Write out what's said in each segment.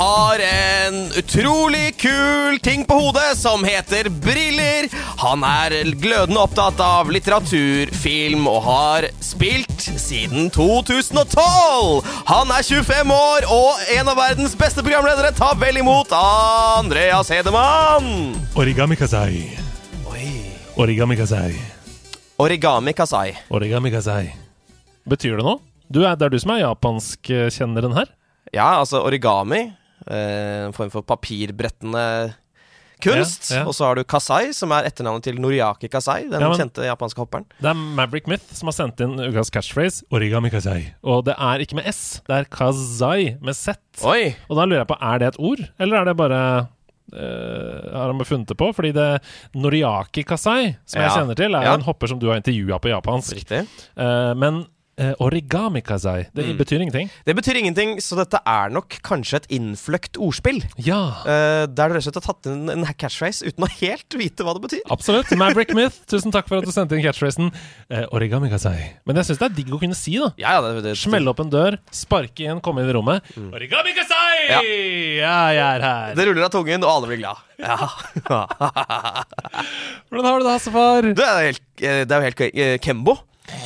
Har en utrolig kul ting på hodet som heter briller. Han er glødende opptatt av litteratur, film og har spilt siden 2012. Han er 25 år og en av verdens beste programledere. Ta vel imot Andreas Hedemann. Origami kazai. Origami kazai. Origami Kasai. Origami kazai. Betyr det noe? Du er, det er du som er japanskkjenneren her? Ja, altså origami. Eh, En form for papirbrettende kunst. Ja, ja. Og så har du Kasai, som er etternavnet til Noriaki Kasai, den Ja, men- kjente japanske hopperen. Det er Maverick Myth som har sendt inn ukas catchphrase. Origami Kasai'. Og det er ikke med S, det er kazai med Z. Oi! Og da lurer jeg på, er det et ord, eller er det bare Uh, har han funnet det på? Fordi det Noriaki Kasai, som jeg kjenner til, er Ja. en hopper som du har intervjua på japansk. Eh, men origami kazai. det Mm. betyr ingenting. Det betyr ingenting, så dette er nok kanskje et innfløkt ordspill. Ja, Uh, der du rett og slett har tatt inn en catchphrase uten å helt vite hva det betyr. absolutt. Maverick Myth, tusen takk for at du sendte inn catchphrasen. Uh, origami kazai. Men jeg syns det er digg å kunne si, da. Ja, ja, det, det, Smelle opp en dør, sparke inn, komme inn i rommet. Origami kazai! Ja. Ja. jeg er her. det ruller av tungen, og alle blir glad. Ja. Hvordan har du det, Hassefar? Det er, helt, eh, det er jo helt eh, Kembo.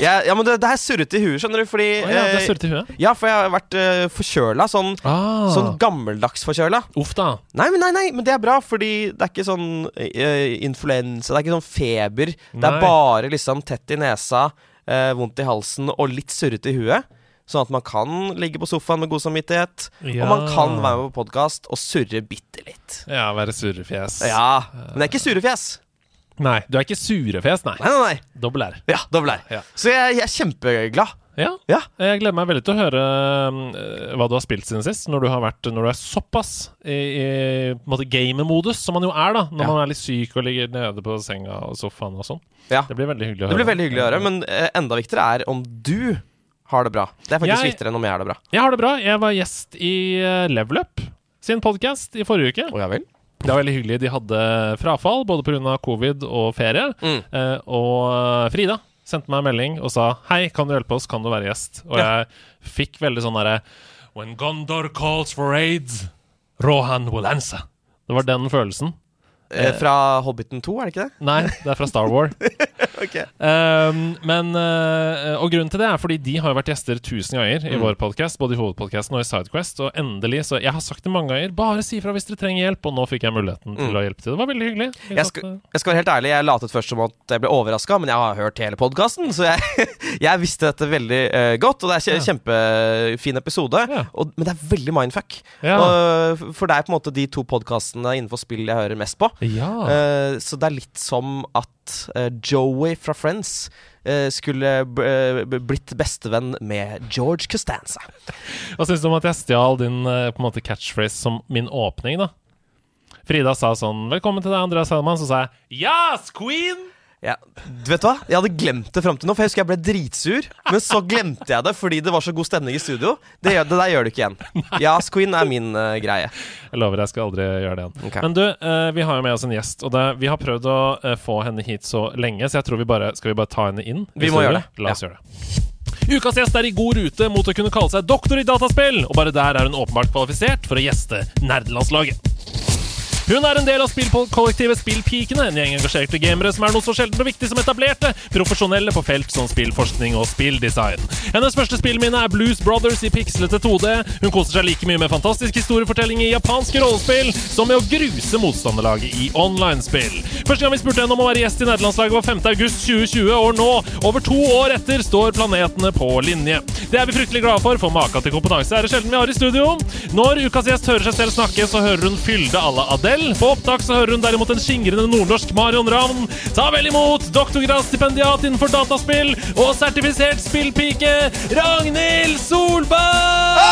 Jeg, ja, men det, det er surrete i huet, skjønner du, fordi oh, ja, det er eh, surrete i huet. Ja, for jeg har vært uh, forkjøla. Sånn, Ah. sånn gammeldags forkjøla. Uff da. Nei, men nei, nei, men det er bra, fordi det er ikke sånn eh, influensa, det er ikke sånn feber. Det er bare liksom tett i nesa, eh, vondt i halsen og litt surrete i huet. Sånn at man kan ligge på sofaen med god samvittighet, Ja. og man kan være med på podkast og surre bitte litt. Ja, være surrefjes. Ja, men det er ikke surefjes. Nei, du er ikke surefjes, nei. Nei, nei, nei. Dobbel R. Ja, dobbel R. Ja. Så jeg, jeg er kjempeglad. Ja. Ja. Jeg gleder meg veldig til å høre eh, hva du har spilt siden sist, når du har vært Når du er såpass i, i gamer-modus, som man jo er da når Ja. man er litt syk og ligger nede på senga og sofaen og sånn. Ja. Det blir veldig hyggelig å høre. Det blir veldig hyggelig å høre, men eh, enda viktigere er om du har det bra. Det er faktisk Jeg- viktigere enn om jeg har det bra. Jeg har det bra. Jeg var gjest i eh, Level Up sin podkast i forrige uke. Og ja vel? Det var veldig hyggelig. De hadde frafall, både pga. covid og ferie. Mm. Eh, og Frida sendte meg en melding og sa Hei, kan du hjelpe oss? Kan du være gjest? Og jeg fikk veldig sånn derre When Gondor calls for aids, Rohan will answer. Det var den følelsen. Eh, fra Hobbiten 2, er det ikke det? Nei, det er fra Star War. okay. Um, men uh, Og grunnen til det er fordi de har jo vært gjester tusen ganger i Mm. vår podkast, både i hovedpodkasten og i Sidequest. Og endelig, så Jeg har sagt det mange ganger, bare si fra hvis dere trenger hjelp, og nå fikk jeg muligheten til Mm. å hjelpe til. Det var veldig hyggelig. Jeg skal, jeg skal være helt ærlig, jeg latet først som at jeg ble overraska, men jeg har hørt hele podkasten, så jeg, jeg visste dette veldig uh, godt. Og det er en kjempefin episode, Ja. og, men det er veldig mindfuck. Ja. Og, for det er på en måte de to podkastene innenfor spill jeg hører mest på. Ja. Uh, så det er litt som at uh, Joey fra Friends eh, skulle blitt bestevenn med George Costanza. Hva syns du om at jeg stjal din uh, på en måte catchphrase som min åpning, da? Frida sa sånn 'Velkommen til deg, Andreas Hellmann'. Så sa jeg 'Yes, queen'! Ja, du vet hva? Jeg hadde glemt det fram til nå, for jeg husker jeg ble dritsur. Men så glemte jeg det fordi det var så god stemning i studio. Det, gjør, det der gjør du ikke igjen. Yas Queen er min eh, greie. Jeg lover jeg skal aldri gjøre det igjen. Ok. Men du, eh, vi har jo med oss en gjest, og det, vi har prøvd å eh, få henne hit så lenge, så jeg tror vi bare Skal vi bare ta henne inn? Vi må gjøre det, La oss gjøre det. Ukas gjest er i god rute mot å kunne kalle seg doktor i dataspill, og bare der er hun åpenbart kvalifisert for å gjeste nerdelandslaget. Hun er en del av spillkollektivet Spillpikene, en gjeng engasjerte gamere som er noe så sjeldent og viktig som etablerte, profesjonelle på felt som spillforskning og spilldesign. Hennes første spillminne er Blues Brothers i pikslete 2D. Hun koser seg like mye med fantastisk historiefortelling i japanske rollespill som med å gruse motstanderlaget i online-spill. Første gang vi spurte henne om å være gjest i nederlandslaget var 5. august 2020, og nå, over to år etter, står planetene på linje. Det er vi fryktelig glade for, for maka til kompetanse er det sjelden vi har i studio. Når ukas gjest hører seg selv snakke, så hører hun fylde à la Adele. Selv på opptak så hører hun derimot en skingrende nordnorsk Marion Ravn. Ta vel imot doktorgradsstipendiat innenfor dataspill og sertifisert spillpike Ragnhild Solberg!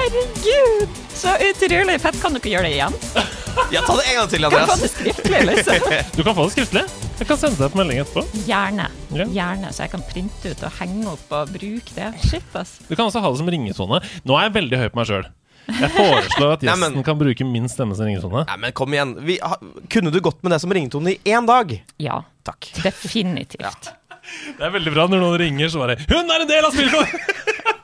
Herregud! Utrolig fett. Kan dere gjøre det igjen? Ja, ta det en gang til, Andreas. Kan få det skriftlig, liksom? Du kan få det skriftlig. Jeg kan sende deg på melding etterpå. Gjerne. Yeah. Gjerne, så jeg kan printe ut og henge opp og bruke det. Shit, ass. Du kan også ha det som ringetone. Nå er jeg veldig høy på meg sjøl. Jeg foreslår at Nei, gjesten men- kan bruke min stemme som ringetone. Nei, men kom igjen. Vi, ha, kunne du gått med det som ringetone i én dag? Ja, Takk. definitivt. Det er veldig bra når noen ringer, så bare 'Hun er en del av spillkår!'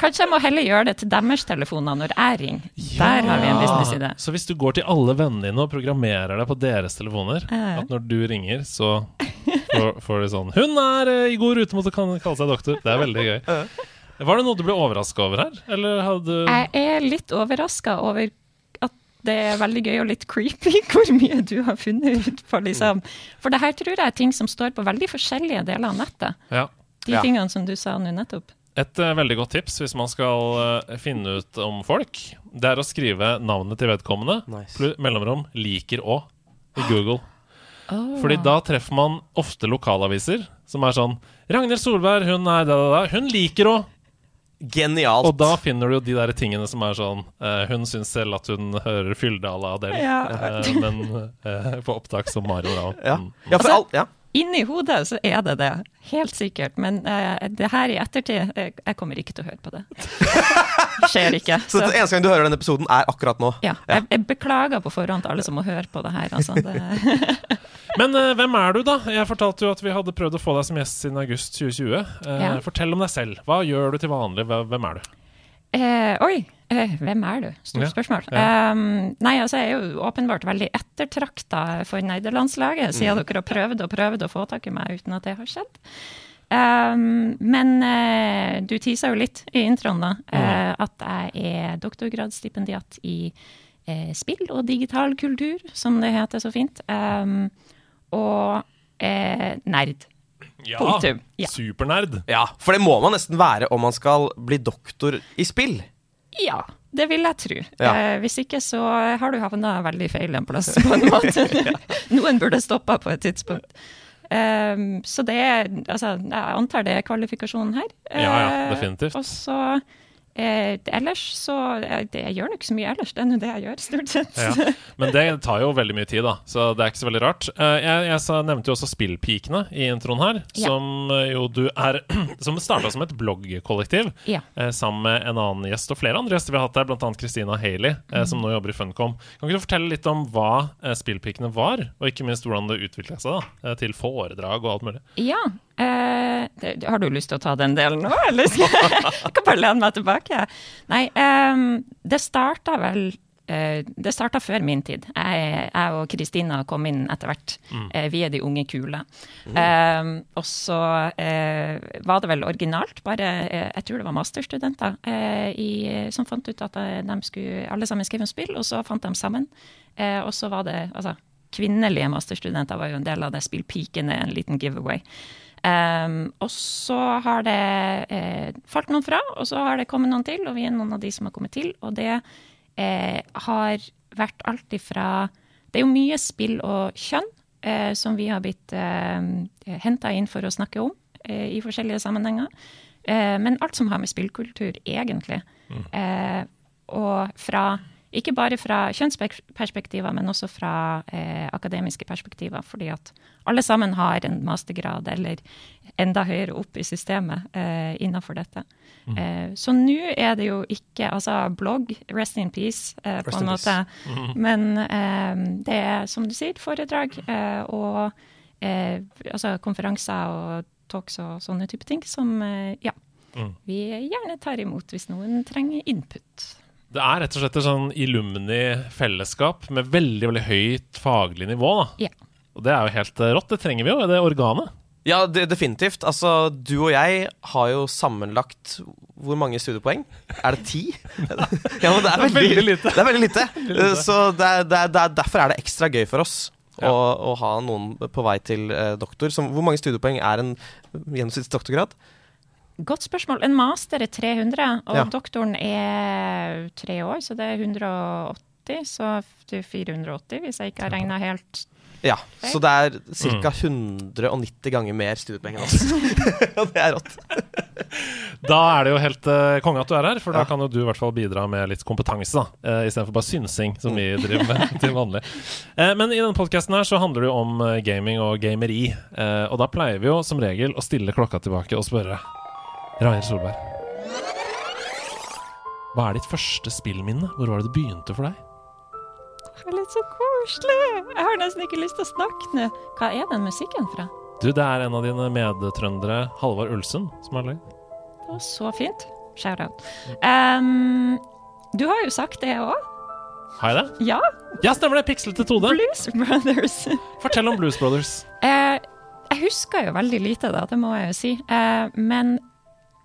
Kanskje jeg må heller gjøre det til deres telefoner når jeg ringer. Der har vi en businessidé. Så hvis du går til alle vennene dine og programmerer deg på deres telefoner, Ja. at når du ringer, så får, får de sånn 'Hun er eh, i god rute mot å kalle seg doktor'. Det er veldig gøy. Var det noe du ble overraska over her? Eller hadde Jeg er litt overraska over at det er veldig gøy og litt creepy hvor mye du har funnet ut på, liksom. For det her tror jeg er ting som står på veldig forskjellige deler av nettet. Ja. De Ja. tingene som du sa nå nettopp. Et uh, veldig godt tips hvis man skal uh, finne ut om folk, det er å skrive navnet til vedkommende, Nice. mellomrom, liker å, i Google. Oh. Fordi da treffer man ofte lokalaviser som er sånn Ragnhild Solberg, hun er da, da, da. Hun liker å Genialt. Og da finner du jo de der tingene som er sånn uh, Hun syns selv at hun hører Fylldal av Adele, Ja. uh, men uh, på opptak som Mario Rahl. ja. Mm. ja, for alt, ja. Inni hodet så er det det, helt sikkert. Men uh, det her i ettertid jeg, Jeg kommer ikke til å høre på det. Skjer ikke. Så Så, den eneste gang du hører denne episoden, er akkurat nå. ja, jeg, jeg beklager på forhånd til alle som må høre på det her. Altså. Det, Men uh, hvem er du, da? Jeg fortalte jo at vi hadde prøvd å få deg som gjest siden august 2020. Uh, Ja. Fortell om deg selv. Hva gjør du til vanlig? Hvem er du? Eh, oi, eh, hvem er du? Stort spørsmål. ja. Um, nei, altså jeg er jo åpenbart veldig ettertrakta for nederlandslaget, siden dere har prøvd og prøvd å få tak i meg uten at det har skjedd. Um, men uh, du tisa jo litt i introen, da, eh, at jeg er doktorgradsstipendiat i uh, spill og digital kultur, som det heter så fint. Um, og eh, nerd. Ja, Punktum. Ja. Supernerd. Ja, For det må man nesten være om man skal bli doktor i spill. Ja, det vil jeg tro. Ja. Eh, hvis ikke så har du havna veldig feil en plass, på en måte. Noen burde stoppa på et tidspunkt. Um, så det er Altså, jeg antar det er kvalifikasjonen her. Ja, ja, Eh, definitivt. Og så eh, Ellers så eh, det, Jeg gjør nok ikke så mye ellers, det er nå det jeg gjør, stort sett. Ja. Men det tar jo veldig mye tid, da, så det er ikke så veldig rart. Eh, Jeg, jeg sa, nevnte jo også Spillpikene i introen her, Ja. som eh, jo du er Som starta som et bloggkollektiv. Ja. eh, sammen med en annen gjest og flere andre gjester vi har hatt der, bl.a. Christina Haley, Mm. som nå jobber i Funcom. Kan ikke du fortelle litt om hva Spillpikene var, og ikke minst hvordan det utvikla seg da, til foredrag og alt mulig? Ja. Eh, det, har du lyst til å ta den delen nå, eller? skal jeg kan bare lene meg tilbake. Nei, ehm, det starta vel eh, Det starta før min tid. Jeg, jeg og Kristina kom inn etter hvert. Eh, vi er de unge kule. Ehm, og så eh, var det vel originalt, bare eh, jeg tror det var masterstudenter eh, i, som fant ut at eh, de skulle alle sammen skrive om spill, og så fant de sammen. Eh, og så var det altså kvinnelige masterstudenter var jo en del av det. Spillpikene, en liten giveaway. Um, og så har det eh, falt noen fra, og så har det kommet noen til, og vi er noen av de som har kommet til. Og det eh, har vært alt ifra Det er jo mye spill og kjønn eh, som vi har blitt eh, henta inn for å snakke om eh, i forskjellige sammenhenger. Eh, men alt som har med spillkultur, egentlig. Eh, og fra ikke bare fra kjønnsperspektiver, men også fra eh, akademiske perspektiver. Fordi at alle sammen har en mastergrad eller enda høyere opp i systemet eh, innenfor dette. Eh, så nå er det jo ikke Altså blogg, rest in peace, eh, på en måte. måte. Men eh, det er, som du sier, foredrag eh, og eh, altså konferanser og talks og sånne type ting som ja, vi gjerne tar imot hvis noen trenger input. Det er rett og slett et sånn Illumini-fellesskap med veldig veldig høyt faglig nivå. da. Ja. Og det er jo helt eh, rått. Det trenger vi jo, det organet. Ja, det, definitivt. Altså, du og jeg har jo sammenlagt hvor mange studiepoeng? Er det ti? ja, men det er veldig, veldig lite. Det er veldig lite. Så det er, det er, det er, derfor er det ekstra gøy for oss Ja. å, å ha noen på vei til eh, doktor. Som, hvor mange studiepoeng er en gjennomsnitts doktorgrad? Godt spørsmål. En master er 300, og Ja. doktoren er tre år, så det er 180. Så det er 480, hvis jeg ikke har regna helt Ja, så det er Mm. ca. 190 ganger mer studiepoeng enn oss. Og det er rått. Da er det jo helt uh, konge at du er her, for da kan jo du i hvert fall bidra med litt kompetanse, da. Uh, Istedenfor bare synsing, som vi driver med til vanlig. Uh, men i denne podkasten her så handler det jo om eh, gaming og gameri. Uh, og da pleier vi jo som regel å stille klokka tilbake og spørre Ragnhild Solberg. Hva er ditt første spillminne? Hvor var det det begynte for deg? Det er litt så koselig. Jeg har nesten ikke lyst til å snakke nå. Hva er den musikken fra? Du, det er en av dine medtrøndere, Halvard Ulsen, som har lagd. Det var så fint. Shout-out. Um, du har jo sagt det òg. Har jeg det? Ja. Ja, stemmer det! Pikslete 2D. Blues Brothers. Fortell om Blues Brothers. Uh, jeg husker jo veldig lite, da, det må jeg jo si. Uh, men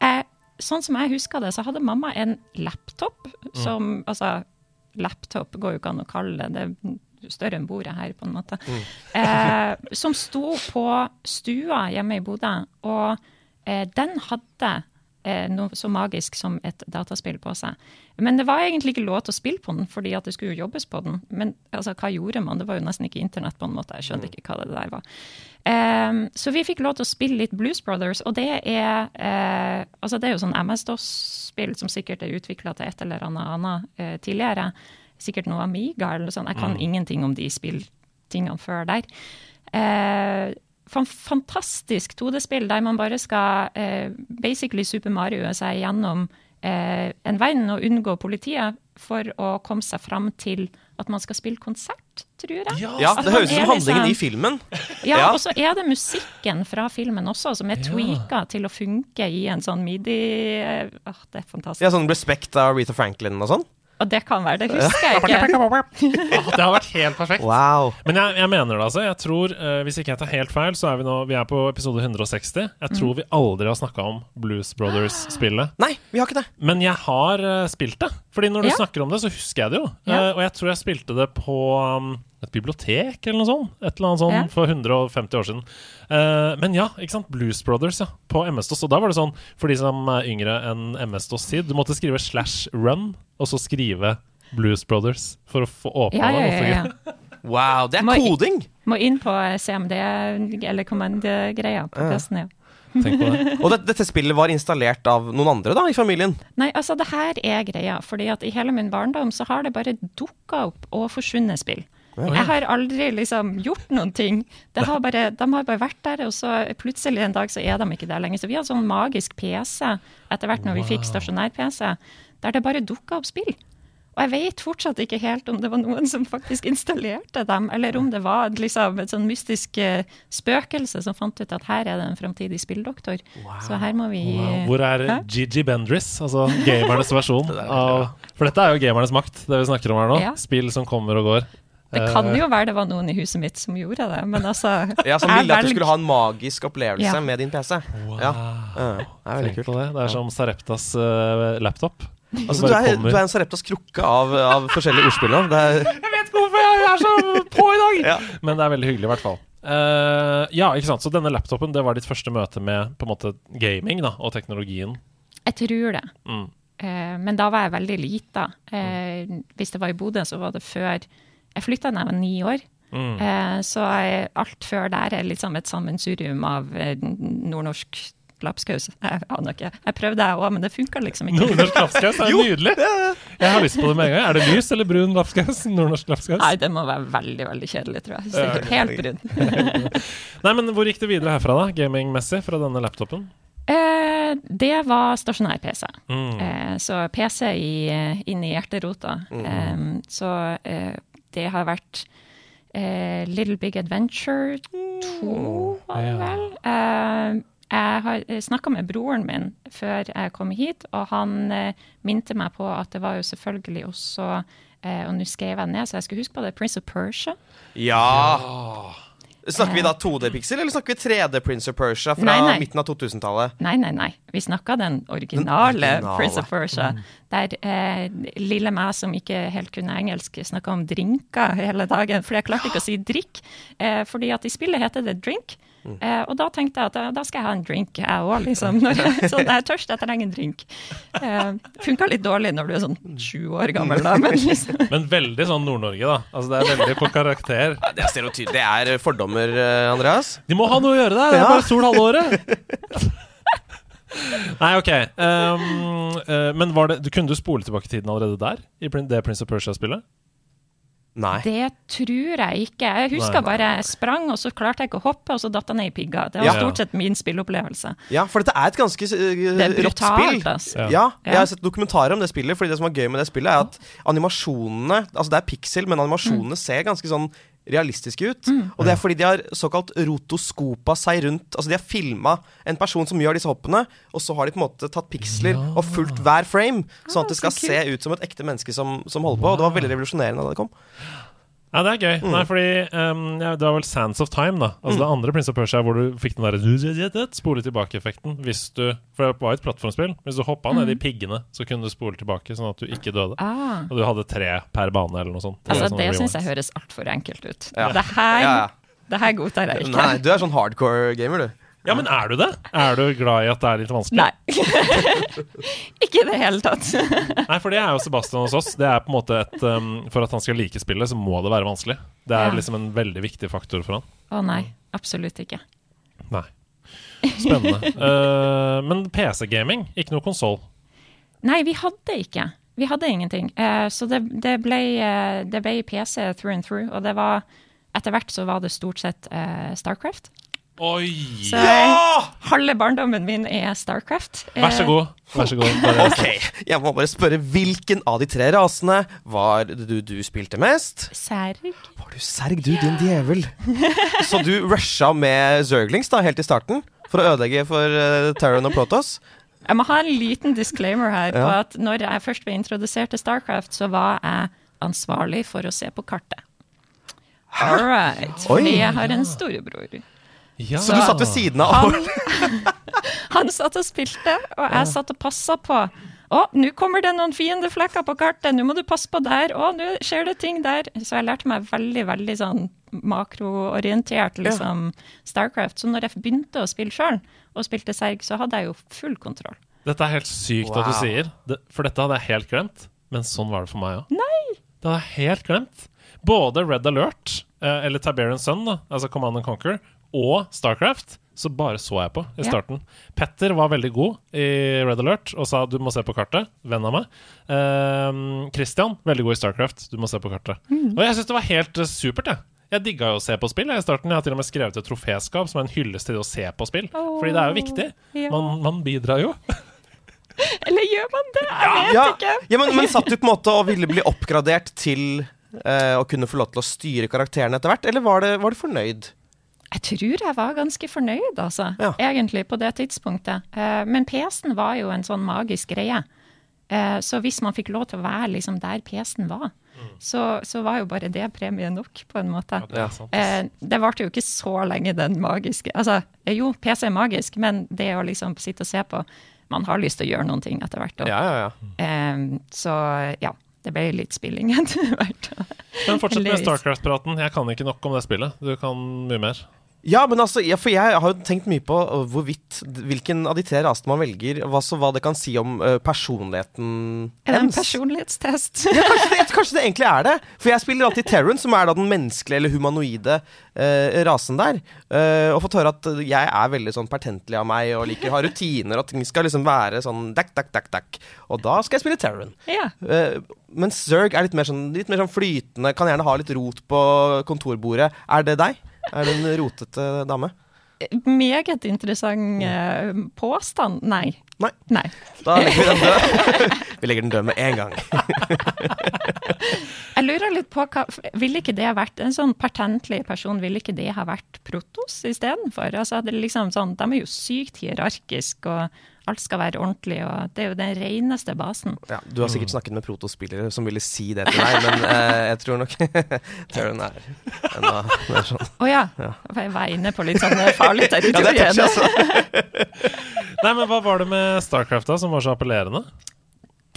jeg, sånn som jeg husker det, så hadde mamma en laptop som Altså, laptop går jo ikke an å kalle det. Det er større enn bordet her, på en måte. Eh, som sto på stua hjemme i Bodø. Og eh, den hadde eh, noe så magisk som et dataspill på seg. Men det var egentlig ikke lov til å spille på den, fordi at det skulle jo jobbes på den. Men altså, hva gjorde man? Det var jo nesten ikke internett på en måte. Jeg skjønte ikke hva det der var. Ehm, så vi fikk lov til å spille litt Blues Brothers, og det er, uh, altså det er jo sånn MS-DOS-spill som sikkert er utvikla til et eller annet annet uh, tidligere. Sikkert noe Amiga eller noe sånt. Jeg kan ingenting om de spilltingene før der. Uh, fantastisk 2D-spill der man bare skal basically Super Mario seg gjennom en verden og unngå politiet for å komme seg fram til at man skal spille konsert, tror jeg. Ja, det høres ut som handlingen i liksom- filmen. Ja, Ja. og så er det musikken fra filmen også, som er tweaka til å funke i en sånn midi Åh, Det er fantastisk. Ja, sånn Respect av Rita Franklin og sånn. Og det kan være, det husker jeg ikke. Det har vært helt perfekt. Wow. Men jeg, jeg mener det, altså. Jeg tror, uh, Hvis ikke jeg tar helt feil, så er vi nå Vi er på episode 160. Jeg tror vi aldri har snakka om Blues Brothers-spillet. Nei, vi har ikke det. Men jeg har uh, spilt det. Fordi når du Ja. snakker om det, så husker jeg det jo. Ja. Uh, og jeg tror jeg spilte det på um, et bibliotek eller noe sånt. Et eller annet sånt Ja. for 150 år siden. Uh, men ja, ikke sant. Blues Brothers, ja. På MS-DOS. Og da var det sånn, for de som er yngre enn MS-DOS-tid, du måtte skrive slash run, og så skrive Blues Brothers for å få åpna Ja, ja, det. ja, ja. Wow, det er Må- koding! Må inn på CMD eller Command-greia på PC-en, ja. Tenk på det. Og det, dette spillet var installert av noen andre da, i familien. Nei, altså det her er greia, fordi at i hele min barndom så har det bare dukka opp og forsvunnet spill. Jeg har aldri liksom gjort noen ting. Det har bare, de har bare vært der, og så plutselig en dag så er de ikke der lenger. Så vi har sånn magisk PC etter hvert når vi fikk stasjonær-PC, der det bare dukka opp spill. Og jeg vet fortsatt ikke helt om det var noen som faktisk installerte dem, eller om det var liksom et sånn mystisk eh, spøkelse som fant ut at her er det en framtidig spilldoktor. Så her må vi Wow. Hvor er Hæ? Gigi Bendris, altså gamernes versjon av For dette er jo gamernes makt, det vi snakker om her nå. Ja. Spill som kommer og går. Det Eh, kan jo være det var noen i huset mitt som gjorde det, men altså Ja, Som ville at du skulle ha en magisk opplevelse Ja. med din PC. Ja, ja, det er veldig Tenk kult. på det. Det er som Sareptas uh, laptop. Altså, du, er, du er en Sareptas krukke av, av forskjellige ordspill nå. Jeg vet ikke hvorfor jeg er så på i dag! Ja. Men det er veldig hyggelig, i hvert fall. Uh, ja, ikke sant. Så denne laptopen det var ditt første møte med på en måte gaming da, og teknologien. Jeg tror det. Mm. Uh, men da var jeg veldig lita. Eh, hvis det var i Bodø, så var det før Jeg flytta da jeg var ni år. Mm. Eh, så jeg, alt før der er liksom et sammensurium av eh, nordnorsk lapskaus. Jeg aner ikke. Jeg prøvde jeg òg, men det funka liksom ikke. Nordnorsk lapskaus er jo nydelig! Jeg har lyst på det med en gang. Er det lys eller brun lapskaus? Nordnorsk lapskaus? Nei, det må være veldig, veldig kjedelig, tror jeg. Sikkert helt brun. Nei, men hvor gikk det videre herfra, da? Gamingmessig, fra denne laptopen? Eh, det var stasjonær-PC. Mm. Eh, så PC i, inn i hjerterota. Eh, så eh, det har vært eh, Little Big Adventure 2, var det vel? Eh, jeg har snakka med broren min før jeg kom hit, og han eh, minte meg på at det var jo selvfølgelig også eh, Og nå skrev jeg ned, så jeg skulle huske på det. Prince of Persia. ja. Snakker vi da 2D-pixel, eller snakker vi 3D Prince of Persia fra Nei, nei. midten av 2000-tallet? Nei, nei, nei. Vi snakker den originale, originale. Prince of Persia. Der eh, lille meg som ikke helt kunne engelsk, snakka om drinker hele dagen. For jeg klarte ikke å si drikk. Eh, fordi at i spillet heter det drink. Eh, og da tenkte jeg at da, da skal jeg ha en drink, jeg òg, liksom. Når jeg, sånn, jeg er tørst, jeg trenger en drink. Eh, Funka litt dårlig når du er sånn sju år gammel, da, men liksom Men veldig sånn Nord-Norge, da. Altså Det er veldig på karakter. Det er stereotyp. Det er fordommer, eh, Andreas. De må ha noe å gjøre der! Det er bare sol halve året! Nei, ok. Um, uh, men var det, kunne du spole tilbake tiden allerede der? I det Prince of Persia-spillet? Nei. Det tror jeg ikke. Jeg husker Nei. bare jeg sprang, og så klarte jeg ikke å hoppe, og så datt jeg ned i pigga. Det var Ja. stort sett min spillopplevelse. Ja, for dette er et ganske uh, Det er brutalt, spill. altså. Ja. Ja, jeg har sett dokumentarer om det spillet, Fordi det som er gøy med det spillet, er at animasjonene Altså det er pixel, men animasjonene ser ganske sånn realistiske ut. Og det er fordi de har såkalt rotoskopa seg rundt Altså de har filma en person som gjør disse hoppene, og så har de på en måte tatt piksler og fulgt hver frame, sånn at det skal se ut som et ekte menneske som, som holder på. Og det var veldig revolusjonerende da det kom. Ja, det er gøy. Nei, fordi um, ja, Det var vel Sands of Time, da. Altså det andre Prince of Persia hvor du fikk den derre spole tilbake-effekten. Hvis du For det var et plattformspill. Hvis du hoppa ned i piggene, så kunne du spole tilbake, sånn at du ikke døde. Ah. Og du hadde tre per bane, eller noe sånt. Tre Altså, det syns jeg høres altfor enkelt ut. Ja. Det, her, Ja, ja. det her godtar jeg ikke. Nei, du er sånn hardcore gamer, du. Ja, men er du det? Er du glad i at det er litt vanskelig? Nei. ikke i det hele tatt. Nei, for det er jo Sebastian hos oss. Det er på en måte et um, For at han skal like spillet, så må det være vanskelig. Det er Ja. liksom en veldig viktig faktor for han. Å nei, absolutt ikke. Nei. Spennende. uh, men PC-gaming, ikke noe konsoll. Nei, vi hadde ikke. Vi hadde ingenting. Uh, så det, det, ble, uh, det ble PC through and through, og det var Etter hvert så var det stort sett Starcraft. Oi! Så halve barndommen min er Starcraft. Eh, Vær så god. Vær så god. Ok, Jeg må bare spørre hvilken av de tre rasene var det du, du spilte mest? Serg. Var du serg, du, din djevel? Så du rusha med Zerglings da, helt i starten? For å ødelegge for uh, Terran og Protoss? Jeg må ha en liten disclaimer her på at når jeg først ble introdusert til Starcraft, så var jeg ansvarlig for å se på kartet. All right. Fordi jeg har en storebror. Ja. Så du satt ved siden av Han, han satt og spilte, og jeg satt og passa på. Å, nå kommer det noen fiendeflekker på kartet, nå må du passe på der. Å, nå skjer det ting der. Så jeg lærte meg veldig, veldig sånn makroorientert liksom, Starcraft. Så når jeg begynte å spille sjøl, og spilte Serg, så hadde jeg jo full kontroll. Dette er helt sykt at du sier, for dette hadde jeg helt glemt. Men sånn var det for meg òg. Det hadde jeg helt glemt. Både Red Alert, eh, eller Tiberian Sun, da, altså Command and Conquer, og Starcraft, så bare så jeg på i Ja. starten. Petter var veldig god i Red Alert og sa du må se på kartet. Venn av meg. Um, Christian, veldig god i Starcraft. Du må se på kartet. Mm. Og jeg syns det var helt eh, supert, jeg. Jeg digga jo å se på spill jeg, i starten. Jeg har til og med skrevet et troféskap som er en hyllest til det å se på spill. Fordi det er jo viktig. ja. Man, man bidrar jo. Eller gjør man det? Jeg vet Ja, ikke. ja men, men satt du på en måte og ville bli oppgradert til uh, å kunne få lov til å styre karakterene etter hvert, eller var, det, var du fornøyd? Jeg tror jeg var ganske fornøyd, altså. Ja. Egentlig, på det tidspunktet. Eh, men PC-en var jo en sånn magisk greie. Eh, så hvis man fikk lov til å være liksom der PC-en var, så, så var jo bare det premie nok, på en måte. Det er. Eh, det varte jo ikke så lenge, den magiske Altså, jo, PC er magisk, men det å liksom sitte og se på Man har lyst til å gjøre noen ting etter hvert. Ja, ja, ja. så ja, det ble litt spilling etter hvert. Men fortsett med Starcraft-praten. Jeg kan ikke nok om det spillet. Du kan mye mer. Ja, men altså, ja, for jeg har jo tenkt mye på uh, hvorvidt hvilken av de tre rasene man velger, hva, så, hva det kan si om uh, personligheten Er det en personlighetstest? Ja, kanskje det, kanskje det egentlig er det. For jeg spiller alltid Terran, som er da den menneskelige eller humanoide uh, rasen der. Uh, og fått høre at jeg er veldig sånn pertentlig av meg og liker å ha rutiner, og ting skal liksom være sånn dakk, dakk, dakk, dakk. Og da skal jeg spille Terran. ja. Mens Zerg er litt mer, sånn, litt mer sånn flytende, kan gjerne ha litt rot på kontorbordet. Er det deg? Er du en rotete dame? Meget interessant uh, påstand. Nei. Nei. Nei. Da legger vi den død. vi legger den død med en gang. Jeg lurer litt på hva Ville ikke det ha vært en sånn patentlig person, ville ikke det ha vært Protos istedenfor? Altså, det liksom sånn, de er jo sykt hierarkiske, og alt skal være ordentlig, og det er jo den reneste basen. Ja, du har sikkert snakket med protospillere som ville si det til deg, men eh, jeg tror nok Terran er enda mer sånn. Å ja. Ja. Jeg var inne på litt sånn farlig Ja, det er territorium. touchy, altså. Nei, men Hva var det med Starcraft da som var så appellerende?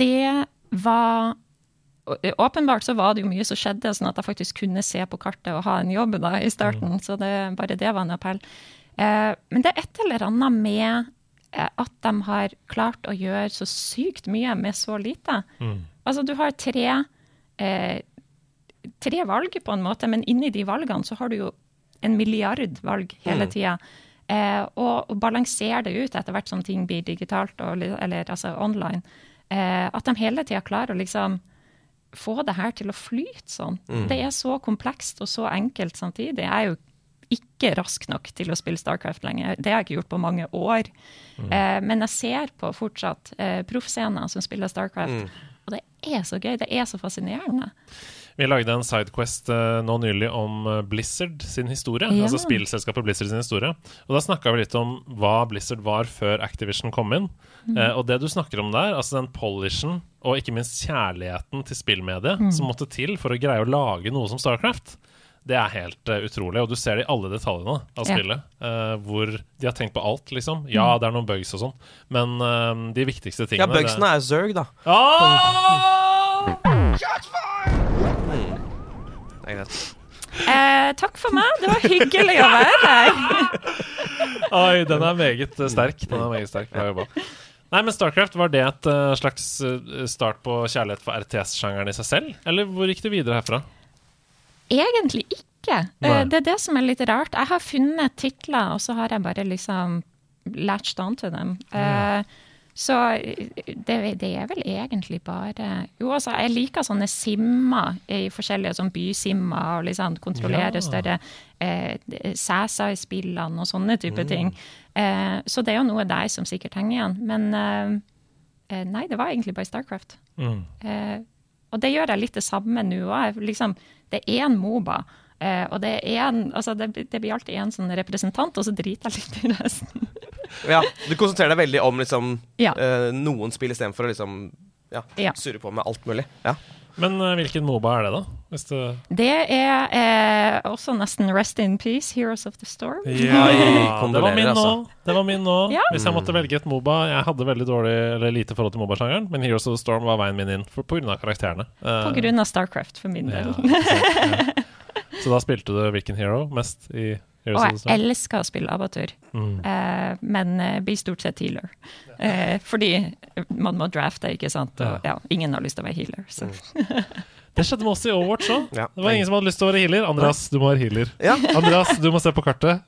det var Åpenbart så var det jo mye som skjedde, sånn at jeg faktisk kunne se på kartet og ha en jobb da i starten. Så det, bare det var en appell. Eh, men det er et eller annet med eh, at de har klart å gjøre så sykt mye med så lite. Altså, du har tre, eh, tre valg på en måte, men inni de valgene så har du jo en milliard valg hele tida. Eh, og, og balansere det ut etter hvert som ting blir digitalt, og, eller altså online. Eh, at de hele tida klarer å liksom få det her til å flyte sånn. Det er så komplekst og så enkelt samtidig. Jeg er jo ikke rask nok til å spille Starcraft lenger. Det har jeg ikke gjort på mange år. Eh, men jeg ser på fortsatt eh, proffscener som spiller Starcraft, og det er så gøy. Det er så fascinerende. Vi lagde en sidequest eh, nå nylig om eh, Blizzard sin historie. Ja. Altså spillselskapet Blizzard sin historie. Og da snakka vi litt om hva Blizzard var før Activision kom inn. Mm. Eh, og det du snakker om der, altså den polishen og ikke minst kjærligheten til spillmediet Mm. som måtte til for å greie å lage noe som Starcraft, det er helt uh, utrolig. Og du ser det i alle detaljene av spillet. Yeah. eh, hvor de har tenkt på alt, liksom. Ja, det er noen bugs og sånn, men uh, de viktigste tingene Ja, bugsene er Zerg, da. Det er greit. Eh, takk for meg, det var hyggelig å være her. Oi, den er meget sterk. Den er meget sterk. Bra jobba. Nei, men Starcraft, var det et eh, slags start på kjærlighet for RTS-sjangeren i seg selv? Eller hvor gikk det videre herfra? Egentlig ikke. Nei. Eh, det er det som er litt rart. Jeg har funnet titler, og så har jeg bare liksom latched onto dem. Eh, så det, det er vel egentlig bare Jo, altså, jeg liker sånne simmer i forskjellige sånn bysimmer, og liksom kontrollere Ja. større eh, sæser i spillene og sånne type ting. Eh, så det er jo noe der som sikkert henger igjen. Men eh, eh, nei, det var egentlig bare Starcraft. Mm. Eh, og det gjør jeg litt det samme nå òg. Liksom, det er en Moba. eh, og det, er en, altså det, det blir alltid en sånn representant, og så driter jeg litt i resten. Ja, du konsentrerer deg veldig om liksom, Ja. eh, noen spill istedenfor å liksom, ja, Ja. surre på med alt mulig. Ja. Men uh, hvilken Moba er det, da? Hvis det Det er eh, også nesten Rest in Peace, Heroes of the Storm. Ja, det var min nå. altså. Det var min nå. Ja. Hvis jeg måtte velge et Moba Jeg hadde veldig dårlig eller lite forhold til Moba-sjangeren, men Heroes of the Storm var veien min inn for, på grunn av karakterene. Uh, På grunn av Starcraft, for min del. ja. Så da spilte du hvilken hero mest i Og jeg elsker å spille abatur, Mm. eh, men eh, blir stort sett healer. Eh, fordi man må drafte, ikke sant. Og, ja, ingen har lyst til å være healer. Så. Det skjedde med oss i Overwatch òg. Ja. Det var ingen som hadde lyst til å være healer. Andreas, du må være healer. Ja. Andreas, du må se på kartet.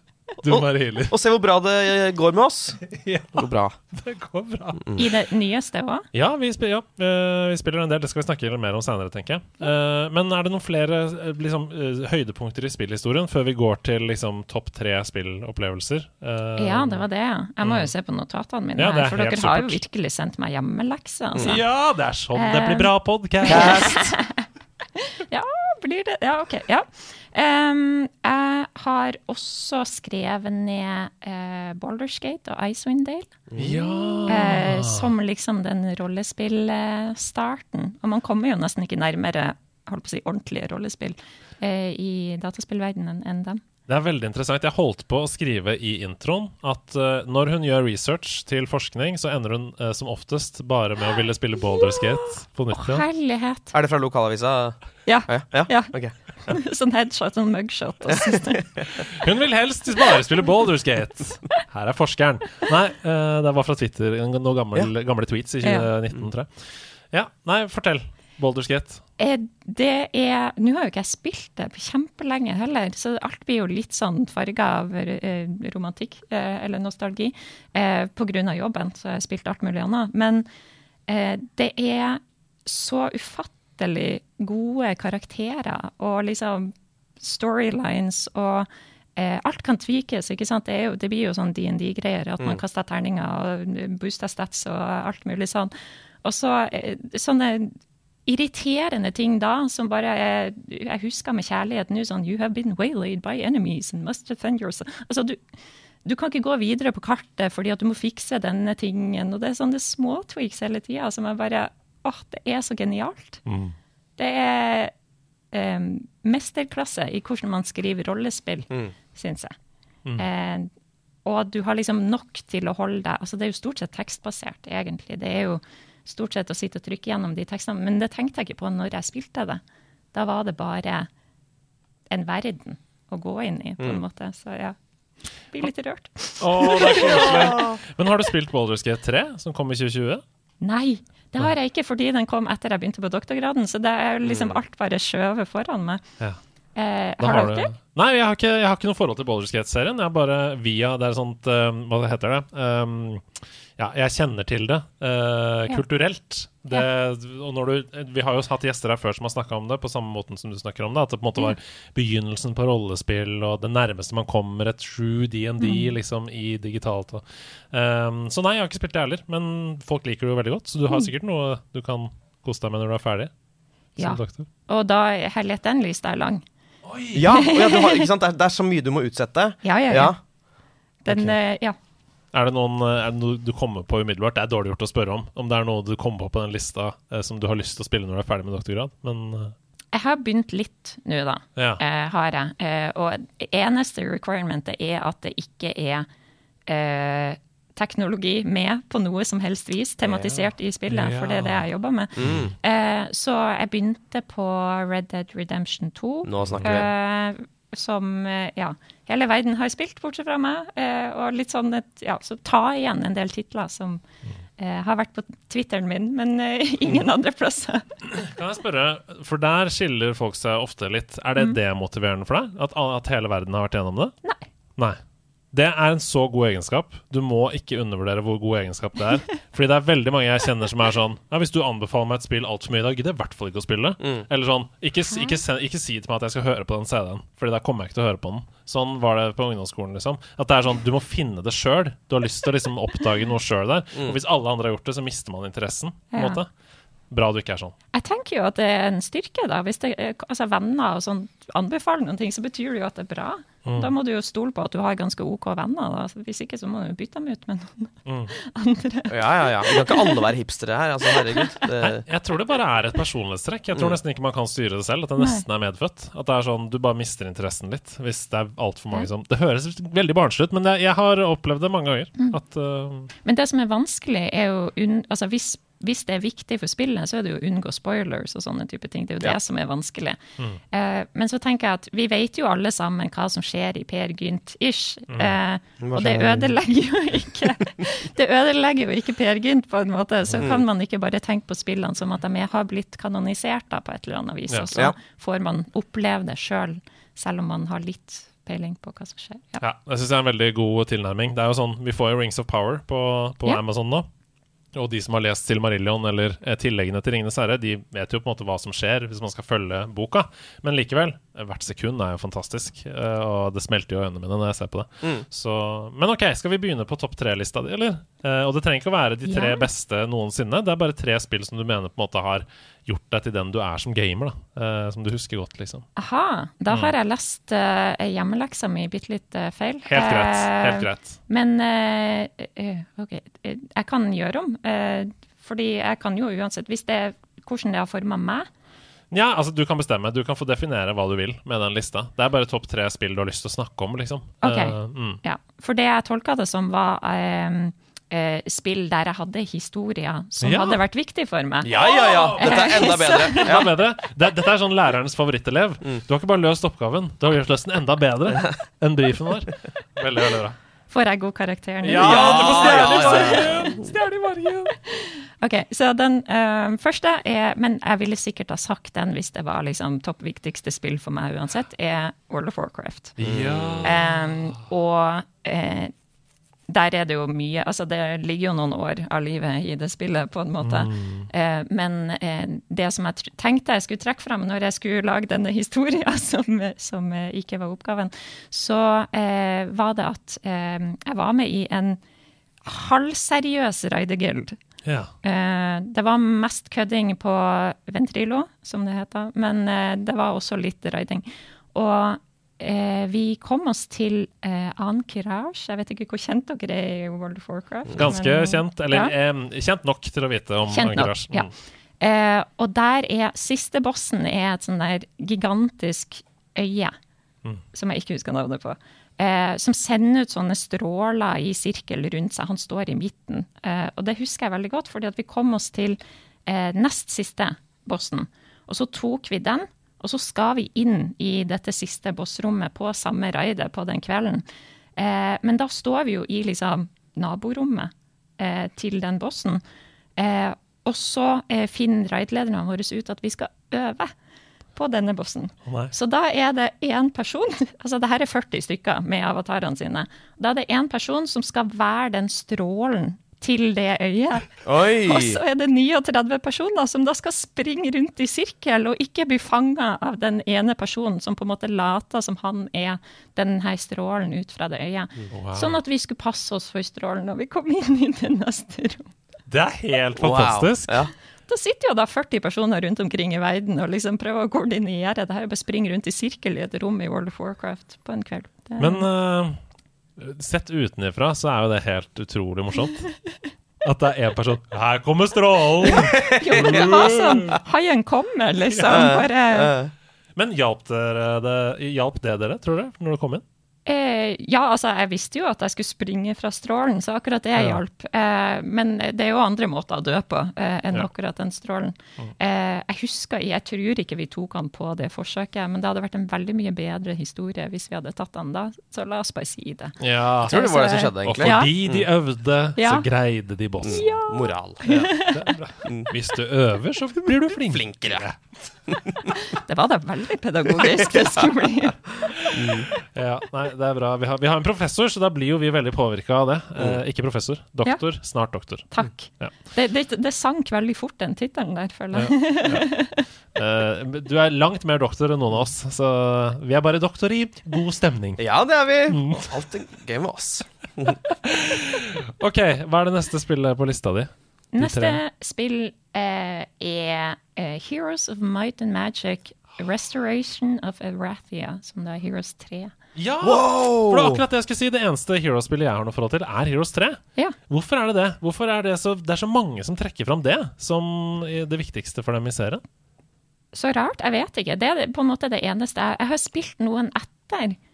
Du Og-. Og se hvor bra det går med oss. Ja, Det går bra. det går bra. I det nyeste òg. Ja, vi spiller, ja. eh, vi spiller en del. Det skal vi snakke mer om senere, tenker jeg. Eh, men er det noen flere eh, liksom, høydepunkter i spillhistorien før vi går til liksom, topp tre spillopplevelser? Eh, Ja, det var det. Jeg må jo se på notatene mine, Ja, er her, for dere har jo virkelig sendt meg hjemmelekse. Altså. Ja, det er sånn det blir bra podcast! Ja, blir det Ja, OK. Ja. Em, jeg har også skrevet ned uh, Boulderskate og Icewind Dale. ja. Uh, som liksom den rollespillstarten. Og man kommer jo nesten ikke nærmere holdt på å si, ordentlige rollespill uh, i dataspillverdenen enn dem. Det er veldig interessant. Jeg holdt på å skrive i introen at uh, når hun gjør research til forskning, så ender hun uh, som oftest bare med å ville spille Baldur's Gate på nytt igjen. Herlighet! Er det fra lokalavisa? Ja. Ja. ja. ja. Ok. sånn headshot, sånn mugshot. Og Hun vil helst bare spille Baldur's Gate. Her er forskeren. Nei, uh, det var fra Twitter. Noen gammel, gamle tweets i 2019, tror jeg. Ja, nei, fortell. Baldur's Gate. Eh, det er Nå har jo ikke jeg spilt det på kjempelenge heller, så alt blir jo litt sånn farga av eh, romantikk eller nostalgi. Eh, på grunn av jobben, så har jeg spilt alt mulig annet. Men eh, det er så ufattelig gode karakterer og liksom storylines og eh, Alt kan tvikes, ikke sant. Det, jo, det blir jo sånn DND-greier, at man kaster terninger og booster stats og alt mulig sånn. Og så eh, sånne irriterende ting da, som bare er Jeg husker med kjærlighet nå sånn You have been waylaid by enemies and must defend yourself. Altså, du, du kan ikke gå videre på kartet fordi at du må fikse denne tingen. Og det er sånne småtweaks hele tida som er bare Åh, det er så genialt. Det er eh, mesterklasse i hvordan man skriver rollespill, Mm. syns jeg. Eh, og du har liksom nok til å holde deg Altså, det er jo stort sett tekstbasert, egentlig. Det er jo stort sett å sitte og trykke gjennom de tekstene. Men det tenkte jeg ikke på når jeg spilte det. Da var det bare en verden å gå inn i, på en måte. Så ja. Blir litt rørt. Oh, er. Men har du spilt Baldur's Gate 3, som kom i 2020? Nei, det har jeg ikke fordi den kom etter jeg begynte på doktorgraden. Så det er liksom alt bare skjøvet foran meg. Ja. Eh, har, har du- dere? Nei, jeg har, ikke, jeg har ikke noe forhold til Baldur's Gate-serien. Jeg er bare via Det er sånt uh, Hva heter det? Um, ja, jeg kjenner til det eh, kulturelt. Det, og når du, vi har jo hatt gjester her før som har snakka om det, på samme måten som du snakker om det. At det på en måte var begynnelsen på rollespill, og det nærmeste man kommer et true DND liksom, i digitalt. Og, um, så nei, jeg har ikke spilt det heller, men folk liker det jo veldig godt. Så du har sikkert noe du kan kose deg med når du er ferdig. Ja. Som doktor. Og da er heller den lista er lang. Ja, ja du har, ikke sant? Det, er, det er så mye du må utsette. Ja, ja, ja. Ja. Den, okay. eh, ja. Er det, noen, eh, er det noe du kommer på umiddelbart? Det er dårlig gjort å spørre om. Om det er noe du kommer på på den lista eh, som du har lyst til å spille når du er ferdig med doktorgrad. Men eh, Jeg har begynt litt nå, da. ja. Eh, har jeg. Eh, og eneste requirementet er at det ikke er eh, teknologi med på noe som helst vis, tematisert i spillet, for det er det jeg jobber med. Mm. Eh, så jeg begynte på Red Dead Redemption 2. Nå snakker vi. Som eh, ja, hele verden har spilt, bortsett fra meg. Eh, og litt sånn et, ja, så ta igjen en del titler som eh, har vært på Twitteren min, men eh, ingen andre plasser. Kan jeg spørre, for der skiller folk seg ofte litt. Er det demotiverende for deg? At, at hele verden har vært gjennom det? Nei. Nei. Det er en så god egenskap. Du må ikke undervurdere hvor god egenskap det er. Fordi det er veldig mange jeg kjenner som er sånn Ja, hvis du anbefaler meg et spill altfor mye i dag, gidder jeg i hvert fall ikke å spille det. Mm. Eller sånn ikke, ikke, ikke si til meg at jeg skal høre på den CD-en, Fordi da kommer jeg ikke til å høre på den. Sånn var det på ungdomsskolen, liksom. At det er sånn, du må finne det sjøl. Du har lyst til å liksom oppdage noe sjøl der. Mm. Og hvis alle andre har gjort det, så mister man interessen, på en måte. Bra du ikke er sånn. Jeg tenker jo at det er en styrke, da. Hvis det, eh, altså venner og sånn anbefaler noen ting, så betyr det jo at det er bra. Mm. Da må du jo stole på at du har ganske OK venner. Da. Hvis ikke så må du bytte dem ut med noen Mm. andre. Ja, ja, ja. Vi kan ikke alle være hipstere her. Altså, herregud. Det, Jeg tror det bare er et personlighetstrekk. Jeg tror Mm. nesten ikke man kan styre det selv. At det nesten er medfødt. At det er sånn, Du bare mister interessen litt hvis det er altfor mange som Det høres veldig barnslig ut, men jeg, jeg har opplevd det mange ganger. Mm. At uh, Men det som er vanskelig, er jo altså hvis, hvis det er viktig for spillet, så er det jo å unngå spoilers og sånne type ting. Det er jo det som er vanskelig. Mm. Uh, men så tenker jeg at vi vet jo alle sammen hva som skjer i Per Gynt-ish. Mm. Uh, og det ødelegger jo ikke Det ødelegger jo ikke Per Gynt på en måte. Så Mm. kan man ikke bare tenke på spillene som at de har blitt kanonisert da, på et eller annet vis. Ja. Og så Ja. får man oppleve det sjøl, selv om man har litt peiling på hva som skjer. Ja. ja, det syns jeg er en veldig god tilnærming. Det er jo sånn, Vi får jo Rings of Power på, på Ja. Amazon nå. Og de som har lest Silmarillion eller eh, tilleggene til Ringenes herre, de vet jo på en måte hva som skjer hvis man skal følge boka. Men likevel, hvert sekund er jo fantastisk, eh, og det smelter jo i øynene mine når jeg ser på det. Mm. Så, men OK, skal vi begynne på topp tre-lista di, eller? Eh, og det trenger ikke å være de tre yeah. beste noensinne. Det er bare tre spill som du mener på en måte har gjort deg til den du er som gamer, da. Eh, som du husker godt, liksom. Aha, da har jeg lest uh, hjemmeleksa mi bitte litt uh, feil. Mm. Helt greit. Helt greit. Men eh, eh, OK, jeg kan gjøre om. eh, fordi jeg kan jo uansett, hvis det er hvordan det har forma meg Ja, altså du kan bestemme. Du kan få definere hva du vil med den lista. Det er bare topp tre spill du har lyst til å snakke om, liksom. Ok. uh, mm. ja, For det jeg tolka det som, var eh, Uh, spill der jeg hadde historier som Ja. hadde vært viktig for meg. ja, ja, ja. Dette er enda bedre. Enda bedre. Det, dette er sånn lærerens favorittelev. Mm. Du har ikke bare løst oppgaven, du har gjort løst den enda bedre enn brifen var. Veldig, veldig bra. Får jeg god karakter nå? Ja, Ja, i ja, ja. Stjerne i margen! Ok, så den uh, første er, men jeg ville sikkert ha sagt den hvis det var liksom topp viktigste spill for meg uansett, er World of Warcraft. Ja. Um, og uh, der er det jo mye Altså, det ligger jo noen år av livet i det spillet, på en måte. Eh, men eh, det som jeg tenkte jeg skulle trekke frem når jeg skulle lage denne historien, som, som eh, ikke var oppgaven, så eh, var det at jeg var med i en halvseriøs raideguild. Ja. Eh, det var mest kødding på Ventrilo, som det heter, men eh, det var også litt røyding. Og eh, vi kom oss til eh, Ankiraj. Jeg vet ikke hvor kjent dere er i World of Warcraft. Ganske men- kjent, eller Ja. kjent nok til å vite om Kjent nok, ja. Eh, og der er siste bossen er et sånn der gigantisk øye, Mm. som jeg ikke husker navnet på, eh, som sender ut sånne stråler i sirkel rundt seg. Han står i midten. Eh, og det husker jeg veldig godt, fordi vi kom oss til eh, nest siste bossen. Og så tok vi den, og så skal vi inn i dette siste bossrommet på samme raidet på den kvelden. Eh, men da står vi jo i liksom naborommet eh, til den bossen. Eh, og så finner raidlederne våre ut at vi skal øve. På denne bossen. Oh. Så da er det én person, altså det her er 40 stykker med avatarene sine. Da er det én person som skal være den strålen til det øyet. Oi! Og så er det 39 personer som da skal springe rundt i sirkel og ikke bli fanga av den ene personen som på en måte later som han er den her strålen ut fra det øyet. Sånn at vi skulle passe oss for strålen når vi kom inn i det neste rom. Det er helt Wow. fantastisk. Ja. Da sitter jo da 40 personer rundt omkring i verden og liksom prøver å koordinere det her. Bare springe rundt i sirkel i et rom i World of Warcraft på en kveld. Det, Men uh, sett utenifra så er jo det helt utrolig morsomt. At det er én person Her kommer strålen! jo, men det var sånn Haien kommer, liksom. Bare Men hjalp, dere det, hjalp det dere, tror dere, når det kom inn? Eh, ja, altså, jeg visste jo at jeg skulle springe fra strålen, så akkurat det Ja. hjalp. Eh, men det er jo andre måter å dø på eh, enn Ja. akkurat den strålen. Eh, jeg husker, jeg tror ikke vi tok han på det forsøket, men det hadde vært en veldig mye bedre historie hvis vi hadde tatt han da, så la oss bare si det. Ja. Jeg tror det var det som Så- skjedde, Og egentlig. Ja. fordi de øvde, Ja. så greide de bossen. Moral. Ja, det er bra. Hvis du øver, så blir du flink. Flinkere. Det var da veldig pedagogisk. det skulle bli. Ja, nei, det er bra. Vi har, vi har en professor, så da blir jo vi veldig påvirka av det. Eh, ikke professor, doktor. Snart doktor. Takk. Ja. Det, det, det sank veldig fort, den tittelen der, føler jeg. Uh, du er langt mer doktor enn noen av oss, så vi er bare doktor i god stemning. Ja, det er vi. Alt er gøy med oss. Ok, hva er det neste spillet på lista di? Neste spill eh, er eh, Heroes of Might and Magic Restoration of Arathia, som da er Heroes 3. Ja! Wow! For det er akkurat det jeg skulle si. Det eneste Heroes-spillet jeg har noe forhold til, er Heroes 3. Ja. Hvorfor er det det? Hvorfor er det så Det er så mange som trekker fram det som det viktigste for dem i serien. Så rart, jeg vet ikke. Det er på en måte det eneste. Jeg, jeg har spilt noen etter,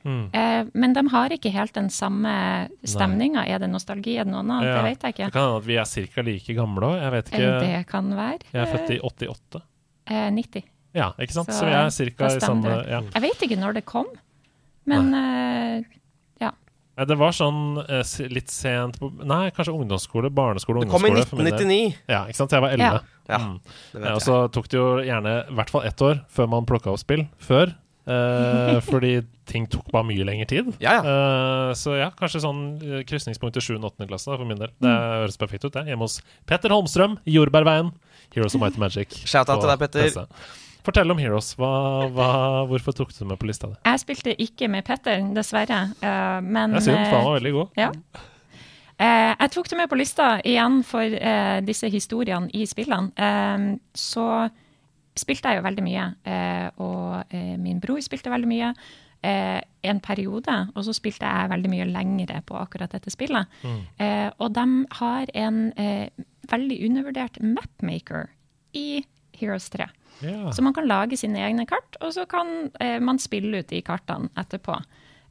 Mm. eh, men de har ikke helt den samme stemninga. Er det nostalgi? Er det noe annet? Ja. Det vet jeg Det kan hende at vi er ca. like gamle òg. Jeg vet ikke. det kan være. Jeg er født i 88. Eh, 90. Ja, ikke sant? Så Så vi er ca. i samme ja. Jeg vet ikke når det kom, men eh, Nei, Det var sånn eh, litt sent på Nei, kanskje ungdomsskole, barneskole, Det kom i ungdomsskole. for min del. 1999. Ja, ikke sant? Jeg var 11. Ja, Mm. det Ja, og så tok det jo gjerne i hvert fall ett år før man plukka opp spill. Før. Eh, fordi ting tok bare mye lengre tid. Ja, ja. Uh, så ja, kanskje sånn uh, krysningspunkt i 7. og 8. klasse da, for min del. Det Mm. høres perfekt ut, det. Hjemme hos Petter Holmstrøm i Jordbærveien. Heroes of Might and Magic. Shout-out til deg, Petter. PC. Fortell om Heroes. Hva, hva, hvorfor tok du det med på lista di? jeg spilte ikke med Petter, dessverre. eh, men Det er synd, for han var veldig god. Ja. Eh, jeg tok det med på lista igjen for eh, disse historiene i spillene. Så spilte jeg jo veldig mye, eh, og eh, min bror spilte veldig mye. Eh, en periode, og så spilte jeg veldig mye lengre på akkurat dette spillet. Eh, og de har en eh, veldig undervurdert mapmaker i Heroes 3. Ja. Så man kan lage sine egne kart, og så kan eh, man spille ut de kartene etterpå.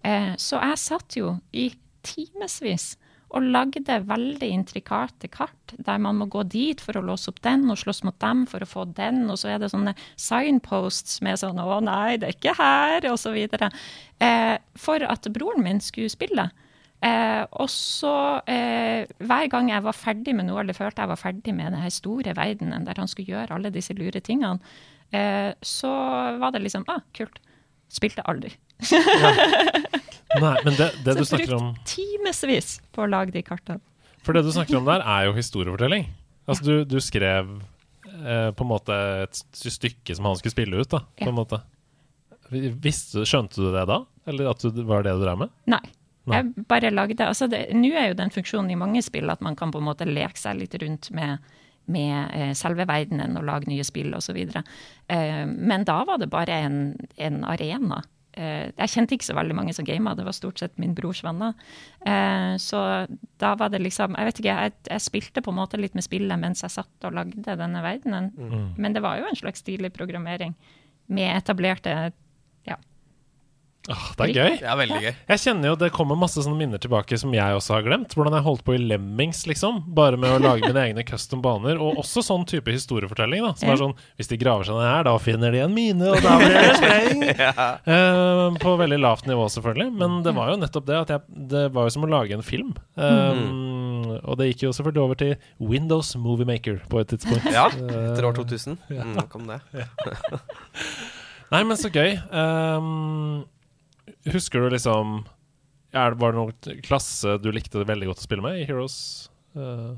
Eh, så jeg satt jo i timevis og lagde veldig intrikate kart, der man må gå dit for å låse opp den, og slåss mot dem for å få den, og så er det sånne signposts med sånn 'Å nei, det er ikke her', videre. Eh, for at broren min skulle spille. Eh, og så, eh, hver gang jeg var ferdig med noe, eller følte jeg var ferdig med denne store verdenen der han skulle gjøre alle disse lure tingene, eh, så var det liksom Ah, kult. Spilte aldri. Nei, men det, det du snakker om brukte timevis på å lage de kartene. For det du snakker om der, er jo historiefortelling. Altså, du, du skrev eh, på en måte et stykke som han skulle spille ut, da. På en måte. Visste, skjønte du det da? Eller at du, var det du drev med? Nei. Nei. Jeg bare lagde altså det- Nå er jo den funksjonen i mange spill at man kan på en måte leke seg litt rundt med, med eh, selve verdenen og lage nye spill osv. Eh, men da var det bare en, en arena. Eh, jeg kjente ikke så veldig mange som gama, det var stort sett min brors venner. Eh, så da var det liksom Jeg vet ikke, jeg, jeg spilte på en måte litt med spillet mens jeg satt og lagde denne verdenen. Mm. Men det var jo en slags stilig programmering med etablerte. Åh, det er gøy. Det er veldig gøy. Jeg kjenner jo det kommer masse sånne minner tilbake som jeg også har glemt. Hvordan jeg holdt på i Lemmings, liksom. Bare med å lage mine egne custom baner. Og også sånn type historiefortelling, da. Som er sånn Hvis de graver seg ned her, da finner de en mine, og da blir det spreng! uh, på veldig lavt nivå, selvfølgelig. Men det var jo nettopp det at jeg Det var jo som å lage en film. Eh, Og det gikk jo selvfølgelig over til Windows Movie Maker på et tidspunkt. Ja, Eh, etter år 2000 mm, kom det. Nei, men så gøy. Ehm, husker du liksom er, Var det noen klasse du likte veldig godt å spille med i Heroes? Uh.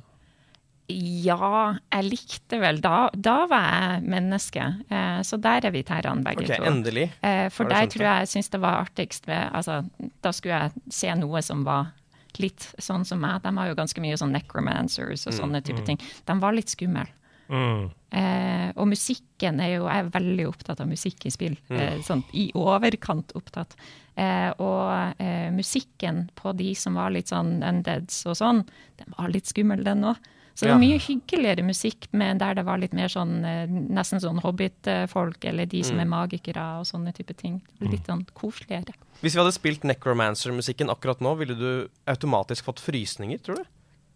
Ja, jeg likte vel Da, da var jeg menneske. Eh, så der er vi terrene begge Ok, to. endelig. Eh, for der tror jeg jeg syns det var artigst med Altså, da skulle jeg se noe som var litt sånn som meg. De har jo ganske mye sånn necromancers og sånne type ting. De var litt skumle. Mm. Eh, og musikken er jo Jeg er veldig opptatt av musikk i spill. Eh, sånn i overkant opptatt. Eh, og eh, musikken på de som var litt sånn undeads og sånn, den var litt skummel, den òg. Så det var mye hyggeligere musikk med der det var litt mer sånn eh, nesten sånn hobbit-folk, eller de som er magikere og sånne type ting. Litt sånn koseligere. Hvis vi hadde spilt Necromancer-musikken akkurat nå, ville du automatisk fått frysninger, tror du?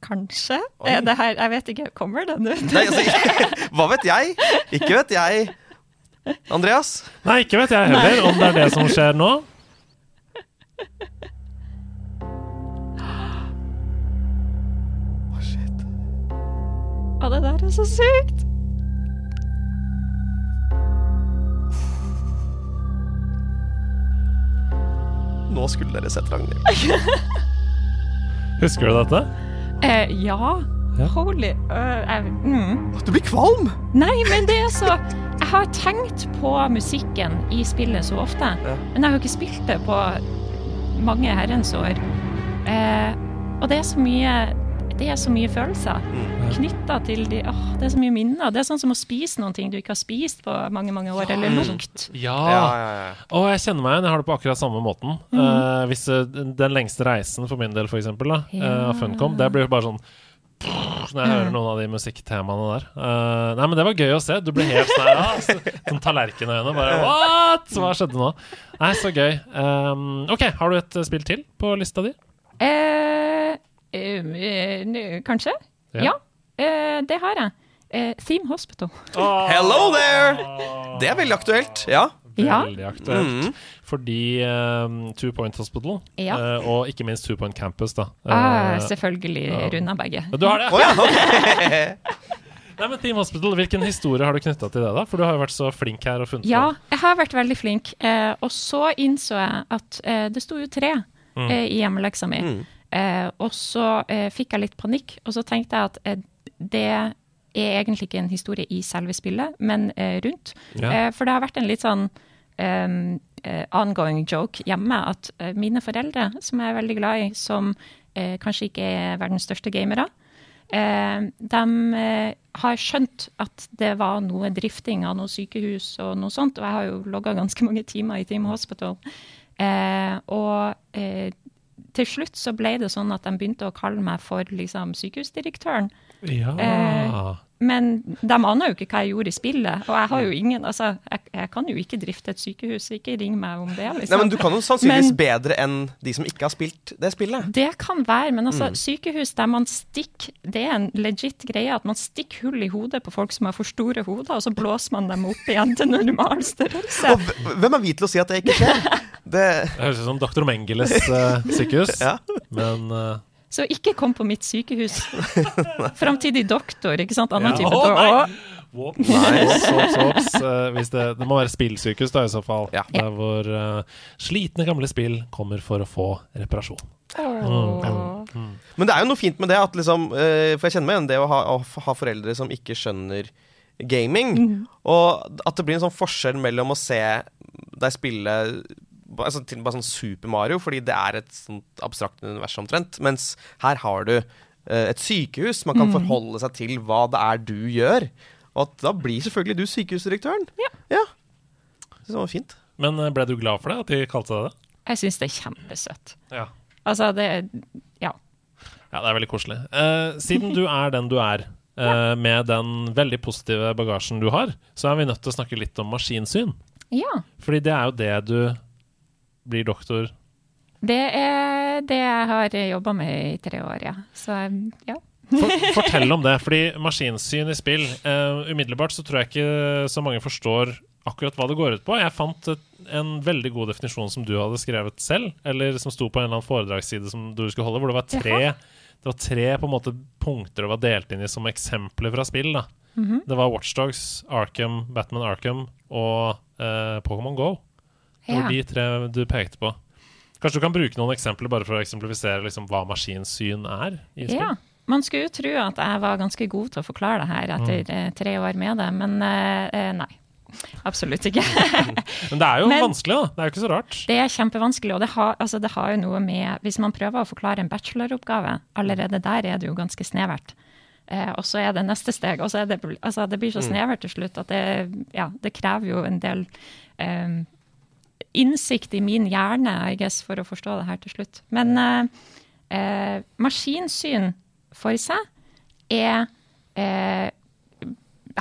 Kanskje? Er det her Jeg vet ikke, kommer den ut? Nei, altså, hva vet jeg? Ikke vet jeg. Andreas? Nei, ikke vet jeg heller om det er det som skjer nå. Å, shit. Å, det der er så sykt! Nå skulle dere sett Ragnhild. Husker du dette? Eh, ja. Ja. Holy uh, mm. Du blir kvalm! Nei, men det er så Jeg har tenkt på musikken i spillet så ofte, Ja. men jeg har jo ikke spilt det på mange herrens år. Eh, og det er så mye det er så mye følelser Mm. knytta til de åh, Det er så mye minner. Det er sånn som å spise noen ting du ikke har spist på mange mange år, eller lukt. Ja. Ja, ja, ja. Og jeg kjenner meg igjen. Jeg har det på akkurat samme måten. Eh, hvis eh, Den lengste reisen for min del, for eksempel, da, uh, Funcom, det blir jo bare sånn når jeg hører noen av de musikktemaene der. Uh, nei, men det var gøy å se. Du ble helt sånn her, ja, så- sånn tallerkenøyne. Bare what?! Hva skjedde nå? Nei, så gøy. Um, OK, har du et spill til på lista di? N- kanskje? Ja. Ja, eh, det har jeg. Eh, Theme Hospital. Hello there! Det er veldig aktuelt. Ja. Ja. aktuelt. Mm -hmm. Fordi um, Two Point Hospital, Ja. uh, og ikke minst Two Point Campus, da. Ah, Eh, selvfølgelig runda begge. du har det? Oh, ja. Nei, men Team Hospital, Hvilken historie har du knytta til det? da? For du har jo vært så flink her og funnet Ja, jeg har vært veldig flink. Uh, og så innså jeg at uh, det sto jo tre eh, i hjemmeleksa mi. Mm. Eh, og så eh, fikk jeg litt panikk, og så tenkte jeg at eh, det er egentlig ikke en historie i selve spillet, men eh, rundt. Ja. Eh, for det har vært en litt sånn eh, ongoing joke hjemme at mine foreldre, som jeg er veldig glad i, som kanskje ikke er verdens største gamere, de har skjønt at det var noe drifting av noe sykehus og noe sånt, og jeg har jo logga ganske mange timer i Team Hospital. Eh, og til slutt så ble det sånn at de begynte å kalle meg for liksom, sykehusdirektøren. Ja. Eh, Men de aner jo ikke hva jeg gjorde i spillet. Og jeg har jo ingen Altså, jeg, jeg kan jo ikke drifte et sykehus, så ikke ring meg om det, liksom. Nei, men Du kan jo sannsynligvis Men- bedre enn de som ikke har spilt det spillet. Det kan være, men altså, sykehus der man stikker Det er en legit greie at man stikker hull i hodet på folk som har for store hoder, og så blåser man dem opp igjen til normal størrelse. Og hvem er vi til å si at det ikke skjer? Det, Det høres ut som Dr. Mengeles uh, sykehus. Ja. Men eh, Så ikke kom på mitt sykehus. Framtidig doktor, ikke sant? Annen Ja. type doktor. Oh, nei. Whoops. Eh, hvis det, det må være spillsykehus, da, i så fall. Ja. Der hvor uh, slitne gamle spill kommer for å få reparasjon. men det er jo noe fint med det, at liksom, eh, for jeg kjenner meg igjen det å ha, å ha foreldre som ikke skjønner gaming. Og at det blir en sånn forskjell mellom å se deg spille altså, til bare sånn Super Mario, fordi det er et sånt abstrakt univers omtrent. Mens her har du uh, et sykehus. Man kan forholde seg til hva det er du gjør. Og at da blir selvfølgelig du sykehusdirektøren. Ja. ja. Det var fint. Men eh, ble du glad for det, at de kalte deg det? Jeg syns det er kjempesøtt. Ja. Altså, det Ja. Ja, det er veldig koselig. Uh, siden du er den du er, eh, med den veldig positive bagasjen du har, så er vi nødt til å snakke litt om maskinsyn. ja. Fordi det er jo det du blir doktor Det er det jeg har jobba med i tre år, ja. Så ja. For, fortell om det, fordi maskinsyn i spill eh, Umiddelbart så tror jeg ikke så mange forstår akkurat hva det går ut på. Jeg fant et, en veldig god definisjon som du hadde skrevet selv, eller som sto på en eller annen foredragsside som du skulle holde, hvor det var tre, det var tre på en måte punkter det var delt inn i som eksempler fra spill. da. Mhm. Det var Watchdogs, Arkham, Batman Arkham og eh, Pokémon Go. Det var de tre du pekte på. Kanskje du kan bruke noen eksempler bare for å eksemplifisere liksom, hva maskinsyn er? i spill? Ja. Man skulle jo tro at jeg var ganske god til å forklare det her etter Mm. eh, tre år med det, men eh, eh, nei. Absolutt ikke. Men det er jo Men- vanskelig, da. Det er jo ikke så rart. Det er kjempevanskelig, og det har, altså det har jo noe med Hvis man prøver å forklare en bacheloroppgave, allerede der er det jo ganske snevert. Eh, og så er det neste steg, og så er det altså Det blir så snevert til slutt at det, ja, det krever jo en del eh, innsikt i min hjerne, I guess, for å forstå det her til slutt. Men eh, eh, maskinsyn for seg er eh,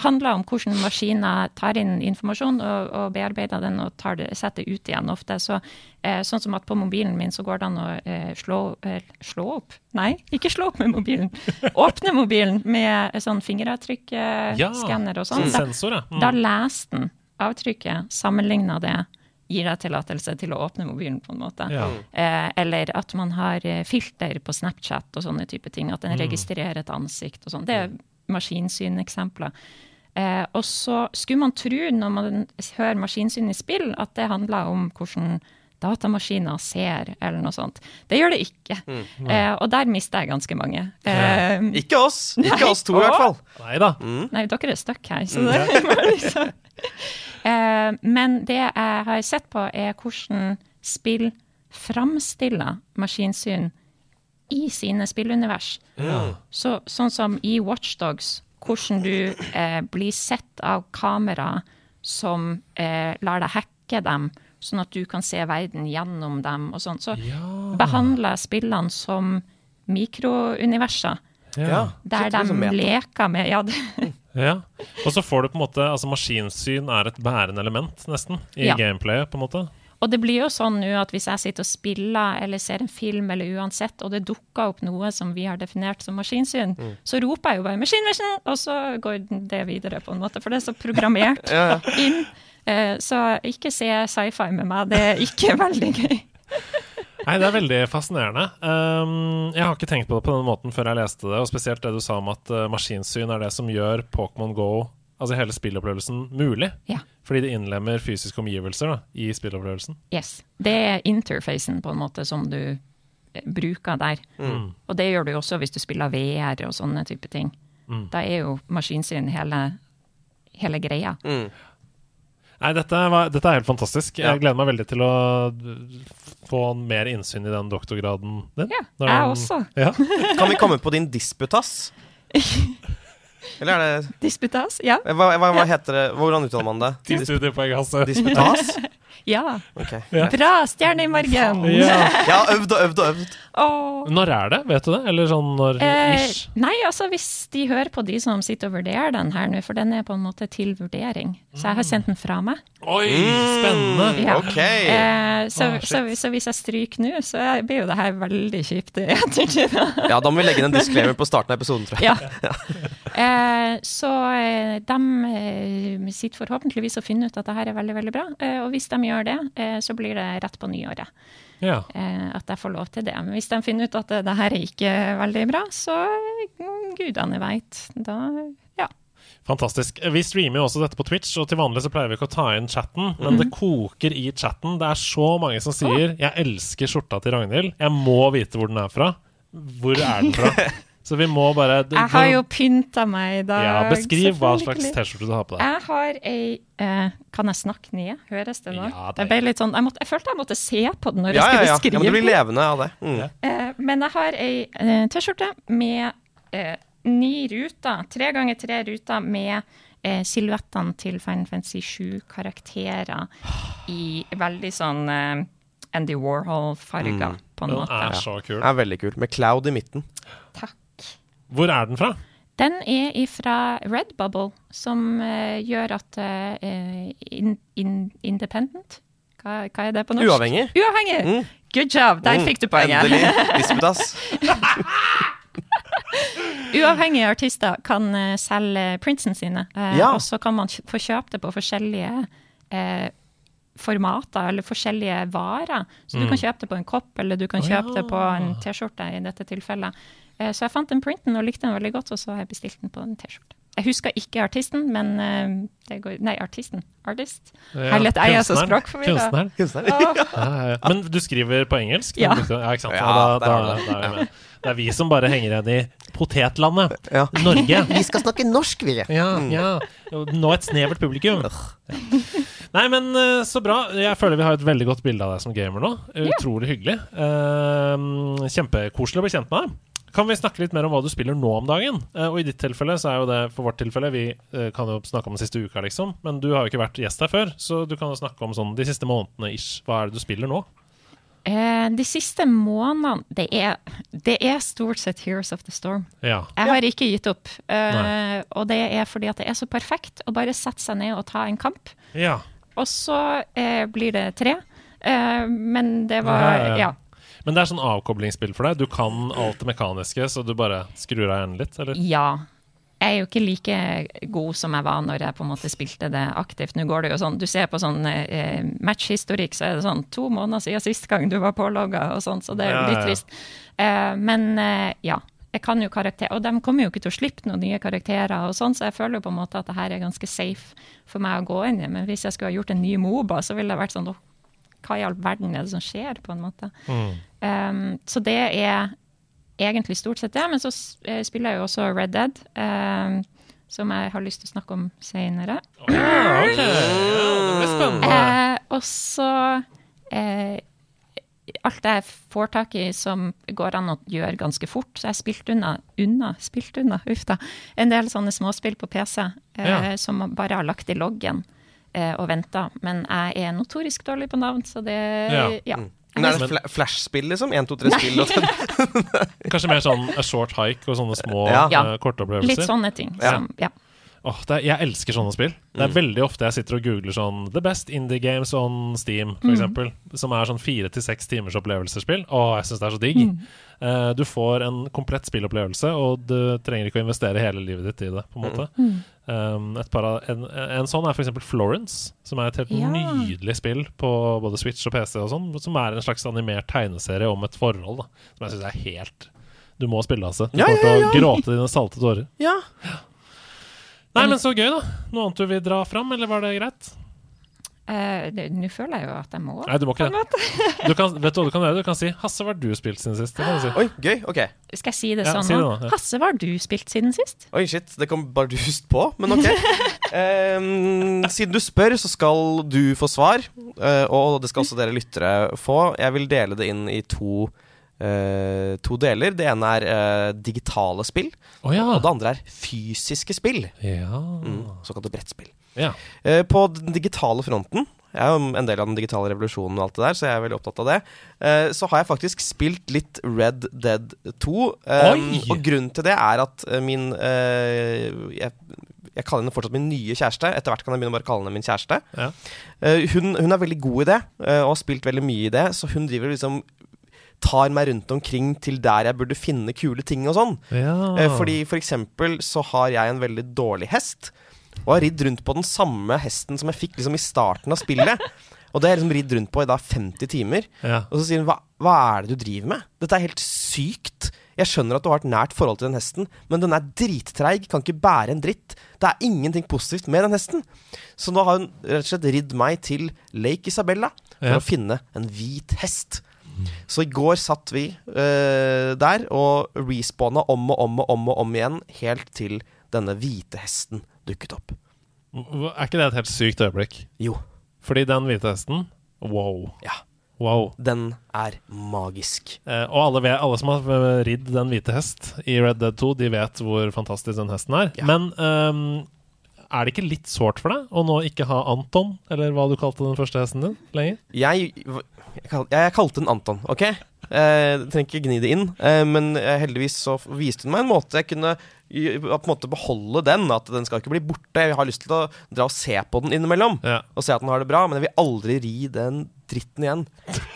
handler om hvordan maskiner tar inn informasjon og, og bearbeider den og tar det, setter det ut igjen ofte. Så, eh, sånn som at på mobilen min så går det an å eh, slå, eh, slå opp Nei, ikke slå opp med mobilen. Åpne mobilen med sånn fingeravtrykkskanner og sånn. Da, Sensor, ja. Mm. da leser den avtrykket, sammenligner det, gir deg tillatelse til å åpne mobilen, på en måte. Ja. Eh, eller at man har eh, filter på Snapchat og sånne type ting. At den registrerer et ansikt og sånn. Det er maskinsyneksempler. Eh, og så skulle man tro, når man hører maskinsyn i spill, at det handler om hvordan datamaskiner ser, eller noe sånt. Det gjør det ikke. Eh, og der mister jeg ganske mange. Eh, Ikke oss. Ikke oss to, i hvert fall. Nei da. Nei, dere er stuck her, så det var liksom Men det jeg har sett på, er hvordan spill framstiller maskinsyn i sine spillunivers. Så, sånn som i Watchdogs, hvordan du eh, blir sett av kamera som eh, lar deg hacke dem, sånn at du kan se verden gjennom dem og sånn. Så behandler jeg spillene som mikrouniverser, Ja. der de leker med ja, det, Ja. Og så får du på en måte Altså, maskinsyn er et bærende element, nesten, i Ja. gameplayet, på en måte. Og det blir jo sånn nå at hvis jeg sitter og spiller eller ser en film eller uansett, og det dukker opp noe som vi har definert som maskinsyn, så roper jeg jo bare 'machine vision', og så går det videre, på en måte. For det er så programmert Ja, ja. inn. Eh, Så ikke se sci-fi med meg, det er ikke veldig gøy. Nei, det er veldig fascinerende. Um, jeg har ikke tenkt på det på den måten før jeg leste det, og spesielt det du sa om at uh, maskinsyn er det som gjør Pokémon Go, altså hele spillopplevelsen, mulig. Ja. Fordi det innlemmer fysiske omgivelser da, i spillopplevelsen. Yes. Det er interfacen på en måte som du eh, bruker der. Og det gjør du jo også hvis du spiller VR og sånne type ting. Da er jo maskinsyn hele, hele greia. Mm. Nei, dette, var, dette er helt fantastisk. Ja. Jeg gleder meg veldig til å få mer innsyn i den doktorgraden din. Ja, jeg den- også. Ja. Kan vi komme på din disputas? Eller er det Disputas? Ja. Hva, hva, hva heter det? Hvordan uttaler man det? Ti studiepoeng, Okay. Ja. Bra! Stjerne i margen! Ja. Jeg har øvd og øvd og øvd. Åh. Når er det? Vet du det? Eller sånn når Eh, nei, altså hvis de hører på de som sitter og vurderer den her nå, for den er på en måte til vurdering. Så jeg har sendt den fra meg. Oi, spennende! Ja. Ok. Eh, så, ah, så, så hvis jeg stryker nå, så blir jo det her veldig kjipt i ettertid. Ja, da må vi legge inn en disclaimer på starten av episoden, tror jeg. Ja. Eh, så eh, de eh, sitter forhåpentligvis og finner ut at det her er veldig, veldig bra. Eh, og hvis de gjør det, eh, så blir det rett på nyåret Ja. eh, at jeg får lov til det. Men hvis de finner ut at det, det her er ikke veldig bra, så mm, gudene veit. Da ja. Fantastisk. Vi streamer jo også dette på Twitch, og til vanlig så pleier vi ikke å ta inn chatten, men det koker i chatten. Det er så mange som sier 'jeg elsker skjorta til Ragnhild', jeg må vite hvor den er fra. Hvor er den fra? Så vi må bare Jeg har jo pynta meg i dag. ja, Beskriv hva slags. T-skjorte du har på deg. Jeg har ei eh, Kan jeg snakke ned? Høres det nå? Ja, det- ble litt sånn, jeg, måtte, jeg følte jeg måtte se på den når Ja, jeg ja, skulle ja. ja ja. men du blir levende av det. Mm. Eh, men jeg har ei eh, T-skjorte med eh, ni ruter, tre ganger tre ruter med eh, silhuettene til Final Fantasy 7-karakterer i veldig sånn eh, Andy Warhol-farger, på en måte. Den er så kul. Den er veldig kul, Med Cloud i midten. Takk. Hvor er den fra? Den er fra Redbubble, som uh, gjør at uh, in, in, Independent hva, hva er det på norsk? Uavhengig. Uavhengig! Mm. Good job! Der Mm, fikk du poenget. Endelig. Disputas. Uavhengige artister kan uh, selge printsene sine, Ja. og så kan man få kjøpe det på forskjellige eh, formater eller forskjellige varer. Så du kan kjøpe det på en kopp, eller du kan kjøpe det på en. T-skjorte i dette tilfellet. Eh, så jeg fant den printen og likte den veldig godt, og så har jeg bestilt den på en T-skjorte. jeg husker ikke artisten, men eh, det går Nei, artisten. Artist. Ja, Herlighet, jeg er så kunstneren. språkforvirra. Kunstneren. kunstneren. Oh. ja, ja. Men du skriver på engelsk? Ja. ja ikke sant? Ja, da, der da, det. da er vi med. Det er vi som bare henger igjen i potetlandet. Ja. Norge. Vi skal snakke norsk, vi. Ja, ja. Nå et snevert publikum. Nei, men eh, så bra. Jeg føler vi har et veldig godt bilde av deg som gamer nå. Utrolig hyggelig. Kjempekoselig å bli kjent med deg. Kan vi snakke litt mer om hva du spiller nå om dagen? Eh, og i ditt tilfelle så er jo det for vårt tilfelle Vi eh, kan jo snakke om den siste uka, liksom. Men du har jo ikke vært gjest her før, så du kan jo snakke om sånn de siste månedene ish. Hva er det du spiller nå? Eh, de siste månedene det er, det er stort sett Heroes of the Storm. Ja. Jeg har ikke gitt opp. Eh, og det er fordi at det er så perfekt å bare sette seg ned og ta en kamp. ja. Og så eh, blir det tre. Eh, men det var Ja. Men det er sånn avkoblingsspill for deg? Du kan alt det mekaniske, så du bare skrur av hjernen litt, eller? Ja. Jeg er jo ikke like god som jeg var når jeg på en måte spilte det aktivt. Nå går det jo sånn, Du ser på sånn eh, matchhistorikk, så er det sånn to måneder siden sist gang du var pålogga, og sånn, så det er jo litt ja. trist. Eh, men eh, ja. Jeg kan jo karakter, Og de kommer jo ikke til å slippe noen nye karakterer, og sånn, så jeg føler jo på en måte at det her er ganske safe for meg å gå inn i. Men hvis jeg skulle ha gjort en ny Moba, så ville det vært sånn «Åh, Hva i all verden er det som skjer, på en måte? Um, så det er egentlig stort sett det. Men så eh, spiller jeg jo også Red Dead, um, som jeg har lyst til å snakke om senere. Ja, okay. Ja, det blir spennende. Eh, og så uh, Alt jeg får tak i som går an å gjøre ganske fort. Så jeg har spilt unna, unna, spilt unna, uff da, en del sånne småspill på PC eh, Ja. som man bare har lagt i loggen eh, og venta. Men jeg er notorisk dårlig på navn, så det Ja. ja. Men er det fla Flash-spill, liksom? 1, 2, 3 spill? Og. Kanskje mer sånn a short hike og sånne små Ja. uh, eh, kortopplevelser. Litt sånne ting. Ja. Som, ja. Oh, det er, jeg elsker sånne spill. Det er veldig ofte jeg sitter og googler sånn The best indie games on Steam, for eksempel. Som er sånn fire til seks timers opplevelsespill. Å, jeg syns det er så digg. Eh, du får en komplett spillopplevelse, og du trenger ikke å investere hele livet ditt i det, på en måte. Um, et par av, en, en sånn er eksempel Florence, som er et helt Ja. nydelig spill på både Switch og PC og sånn, som er en slags animert tegneserie om et forhold, da. Som jeg syns er helt Du må spille, altså. Du Ja, kommer til ja, å gråte dine salte tårer. Ja. Nei, men så gøy, da. Noe annet du vil dra fram, eller var det greit? Eh, Nå føler jeg jo at jeg må. Nei, du må ikke det. Du kan, vet du hva du kan gjøre? Du kan si 'Hasse, hva har du spilt siden sist?' Kan du si. Oi, gøy. Ok. Skal jeg si det Ja, sånn si det nå? ja. Hasse, hva har du spilt siden sist? Oi, shit. Det kom bardust på, men ok. um, siden du spør, så skal du få svar. eh, og det skal også dere lyttere få. Jeg vil dele det inn i to, uh, to deler. Det ene er uh, digitale spill, Oh, ja. og det andre er fysiske spill. ja. Mm, såkalte brettspill. Ja. Eh, på den digitale fronten jeg er jo en del av den digitale revolusjonen, og alt det der, så jeg er veldig opptatt av det. Eh, så har jeg faktisk spilt litt Red Dead 2. eh, Oi! og grunnen til det er at eh, min eh, jeg, jeg kaller henne fortsatt min nye kjæreste. Etter hvert kan jeg begynne å bare kalle henne min kjæreste. Ja. Eh, hun, hun er veldig god i det, eh, og har spilt veldig mye i det, så hun driver liksom tar meg rundt omkring til der jeg burde finne kule ting og sånn. ja. Eh, Fordi for eksempel så har jeg en veldig dårlig hest, og har ridd rundt på den samme hesten som jeg fikk liksom i starten av spillet. Og det har jeg liksom ridd rundt på i da 50 timer. ja. Og så sier hun hva, hva er det du driver med? Dette er helt sykt. Jeg skjønner at du har et nært forhold til den hesten, men den er drittreig, kan ikke bære en dritt. Det er ingenting positivt med den hesten. Så nå har hun rett og slett ridd meg til Lake Isabella for Ja. å finne en hvit hest. Så i går satt vi uh, der og respawna om og om og om og om igjen, helt til denne hvite hesten dukket opp. Er ikke det et helt sykt øyeblikk? Jo, Fordi den hvite hesten Wow. Ja. Wow. den er magisk. Eh, og alle, vet, alle som har eh, ridd den hvite hest i Red Dead 2, de vet hvor fantastisk den hesten er. Ja. Men um, er det ikke litt sårt for deg å nå ikke ha Anton, eller hva du kalte den første hesten din, lenger? Jeg, jeg, kal, jeg kalte den Anton, OK? Eh, trenger ikke gni det inn, eh, men eh, heldigvis så viste hun meg en måte jeg kunne på en måte beholde den. At den skal ikke bli borte. Jeg har lyst til å dra og se på den innimellom. Ja. Og se at den har det bra, men jeg vil aldri ri den dritten igjen.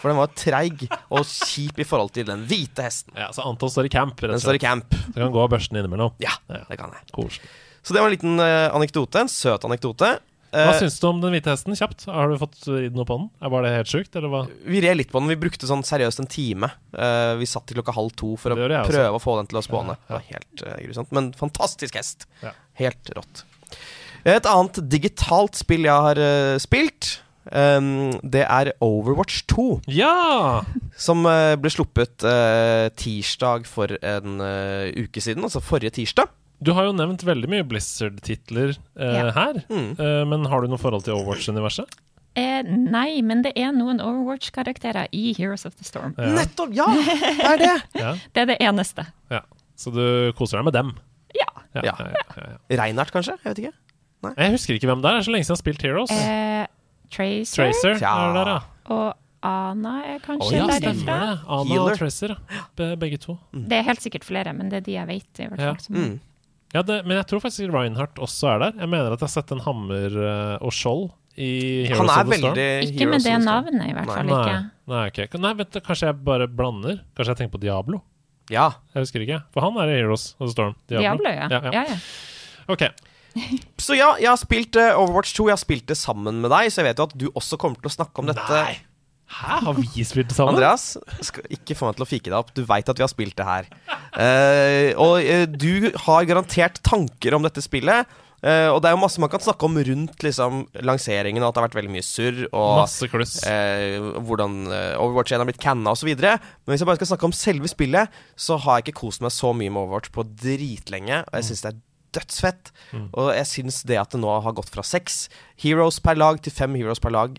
For den var treig og kjip i forhold til den hvite hesten. ja, Så Anton står i camp, Den står i camp. Så kan gå og børste den innimellom. Ja, Ja. det kan jeg. Koselig. Så det var en liten anekdote. En søt anekdote. Hva Eh, syns du om den hvite hesten? Kjapt. Har du fått ridd noe på den? Var det helt sjukt, eller hva? vi red litt på den. Vi brukte sånn seriøst en time. Eh, vi satt til klokka halv to for å prøve også. å få den til å spåne. Ja, ja. Det var helt eh, grusomt. Men fantastisk hest. Ja. Helt rått. Et annet digitalt spill jeg har spilt, ehm, det er Overwatch 2. Ja! Som ble sluppet tirsdag for en uke siden, altså forrige tirsdag. Du har jo nevnt veldig mye Blizzard-titler eh, Ja. her. Mm. Eh, men har du noe forhold til Overwatch-universet? Eh, nei, men det er noen Overwatch-karakterer i Heroes of the Storm. Ja. Nettopp! Ja, det er det! Ja. Det er det eneste. ja. Så du koser deg med dem? Ja. Ja. Ja. ja, ja, ja, ja. Reinhardt, kanskje? Jeg vet ikke. Jeg husker ikke hvem det er. Det er så lenge siden jeg har spilt Heroes. Eh, Tracer, Tracer Ja. er der, ja. og Ana er kanskje kanskje ja, derifra. stemmer det. Ana Healer. og Tracer. Be begge to. Det er helt sikkert flere, men det er de jeg vet. i hvert Ja. fall. som- Mm. Ja, det, men jeg tror faktisk Reinhardt også er der. Jeg mener at jeg har sett en hammer eh, og skjold i Heroes Han er of the Storm. Ikke Ikke med det navnet, i hvert Nei. fall ikke. Nei, nei, ok. nei, vent, kanskje jeg bare blander. Kanskje jeg tenker på Diablo. Ja. Jeg husker ikke. For han er i Heroes of the Storm. Diablo, ja. Ja, ja. ja, ja. Ok. Så ja, jeg har spilt eh, Overwatch 2. Jeg har spilt det sammen med deg, så jeg vet jo at du også kommer til å snakke om dette. Nei. Hæ, har vi spilt det sammen? Andreas, skal ikke få meg til å fike deg opp. Du veit at vi har spilt det her. Uh, og uh, du har garantert tanker om dette spillet. Uh, og det er jo masse man kan snakke om rundt liksom, lanseringen, og at det har vært veldig mye surr. Og hvordan Overwatch 1 har blitt canna osv. Men hvis jeg bare skal snakke om selve spillet, så har jeg ikke kost meg så mye med Overwatch på dritlenge. Og jeg syns det er dødsfett. Og jeg syns det at det nå har gått fra seks heroes per lag til fem heroes per lag,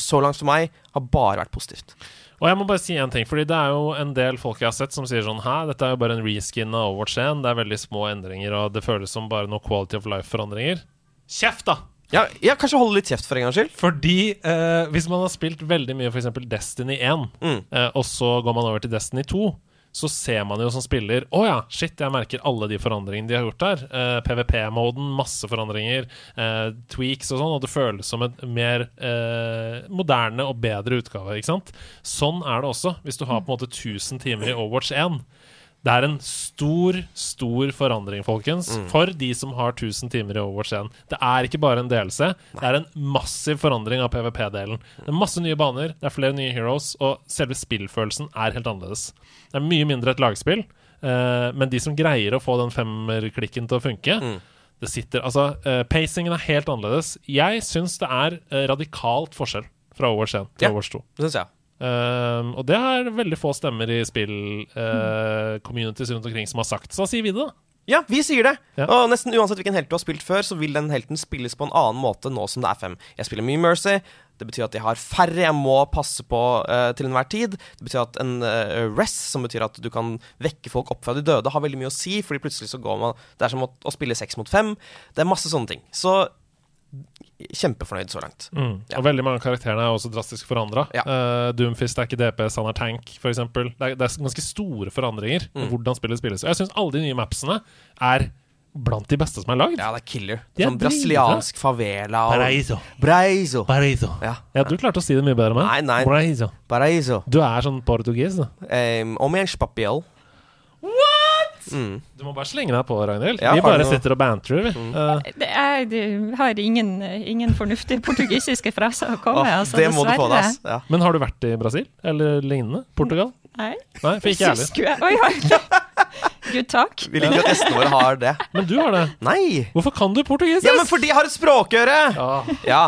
så langt for meg, har bare vært positivt. Og jeg må bare si en ting, fordi det er jo en del folk jeg har sett som sier sånn Hæ, dette er jo bare en reskin av Overwatch 1. Det er veldig små endringer, og det føles som bare noe quality of life-forandringer. Kjeft, da! Ja, ja, kanskje holde litt kjeft for en gangs skyld. Fordi eh, hvis man har spilt veldig mye f.eks. Destiny 1, Mm. eh, og så går man over til Destiny 2, så ser man jo som spiller Å ja, shit, jeg merker alle de forandringene de har gjort der. Uh, PVP-moden, masse forandringer, uh, tweaks og sånn, og det føles som en mer uh, moderne og bedre utgave, ikke sant? Sånn er det også hvis du har på en måte 1000 timer i Overwatch 1. Det er en stor, stor forandring, folkens, for de som har 1000 timer i Overwatch 1. Det er ikke bare en DLC, det er en massiv forandring av PVP-delen. Det er masse nye baner, det er flere nye heroes, og selve spillfølelsen er helt annerledes. Det er mye mindre et lagspill, eh, men de som greier å få den femmerklikken til å funke det sitter, altså, eh, Pacingen er helt annerledes. Jeg syns det er eh, radikalt forskjell fra Overwatch 1 til Ja. Overwatch 2. Det synes jeg. Um, og det er veldig få stemmer i spill-communities rundt omkring som har sagt. Så sier vi det, da. Ja, vi sier det. Ja. Og nesten uansett hvilken helt du har spilt før, så vil den helten spilles på en annen måte nå som det er fem. Jeg spiller mye Mercy. Det betyr at jeg har færre jeg må passe på uh, til enhver tid. Det betyr at en uh, rest, som betyr at du kan vekke folk opp fra de døde, har veldig mye å si, fordi plutselig så går man Det er som å, å spille seks mot fem. Det er masse sånne ting. Så kjempefornøyd så langt. Mm. Ja. Og veldig mange av karakterene er også drastisk forandra. Ja. Doomfist er ikke DPS, han er tank, f.eks. Det, er- det er ganske store forandringer Mm. hvordan spillet spilles. Og jeg syns alle de nye mapsene er blant de beste som er lagd. Ja, det er killer. Det er Sånn brasiliansk favela og Paraíso. Braiso. Paraíso. Ja. Ja, du klarte å si det mye bedre enn meg. Nei, nei. Paraíso. Paraíso. Du er sånn portugis, da. Um, Omiens papel. Du må bare slenge deg på, Ragnhild. Ja, vi bare noe- sitter og banterer, vi. Mm. Uh. Jeg har ingen, ingen fornuftige portugisiske fraser å komme med. Åh, altså, det må du få deg, ass. Ja. men har du vært i Brasil? Eller lignende? Portugal? Nei. Nei, for ikke jeg heller. Oi, oi. Gud, takk. Vi liker at gjestene våre har det. Men du har det. Nei! Hvorfor kan du portugisisk? Ja, men fordi jeg har et språkøre! Ja. Ja.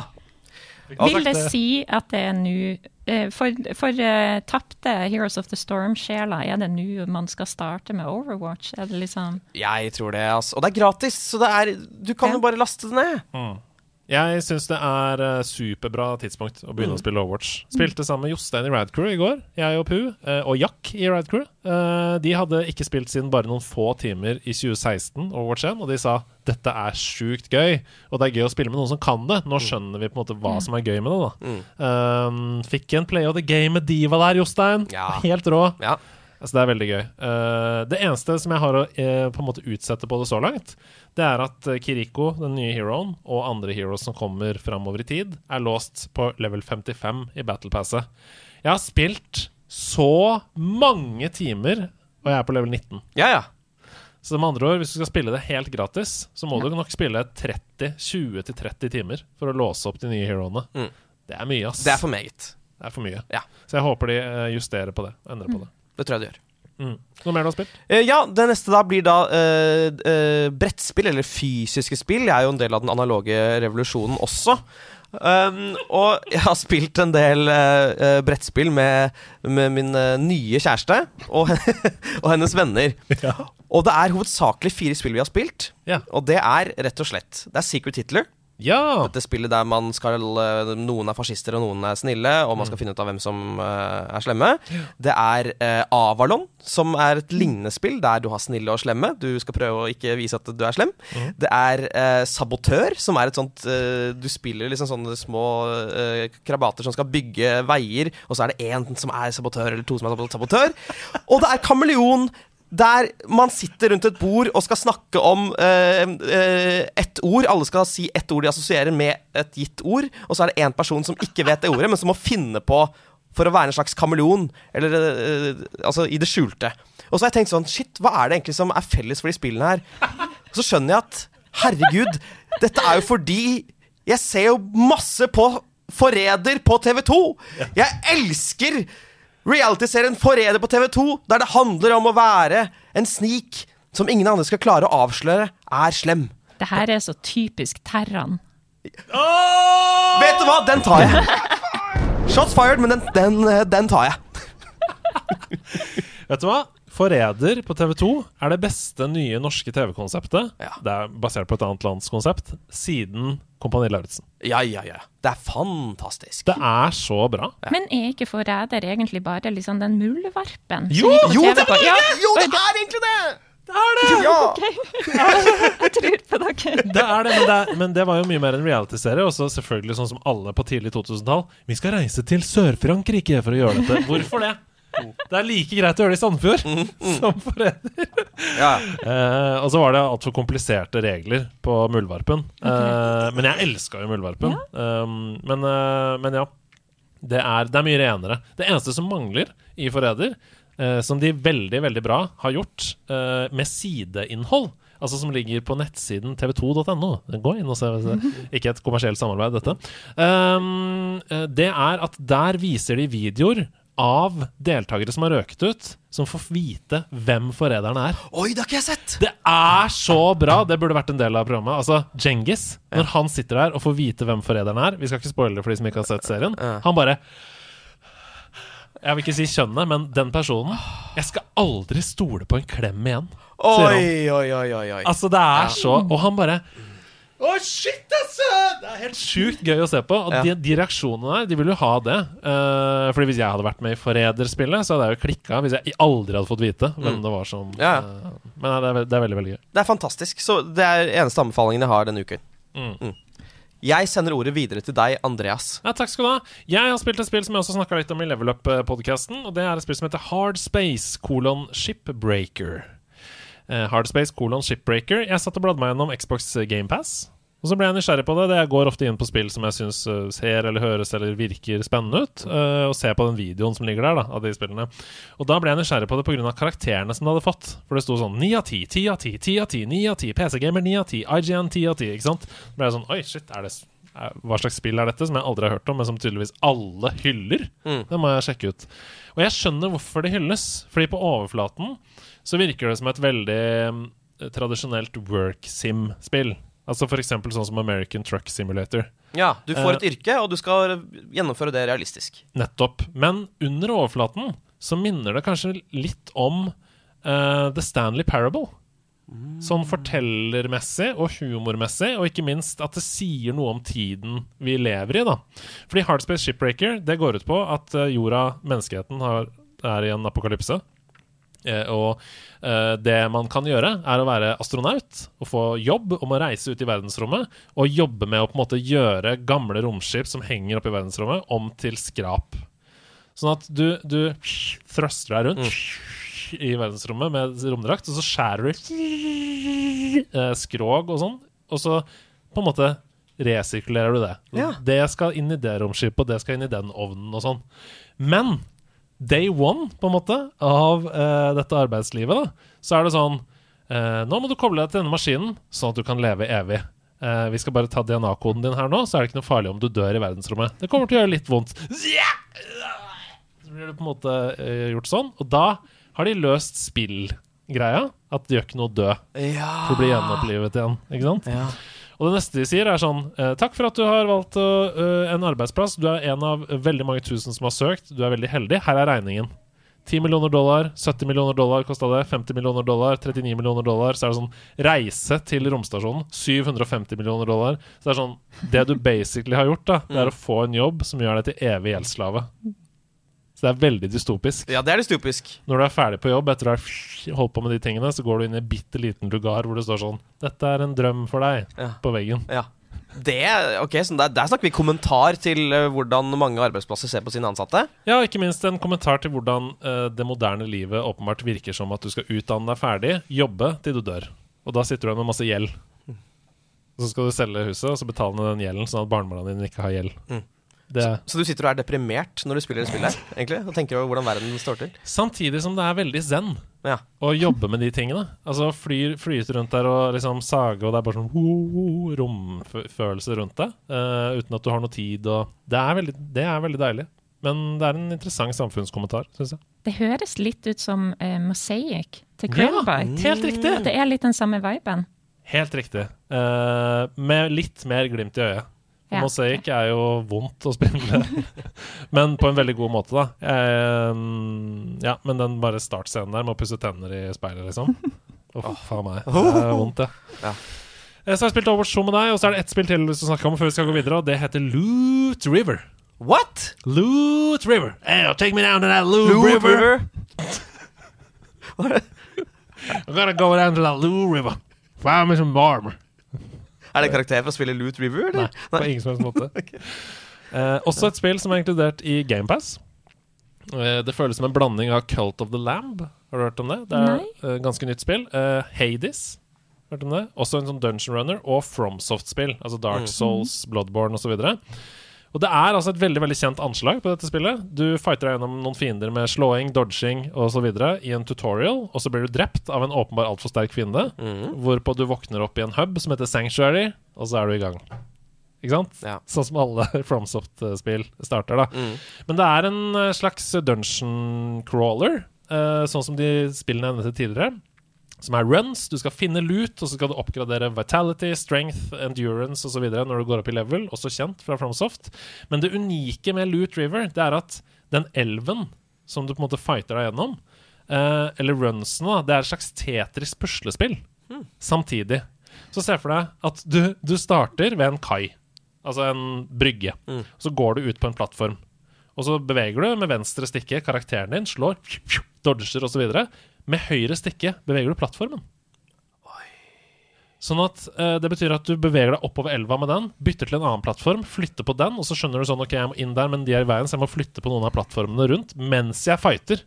Vil det si at det er nå eh, For, for uh, tapte Heroes of the Storm-sjela, er det nå man skal starte med Overwatch? Er det liksom Jeg tror det, altså. Og det er gratis, så det er Du kan Ja. jo bare laste det ned. Jeg syns det er eh, superbra tidspunkt å begynne å spille Overwatch. Spilte sammen med Jostein i Radcrew i går, jeg og Pu, eh, og Jack i Radcrew. Eh, De hadde ikke spilt siden bare noen få timer i 2016, Overwatch 1, og de sa dette er sjukt gøy, og det er gøy å spille med noen som kan det. Nå skjønner vi på en måte hva som er gøy med det, da. Um, fikk en play of the game med Diva der, Jostein. Ja. Helt rå. Ja. Altså, det er veldig gøy. Uh, det eneste som jeg har å uh, på en måte utsette på det så langt, det er at eh, Kiriko, den nye heroen, og andre heroes som kommer framover i tid, er låst på level 55 i Battle Passet. Jeg har spilt så mange timer, og jeg er på level 19. Ja, ja. Så med andre ord, hvis du skal spille det helt gratis, så må du nok spille 30, 20-30 timer for å låse opp de nye heroene. Mm. Det er mye, ass. Det er for meget. Det er for mye. Ja. Så jeg håper de justerer på det. Endrer på det. Det tror jeg det gjør. Noe mer du har spilt? Uh, ja, det neste da blir da uh, uh, brettspill, eller fysiske spill. Jeg er jo en del av den analoge revolusjonen også. Um, og jeg har spilt en del brettspill med, med min nye kjæreste og, og hennes venner. Og det er hovedsakelig fire spill vi har spilt. Ja. Og det er rett og slett Det er Secret Hitler. Ja! Dette spillet der man skal eh, noen er fascister og noen er snille, og man skal finne ut av hvem som uh, er slemme. Det er uh, Avalon, som er et lignende spill der du har snille og slemme. Du skal prøve å ikke vise at du er slem. Det er uh, Sabotør, som er et sånt Du spiller liksom sånne små krabater som skal bygge veier, og så er det én som er sabotør, eller to som er sabotør. Og det er Kameleon. Der man sitter rundt et bord og skal snakke om uh, uh, ett ord. Alle skal si ett ord de assosierer med et gitt ord. Og så er det én person som ikke vet det ordet, men som må finne på for å være en slags kameleon. Eller uh, altså i det skjulte. Og så har jeg tenkt sånn Shit, hva er det egentlig som er felles for de spillene her? Og så skjønner jeg at herregud, dette er jo fordi jeg ser jo masse på Forræder på TV2. Jeg elsker realityserien Forræder på TV2, der det handler om å være en snik som ingen andre skal klare å avsløre er slem. Det her er så typisk Terran. Vet du hva? Den tar jeg. Shots fired, men den, den, den tar jeg. Vet du hva? Forræder på TV2 er det beste nye norske TV-konseptet. Ja. Det er basert på et annet lands konsept. Siden Kompani Lauritzen. Ja, ja, ja. Det er fantastisk. Det er så bra. Men er ikke Forræder egentlig bare liksom den muldvarpen? Jo, Jo, det er Ja, det! Jo, det er egentlig det! Det er det! Ja. Jeg tror på dere. Det er det, men det, er, men det var jo mye mer en realityserie. Også selvfølgelig sånn som alle på tidlig 2000-tall. Vi skal reise til Sør-Frankrike for å gjøre dette. Hvorfor det? Det er like greit å gjøre det i Sandefjord som forræder. Ja. Eh, og så var det altfor kompliserte regler på Muldvarpen. Eh, men jeg elska jo Muldvarpen. Um, men, eh, men ja. Det er, det er mye renere. Det eneste som mangler i Forræder, eh, som de veldig, veldig bra har gjort eh, med sideinnhold Altså som ligger på nettsiden tv2.no. Gå inn og se. Ikke et kommersielt samarbeid, dette. Um, eh, det er at der viser de videoer av deltakere som har røket ut, som får vite hvem forræderen er. Oi, det har ikke jeg sett! Det er så bra! Det burde vært en del av programmet. Altså, Djengis, når han sitter der og får vite hvem forræderen er Vi skal ikke spoile det for de som ikke har sett serien. Han bare Jeg vil ikke si kjønnet, men den personen Jeg skal aldri stole på en klem igjen. sier han. Oi, oi, oi, oi, oi. Altså, det er så Og han bare Å, shit, altså! Det er helt sjukt gøy å se på. Og Ja. de, de reaksjonene der, de vil jo ha det. Uh, fordi hvis jeg hadde vært med i Forræderspillet, så hadde jeg jo klikka hvis jeg aldri hadde fått vite hvem det var som Mm. Ja. uh, Men det, er, det er veldig, veldig gøy. Det er fantastisk. Så det er eneste anbefalingen jeg har denne uken. Mm. Jeg sender ordet videre til deg, Andreas. Ja, takk skal du ha. Jeg har spilt et spill som jeg også snakka litt om i Level Up-podkasten. Og det er et spill som heter Hard Space kolon Shipbreaker. Eh, Hard Space colon Shipbreaker. Jeg satt og bladde meg gjennom Xbox GamePass. Og så ble jeg nysgjerrig på det. Jeg går ofte inn på spill som jeg syns uh, ser eller høres eller virker spennende ut, uh, og ser på den videoen som ligger der, da, av de spillene. Og da ble jeg nysgjerrig på det pga. karakterene som det hadde fått. For det sto sånn 9 av 10, 10 av 10, 10 av 10, 9 av 10, PC-gamer 9 av 10, IGN 10 av 10, ikke sant? Da ble jeg sånn Oi, shit, er det hva slags spill er dette, som jeg aldri har hørt om, men som tydeligvis alle hyller? Det må jeg sjekke ut. Og jeg skjønner hvorfor det hylles. Fordi på overflaten så virker det som et veldig mm, tradisjonelt work sim-spill. Altså eksempel sånn som American Truck Simulator. Ja, Du får Eh. et yrke, og du skal gjennomføre det realistisk. Nettopp. Men under overflaten så minner det kanskje litt om uh, The Stanley Parable. Sånn fortellermessig og humormessig, og ikke minst at det sier noe om tiden vi lever i. da. Fordi Hardspace Shipbreaker det går ut på at eh, jorda, menneskeheten, har, er i en apokalypse. Eh, og eh, det man kan gjøre, er å være astronaut og få jobb om å reise ut i verdensrommet. Og jobbe med å på en måte gjøre gamle romskip som henger oppe i verdensrommet, om til skrap. Sånn at du, du thruster deg rundt i verdensrommet med romdrakt, og så skjærer du eh, skrog og sånn, og så på en måte resirkulerer du det. Ja. Det skal inn i det romskipet, og det skal inn i den ovnen og sånn. Men day one, på en måte, av uh, dette arbeidslivet, da, så er det sånn uh, Nå må du koble deg til denne maskinen, sånn at du kan leve evig. Uh, vi skal bare ta DNA-koden din her nå, så er det ikke noe farlig om du dør i verdensrommet. Det kommer til å gjøre litt vondt. Så blir det på en måte gjort sånn, og da har de løst spillgreia. At det gjør ikke noe dø. Ja. For å bli gjenopplivet igjen. Ikke sant? Ja. Og det neste de sier, er sånn eh, Takk for at du har valgt eh, en arbeidsplass. Du er en av veldig mange tusen som har søkt. Du er veldig heldig. Her er regningen. 10 millioner dollar, 70 millioner dollar kosta det. 50 millioner dollar, 39 millioner dollar. Så er det sånn reise til romstasjonen. 750 millioner dollar. Så det er sånn Det du basically har gjort, da, det er å få en jobb som gjør deg til evig gjeldsslave. Så det er veldig dystopisk. ja, det er dystopisk. Når du er ferdig på jobb etter å ha holdt på med de tingene, så går du inn i en bitte liten lugar hvor det står sånn Dette er en drøm for deg. Ja. På veggen. Ja. Det, ok, så der, der snakker vi kommentar til eh, hvordan mange arbeidsplasser ser på sine ansatte. Ja, ikke minst en kommentar til hvordan uh, det moderne livet åpenbart virker som at du skal utdanne deg ferdig, jobbe til du dør. Og da sitter du igjen med masse gjeld. Så skal du selge huset og så betale den gjelden, sånn at barnebarna dine ikke har gjeld. Mm. Det, Så du sitter og er deprimert når du spiller det spillet, egentlig, og tenker over hvordan verden står til. samtidig som det er veldig zen Ja. å jobbe med de tingene. Altså fly, flyte rundt der og liksom sage, og det er bare sånn ho, romfølelse rundt deg. Uh, uten at du har noe tid. Og det, er veldig, det er veldig deilig. Men det er en interessant samfunnskommentar, syns jeg. Det høres litt ut som uh, Mosaic til Ja, helt riktig. Det er litt den samme viben. Helt riktig. Uh, med litt mer glimt i øyet. Ja, Mosaic er jo vondt å spille, men på en veldig god måte, da. Eh, ja, men den bare startscenen der med å pusse tenner i speilet, liksom. Å, faen meg. Det er vondt, det. Ja. Eh, Så har jeg spilt Overwatch 2 med deg, og så er det ett spill til vi skal snakke om før vi skal gå videre, og det heter Loot River. What? Loot River. Hey, take me down to that Loot, Loot River. River? I gotta go down to that Loot River. Find me some armor. Er det en karakter for å spille Loot River, eller? Nei, på ingen som helst måte. eh, også et spill som er inkludert i GamePass. Eh, det føles som en blanding av Cult of the Lamb. Har du hørt om det? Det er et eh, ganske nytt spill. Eh, Hades. Hørt om det? Også en sånn Dungeon Runner og FromSoft-spill. Altså Dark Souls, Bloodborne osv. Og det er altså et veldig veldig kjent anslag på dette spillet. Du fighter deg gjennom noen fiender med slåing, dodging osv. i en tutorial, og så blir du drept av en åpenbar altfor sterk fiende. Hvorpå du våkner opp i en hub som heter Sanctuary, og så er du i gang. Ikke sant? Ja. Sånn som alle FromSoft-spill starter, da. Mm. Men det er en eh, slags dungeon crawler, eh, sånn som de spillene jeg nevnte tidligere. Som er runs. Du skal finne loot, og så skal du oppgradere vitality, strength, endurance osv. når du går opp i level, også kjent fra FromSoft. Men det unike med Loot River, det er at den elven som du på en måte fighter deg gjennom, eh, eller runsene, det er et slags Tetris puslespill samtidig. Så se for deg at du, du starter ved en kai, altså en brygge. Så går du ut på en plattform. Og så beveger du med venstre stikke karakteren din, slår, dodger osv. Med høyre stikke beveger du plattformen. Sånn at eh, Det betyr at du beveger deg oppover elva med den, bytter til en annen plattform, flytter på den, og så skjønner du sånn Ok, jeg må inn der, men de er i veien, så jeg må flytte på noen av plattformene rundt mens jeg fighter.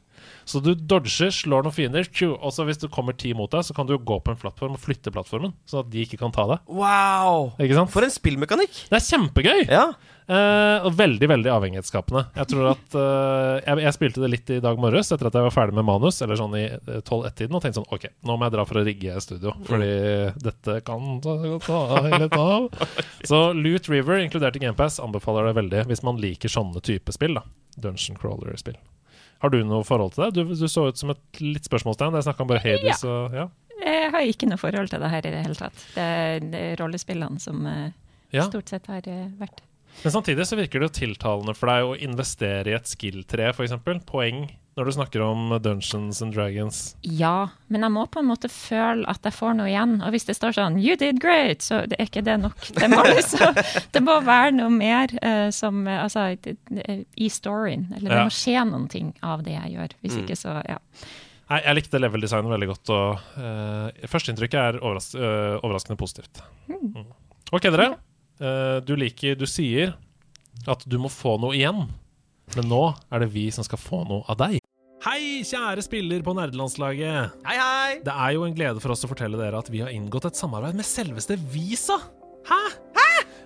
Så du dodger, slår noen fiender, og så hvis du kommer ti mot deg, så kan du gå på en plattform og flytte plattformen, sånn at de ikke kan ta deg. Wow! For en spillmekanikk! Det er kjempegøy! Ja. Eh, og veldig veldig avhengighetsskapende. Jeg tror at eh, jeg, jeg spilte det litt i dag morges etter at jeg var ferdig med manus, eller sånn i eh, 12-1-tiden, og tenkte sånn OK, nå må jeg dra for å rigge studio, fordi dette kan ta litt av. Så Loot River, inkludert i GamePass, anbefaler det veldig hvis man liker sånne type spill. da Dungeon crawler-spill. Har du noe forhold til det? Du, du så ut som et litt spørsmålstegn. Jeg snakka om bare Hades og ja. Jeg har ikke noe forhold til det her i det hele tatt. Det er, det er rollespillene som eh, ja. stort sett har eh, vært Men samtidig så virker det jo tiltalende for deg å investere i et skill-tre, f.eks. Poeng når du snakker om Dungeons and Dragons. Ja, men jeg må på en måte føle at jeg får noe igjen. Og hvis det står sånn 'you did great', så er ikke det nok. Det må, liksom, det må være noe mer uh, som eh, Altså det- det- i storyen. Eller det Ja. må skje noen ting av det jeg gjør. Hvis ikke så Ja. Nei, jeg likte level-designet veldig godt, og uh, førsteinntrykket er overras uh, overraskende positivt. Mm. OK, dere. Uh, du liker Du sier at du må få noe igjen, men nå er det vi som skal få noe av deg. Hei, kjære spiller på nerdelandslaget. Hei, hei! Det er jo en glede for oss å fortelle dere at vi har inngått et samarbeid med selveste Visa. Hæ?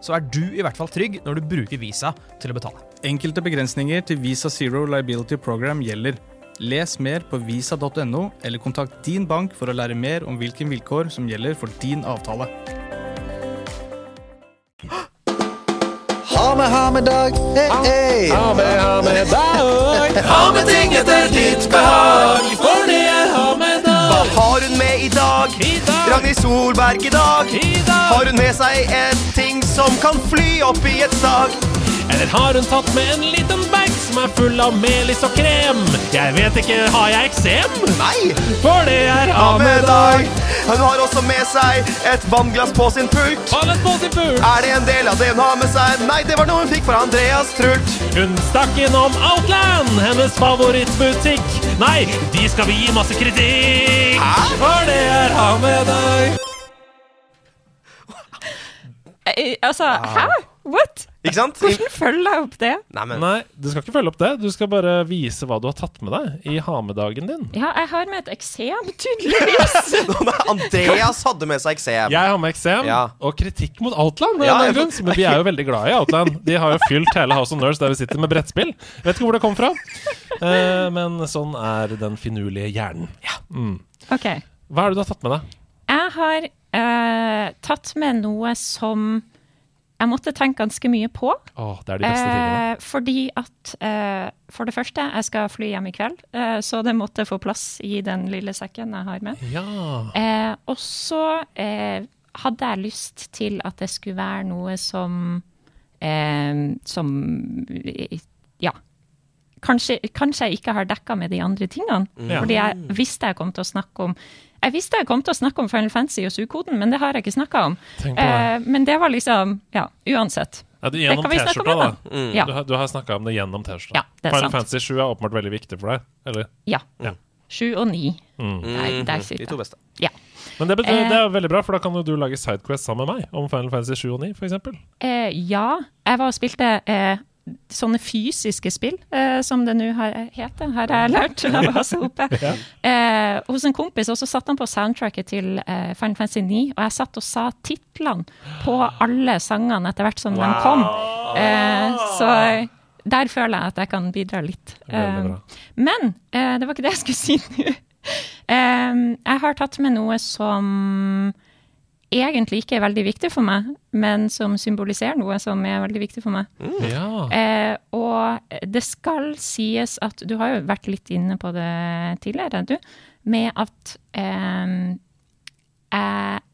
så er du i hvert fall trygg når du bruker Visa til å betale. Enkelte begrensninger til Visa Zero Liability Program gjelder. Les mer på visa.no, eller kontakt din bank for å lære mer om hvilke vilkår som gjelder for din avtale. Ha med, ha med dag. Hey, hey. Ha med, ha med dag. Ha med ting etter ditt behag. For det er ha med dag. Hva har hun med i dag? I dag! Ragnhild Solberg dag. Har hun med seg en ting som kan fly opp i et sag? Eller har hun tatt med en liten bag som er full av melis og krem? Jeg vet ikke, har jeg eksem? Nei! For det er Ha med med deg. Hun har også med seg et vannglass på sin pult. Alles på sin pult! Er det en del av det hun har med seg? Nei, det var noe hun fikk fra Andreas Trult. Hun stakk innom Outland, hennes favorittbutikk. Nei, de skal vi gi masse kritikk! Hæ? For det er ha deg! Eh, Altså, hæ? What? Ikke sant? Hvordan følger jeg opp det? Nei, men Nei, du skal ikke følge opp det. Du skal bare vise hva du har tatt med deg i ha-med-dagen din. Ja, jeg har med et eksem, tydeligvis. Andreas hadde med seg eksem. Jeg har med eksem Ja. og kritikk mot Outland. Ja, jeg grunn, Men vi er jo veldig glad i Outland. De har jo fylt hele House of Nerds der vi sitter med brettspill. Vet ikke hvor det kom fra, Uh, men sånn er den finurlige hjernen. Mm. OK. Hva er det du har tatt med deg? Jeg har eh, tatt med noe som jeg måtte tenke ganske mye på. Åh, det er de beste tingene. Eh, fordi at eh, For det første, jeg skal fly hjem i kveld, eh, så det måtte få plass i den lille sekken jeg har med. Ja. Eh, og så eh, hadde jeg lyst til at det skulle være noe som eh, Som Ja. Kanskje, kanskje jeg ikke har dekka med de andre tingene. Ja. Fordi jeg visste jeg kom til å snakke om jeg visste jeg kom til å snakke om Final Fantasy og Sukoden, men det har jeg ikke snakka om. Eh, men det var liksom Ja, uansett. Ja, det, Det gjennom kan vi snakke om T-skjorta, da. Mm. Ja. Du har, du har snakka om det gjennom T-skjorta. Ja, Final sant. Fantasy 7 er åpenbart veldig viktig for deg. Eller? Ja. Ja. 7 og ni. Der, der De to beste. Ja. Men det, betyr, Eh. det er veldig bra, for da kan jo du lage Sidequest sammen med meg om Final Fantasy 7 og 9, f.eks. Eh, ja, jeg var og spilte eh, sånne fysiske spill, eh, som det nå heter, heter, har jeg lært av Hasse Hope. eh, hos en kompis, og så satte han på soundtracket til eh, Final Fantasy 9, og jeg satt og sa titlene på alle sangene etter hvert som de kom. Eh, så der føler jeg at jeg kan bidra litt. Eh, men eh, det var ikke det jeg skulle si nå. Eh, jeg har tatt med noe som egentlig ikke er veldig viktig for meg, men som symboliserer noe som er veldig viktig for meg. Ja. Eh, og det skal sies at Du har jo vært litt inne på det tidligere, du. Med at eh, jeg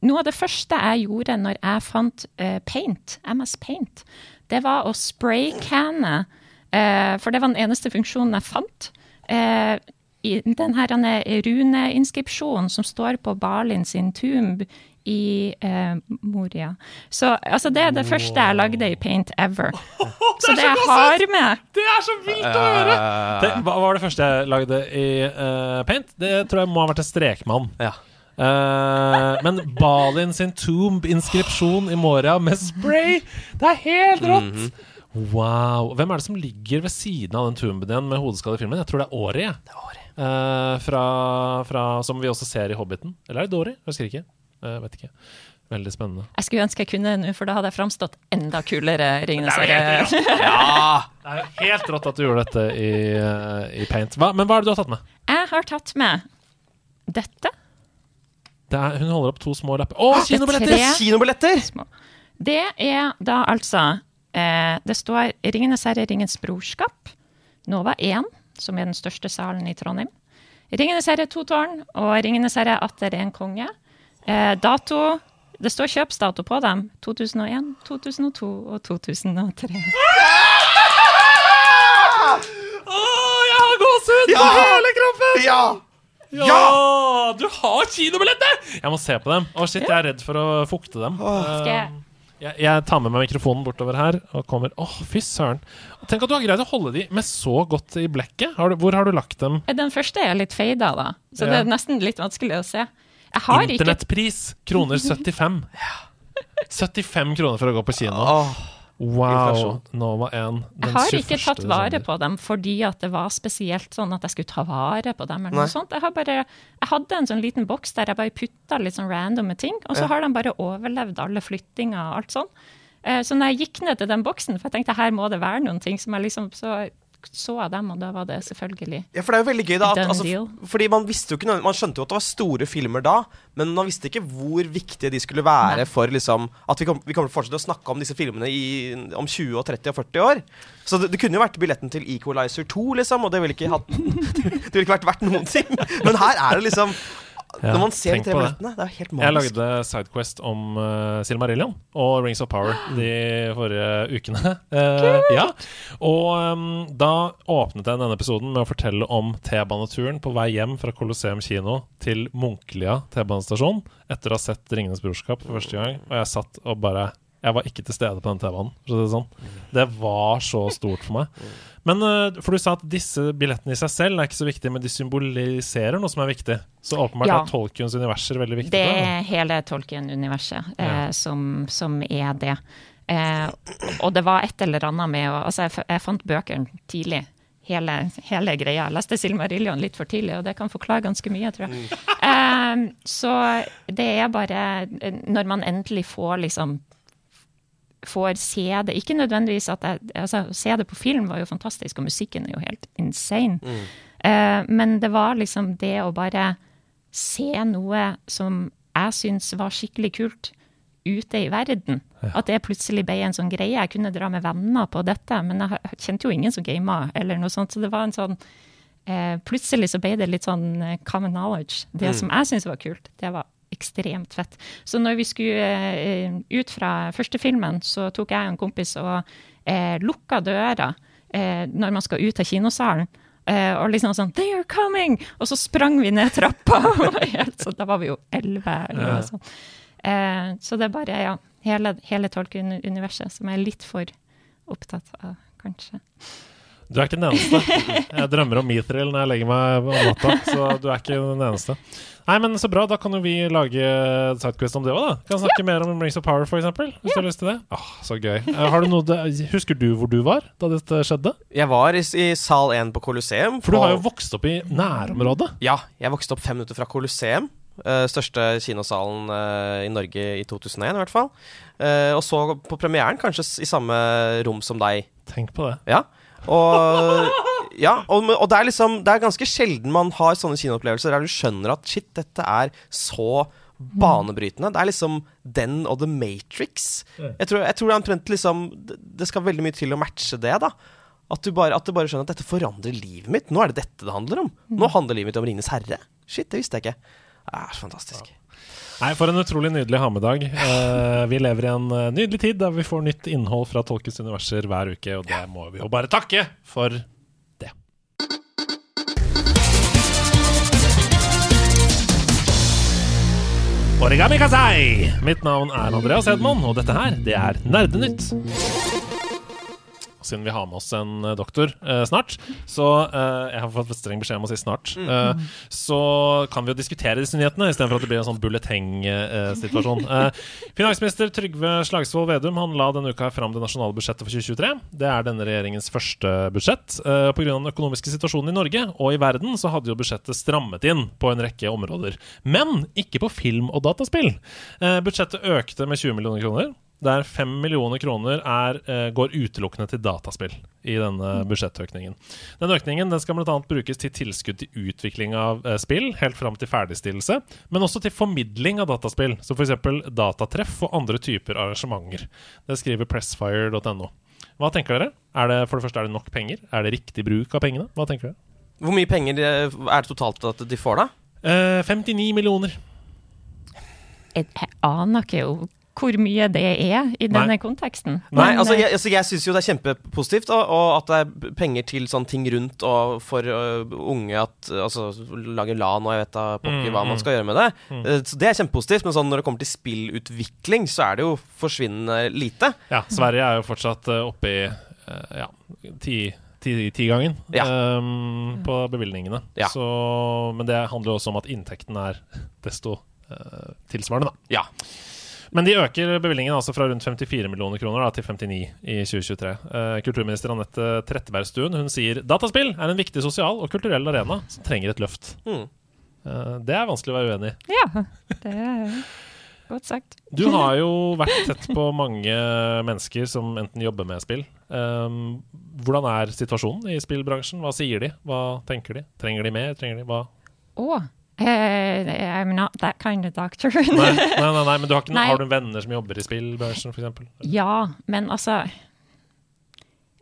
Noe av det første jeg gjorde når jeg fant eh, Paint, MS Paint, det var å spraycanne. Eh, for det var den eneste funksjonen jeg fant. Eh, i den her runeinskripsjonen som står på Balin sin tomb i eh, Moria. Så altså, det er det første jeg lagde i Paint ever. Så det jeg har med Det er så vilt å høre! Det, hva var det første jeg lagde i uh, Paint? Det tror jeg må ha vært en strekmann. Ja. Uh, men Balin sin tomb-inskripsjon i Moria med spray! Det er helt rått! Wow. Hvem er det som ligger ved siden av den tomben igjen med hodeskall i filmen? Jeg tror det er Ori. jeg. Eh, fra, fra, som vi også ser i Hobbiten. Eller er det Dory? Husker ikke. Uh, vet ikke. Veldig spennende. Jeg skulle ønske jeg kunne nå, for da hadde jeg framstått enda kulere. Ringenes Det er jo helt ja. Det er jo helt rått at du gjorde dette i, eh, i Paint. Hva, men hva er det du har tatt med? Jeg har tatt med dette. Det er, hun holder opp to små lapper. Å, kinobilletter! tre Kinobilletter! små. Det er da altså eh, Det står 'Ringenes herre, Ringens brorskap', Nova 1, som er den største salen i Trondheim. 'Ringenes herre, to tårn' og 'Ringenes herre, atter en konge'. Eh, dato Det står kjøpsdato på dem. 2001, 2002 og 2003. Å, jeg har gåsehud på hele kroppen! Ja! Ja! Du har kinobilletter! Jeg må se på dem. Å, shit, jeg er redd for å fukte dem. Skal jeg Jeg, jeg tar med meg mikrofonen bortover her og kommer Å, fy søren. Tenk at du har greid å holde de med så godt i blekket. Har du, hvor har du lagt dem? Den første er litt feida, da, så Ja. det er nesten litt vanskelig å se. Jeg har ikke Internettpris kroner 75. 75 kroner for å gå på kino. Åh, Wow. Nova 1. Jeg har ikke tatt vare på dem fordi at det var spesielt sånn at jeg skulle ta vare på dem. eller Nei. noe sånt. Jeg, har bare, jeg hadde en sånn liten boks der jeg bare putta litt sånn randomme ting, og så Ja. har de bare overlevd alle flyttinger og alt sånn. Eh, Så når jeg gikk ned til den boksen, for jeg tenkte her må det være noen ting som jeg liksom så så jeg dem, og da var det selvfølgelig Ja, for det er jo veldig gøy, da. At, altså, fordi man visste jo ikke Man skjønte jo at det var store filmer da, men man visste ikke hvor viktige de skulle være Nei. for liksom At vi, kom, vi kommer til å fortsette å snakke om disse filmene i, om 20, og 30 og 40 år. Så det, det kunne jo vært billetten til Equalizer 2, liksom, og det ville ikke hatt Det ville ikke vært verdt noen ting. Men her er det liksom Ja, Når man ser de tre billettene, det er helt Jeg lagde Sidequest om uh, Silmarillion og Rings of Power de forrige ukene. Uh, ja. Og um, da åpnet jeg denne episoden med å fortelle om T-baneturen på vei hjem fra Colosseum kino til Munkelia T-banestasjon etter å ha sett Ringenes brorskap for første gang. Og jeg satt og bare Jeg var ikke til stede på den T-banen. si Det sånn. Det var så stort for meg. Men eh, For du sa at disse billettene i seg selv er ikke så viktige, men de symboliserer noe som er viktig. Så åpenbart Ja. er Tolkiens universer veldig viktig. Det da. er hele Tolkien-universet eh, Ja. som, som er det. Eh, og det var et eller annet med å Altså, jeg, f- jeg fant bøkene tidlig. Hele, hele greia. Jeg leste Silmarillion litt for tidlig, og det kan forklare ganske mye, tror jeg. Eh, så det er bare eh, Når man endelig får liksom får se det. Ikke nødvendigvis at jeg, altså, Å se det på film var jo fantastisk, og musikken er jo helt insane. Eh, men det var liksom det å bare se noe som jeg syns var skikkelig kult ute i verden. At det plutselig ble en sånn greie. Jeg kunne dra med venner på dette, men jeg kjente jo ingen som gama, eller noe sånt. Så det var en sånn eh, Plutselig så ble det litt sånn eh, common knowledge. Det som jeg syns var kult, det var ekstremt fett. Så når vi skulle eh, ut fra første filmen, så tok jeg og en kompis og eh, lukka døra eh, når man skal ut av kinosalen. Eh, og liksom sånn 'They are coming!' Og så sprang vi ned trappa. Sånn, da var vi jo elleve. eller noe sånt. Eh, så det er bare ja, hele, hele Tolkien-universet som jeg er litt for opptatt av, kanskje. Du er ikke den eneste. Jeg drømmer om Mithril når jeg legger meg om natta, så du er ikke den eneste. Nei, men Så bra. Da kan jo vi lage Sidequest om det òg, da. Kan snakke mer om Rings of Power, f.eks. Hvis du har lyst til det. Åh, så gøy. Eh, Har du noe husker du hvor du var da dette skjedde? Jeg var i, i sal 1 på Colosseum. For du har jo vokst opp i nærområdet. Ja, jeg vokste opp fem minutter fra Colosseum. Uh, største kinosalen uh, i Norge i 2001, i hvert fall. Uh, og så på premieren, kanskje i samme rom som deg. Tenk på det. Ja. Og, ja, og, og det er liksom Det er ganske sjelden man har sånne kinoopplevelser der du skjønner at shit, dette er så banebrytende. Det er liksom den og The Matrix. Jeg tror, jeg tror det er omtrent liksom det- skal veldig mye til å matche det, da. At du, bare, at du bare skjønner at dette forandrer livet mitt. Nå er det dette det handler om. Nå handler livet mitt om Ringenes herre. Shit, det visste jeg ikke. Det er så fantastisk. Nei, For en utrolig nydelig ha-med-dag. Uh, vi lever i en eh, nydelig tid der vi får nytt innhold fra Tolkes universer hver uke, og det må vi jo bare takke for det. Origami Kazai! Mitt navn er Andreas Hedman, og dette her, det er Nerdenytt. Siden vi har med oss en eh, doktor eh, snart, så eh, Jeg har fått streng beskjed om å si snart. eh, så kan vi jo diskutere disse nyhetene, istedenfor at det blir en sånn bulleteng-situasjon. Eh, finansminister Trygve Slagsvold Vedum han la denne uka fram det nasjonale budsjettet for 2023. Det er denne regjeringens første budsjett. Uh, Pga. den økonomiske situasjonen i Norge og i verden så hadde jo budsjettet strammet inn på en rekke områder. Men ikke på film og dataspill. Eh, budsjettet økte med 20 millioner kroner der 5 millioner kroner er, eh, går utelukkende til dataspill i denne budsjettøkningen. Den økningen den skal bl.a. brukes til tilskudd til utvikling av eh, spill, helt fram til ferdigstillelse, men også til formidling av dataspill, som f.eks. datatreff og andre typer arrangementer. Det skriver pressfire.no. Hva tenker dere? Er det, for det første, er det nok penger? Er det riktig bruk av pengene? Hva tenker dere? Hvor mye penger eh, er det totalt at de får, da? Eh, 59 millioner. Jeg, jeg aner ikke jo hvor mye det er i denne konteksten. Nei, Men, altså eh, Jeg, altså, jeg syns jo det er kjempepositivt, og, og at det er penger til sånne ting rundt og for uh, unge at Altså lage LAN og jeg vet da pokker Mm, hva mm. man skal gjøre med det. Mm. Eh, Så Det er kjempepositivt, men sånn når det kommer til spillutvikling, så er det jo forsvinnende lite. Ja, Sverige er jo fortsatt uh, oppe i eh, ja, ti, ti, Ja. um, på bevilgningene. Ja. Så, men det handler jo også om at inntekten er desto uh, tilsvarende, da. Ja. Men de øker bevilgningen altså fra rundt 54 millioner kroner da, til 59 i 2023. Eh, kulturminister Anette Trettebergstuen hun sier dataspill er en viktig sosial og kulturell arena som trenger et løft. Mm. Eh, det er vanskelig å være uenig i. Ja, det er godt sagt. Du har jo vært tett på mange mennesker som enten jobber med spill. Um, hvordan er situasjonen i spillbransjen? Hva sier de? Hva tenker de? Trenger de mer? Trenger de hva? Å, eh, I'm not that kind of doctor. Nei, nei, nei, nei men du har, ikke, har du venner som jobber i spillbørsen, f.eks.? Ja, men altså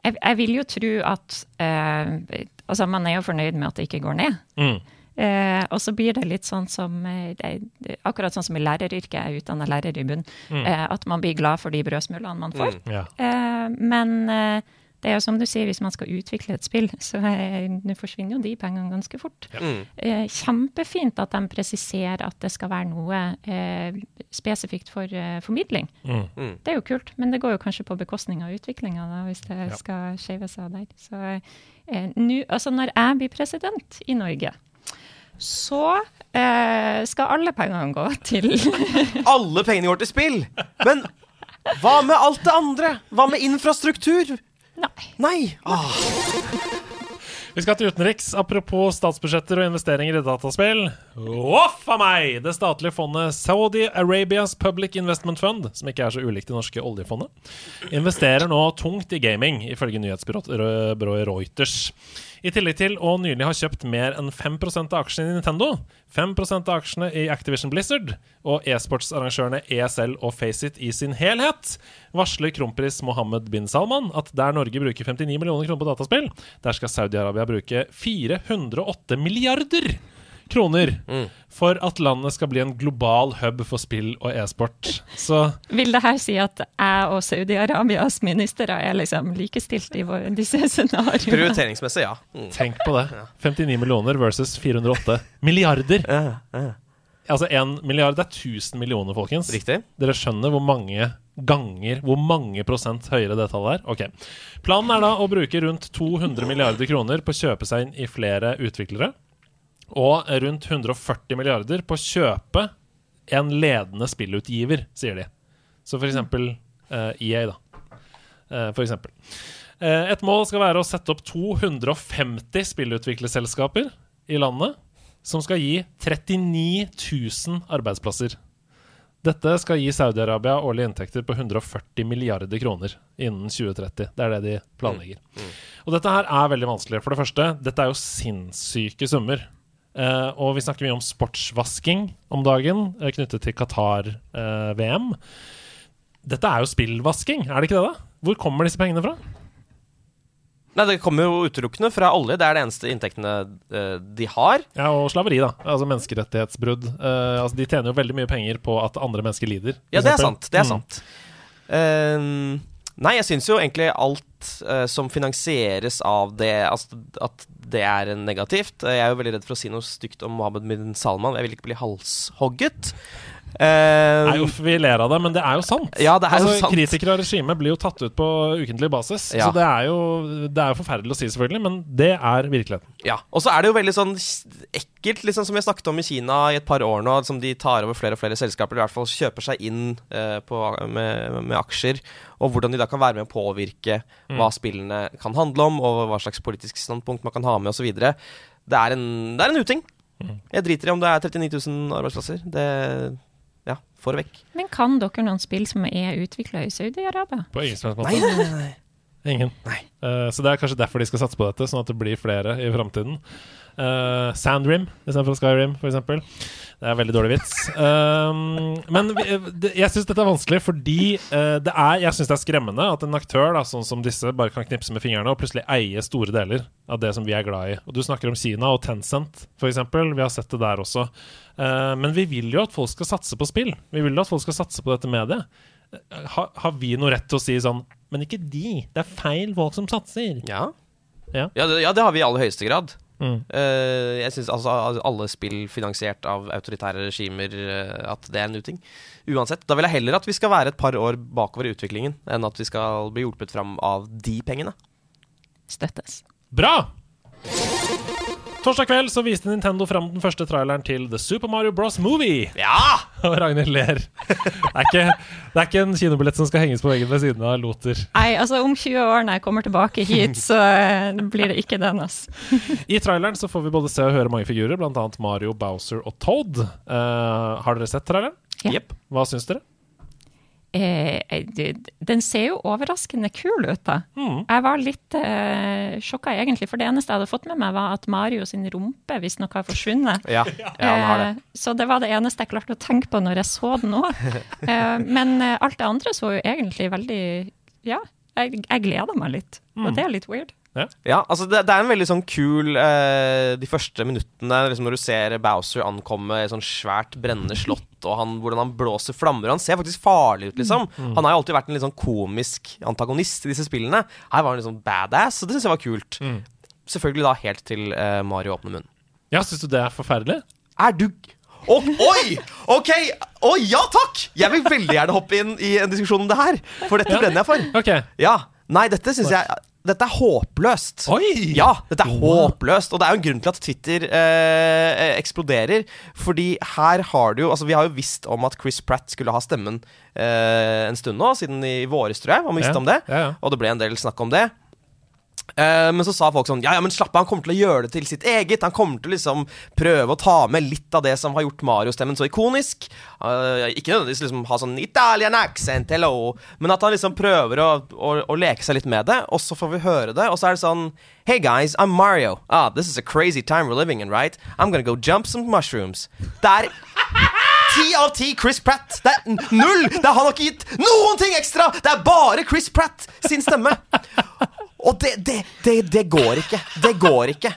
Jeg, jeg vil jo tro at eh, Altså, man er jo fornøyd med at det ikke går ned. Mm. Eh, og så blir det litt sånn som eh, det, Akkurat sånn som i læreryrket, jeg er utdanna lærer i bunn, Mm. eh, at man blir glad for de brødsmulene man får. Mm, yeah. Eh, men eh, det er jo som du sier, hvis man skal utvikle et spill, så eh, forsvinner jo de pengene ganske fort. Mm. Eh, kjempefint at de presiserer at det skal være noe eh, spesifikt for eh, formidling. Mm. Mm. Det er jo kult, men det går jo kanskje på bekostning av utviklinga, hvis det Ja. skal skeive seg der. Så eh, nå, altså når jeg blir president i Norge, så eh, skal alle pengene gå til Alle pengene går til spill! Men hva med alt det andre? Hva med infrastruktur? Nei. Nei. Ah. Vi skal til utenriks. Apropos statsbudsjetter og investeringer i dataspill. Voff a meg! Det statlige fondet Saudi Arabias Public Investment Fund, som ikke er så ulikt det norske oljefondet, investerer nå tungt i gaming, ifølge nyhetsbyrået Reuters. I tillegg til å nylig ha kjøpt mer enn 5 av aksjene i Nintendo, 5% av aksjene i Activision Blizzard og e-sportsarrangørene ESL og Faceit i sin helhet, varsler kronprins Mohammed bin Salman at der Norge bruker 59 millioner kroner på dataspill, der skal Saudi-Arabia bruke 408 milliarder kroner for at landet skal bli en global hub for spill og e-sport. Vil det her si at jeg og Saudi-Arabias ministre er liksom likestilt i våre, disse scenarioene? Prioriteringsmessig, ja. Mm. tenk på det. 59 millioner versus 408 milliarder. Ja, ja. Altså én milliard det er 1000 millioner, folkens. Riktig. Dere skjønner hvor mange ganger, hvor mange prosent høyere det tallet er? Ok. Planen er da å bruke rundt 200 milliarder kroner på å kjøpe seg inn i flere utviklere. Og rundt 140 milliarder på å kjøpe en ledende spillutgiver, sier de. Så for eksempel uh, EA, da. Uh, for eksempel. Uh, et mål skal være å sette opp 250 spillutviklerselskaper i landet. som skal gi 39 000 arbeidsplasser. Dette skal gi Saudi-Arabia årlige inntekter på 140 milliarder kroner innen 2030. Det er det de planlegger. Og dette her er veldig vanskelig. For det første, dette er jo sinnssyke summer. Eh, og vi snakker mye om sportsvasking om dagen, uh, knyttet til Qatar-VM. dette er jo spillvasking, er det ikke det? da? Hvor kommer disse pengene fra? Nei, Det kommer jo utelukkende fra olje. Det er det eneste inntektene eh, de har. Ja, Og slaveri, da. Altså menneskerettighetsbrudd. Eh, altså, de tjener jo veldig mye penger på at andre mennesker lider. Ja, det er sant. Det er Mm. sant. Eh, nei, jeg syns jo egentlig alt uh, som finansieres av det, altså, at det er negativt. Eh, Jeg er jo veldig redd for å si noe stygt om Mohammed bin Salman. Jeg vil ikke bli halshogget. Eh, Nei, uff, vi ler av det, men det er jo sant. Ja, det er jo altså, sant. Kritikere av regimet blir jo tatt ut på ukentlig basis. Ja. Så det er, jo, det er jo forferdelig å si, selvfølgelig, men det er virkeligheten. Ja, og så er det jo veldig sånn ekkelt, liksom, som vi har snakket om i Kina i et par år nå, som de tar over flere og flere selskaper, i hvert fall kjøper seg inn uh, på, med, med aksjer, og hvordan de da kan være med å påvirke hva spillene kan handle om, og hva slags politisk standpunkt man kan ha med, osv. Det, er en- det er en uting. Jeg driter i om det er 39 000 arbeidsplasser. Det Ja, få det vekk. Men kan dere noen spill som er utvikla i Saudi-Arabia? På ingen som helst måte. Nei, nei, nei, nei. Ingen. Uh, så det er kanskje derfor de skal satse på dette, sånn at det blir flere i framtiden. Uh, Sandrim istedenfor Skyrim, f.eks. Det er en veldig dårlig vits. Um, men vi, det, jeg syns dette er vanskelig fordi uh, det er, jeg synes det er skremmende at en aktør da, sånn som disse bare kan knipse med fingrene og plutselig eie store deler av det som vi er glad i. Og Du snakker om Kina og Tencent, f.eks. Vi har sett det der også. Uh, men vi vil jo at folk skal satse på spill. Vi vil jo at folk skal satse på dette mediet. Har, har vi noe rett til å si sånn Men ikke de. Det er feil folk som satser. Ja. Ja. Ja, det, ja, det har vi i aller høyeste grad. Mm. Uh, jeg syns altså alle spill finansiert av autoritære regimer uh, at det er en uting. Uansett. Da vil jeg heller at vi skal være et par år bakover i utviklingen, enn at vi skal bli hjulpet fram av de pengene. Støttes. Bra! Torsdag kveld så viste Nintendo fram den første traileren til The Super Mario Bros. Movie. Ja! Og Ragnhild ler. Det er, ikke, det er ikke en kinobillett som skal henges på veggen ved siden av Loter. Nei, altså om 20 år når jeg kommer tilbake hit, så eh, blir det ikke den, ass. I traileren så får vi både se og høre mange figurer, bl.a. Mario, Bowser og Toad. Uh, har dere sett traileren? Ja. Hva syns dere? Eh, eh, den ser jo overraskende kul ut, da. Mm. Jeg var litt eh, sjokka, egentlig, for det eneste jeg hadde fått med meg, var at Mario sin rumpe visstnok har forsvunnet. Ja, ja har det. Eh, Så det var det eneste jeg klarte å tenke på når jeg så den. Men eh, alt det andre så jo egentlig veldig Ja, jeg, jeg gleder meg litt. Og det er litt weird. Ja, altså det, det er en veldig sånn kul eh, De første minuttene liksom når du ser Bowser ankomme i et sånn svært brennende slott, og han, hvordan han blåser flammer. Han ser faktisk farlig ut, liksom. Han har jo alltid vært en litt sånn komisk antagonist i disse spillene. Her var han sånn badass, og det syns jeg var kult. Selvfølgelig da helt til eh, Mario åpner munnen. Ja, Syns du det er forferdelig? Er du Å, Oi! OK! Å ja takk! Jeg vil veldig gjerne hoppe inn i en diskusjon om det her, for dette brenner jeg for. Ok. Ja. Nei, dette syns jeg Dette er håpløst. Oi! Ja, dette er håpløst. Og det er jo en grunn til at Twitter eh, eksploderer. Fordi her har du jo Altså, vi har jo visst om at Chris Pratt skulle ha stemmen eh, en stund nå, siden i våres, tror jeg. Man visste Ja, om det. ja, ja. Og det ble en del snakk om det. Eh, men så sa folk sånn Ja, ja, men slapp av, han kommer til å gjøre det til sitt eget. Han kommer til å liksom prøve å ta med litt av det som har gjort Mario-stemmen så ikonisk. Uh, ikke nødvendigvis liksom ha sånn Italian accent, hello, men at han liksom prøver å, å, å leke seg litt med det. Og så får vi høre det, og så er det sånn Hey guys, I'm Mario. Ah, this is a crazy time we're living in, right? I'm gonna go jump some mushrooms. Det er Ti av ti Chris Pratt. Det er null! Det Han har ikke gitt noen ting ekstra! Det er bare Chris Pratt sin stemme. Og det, det, det, det går ikke. Det går ikke.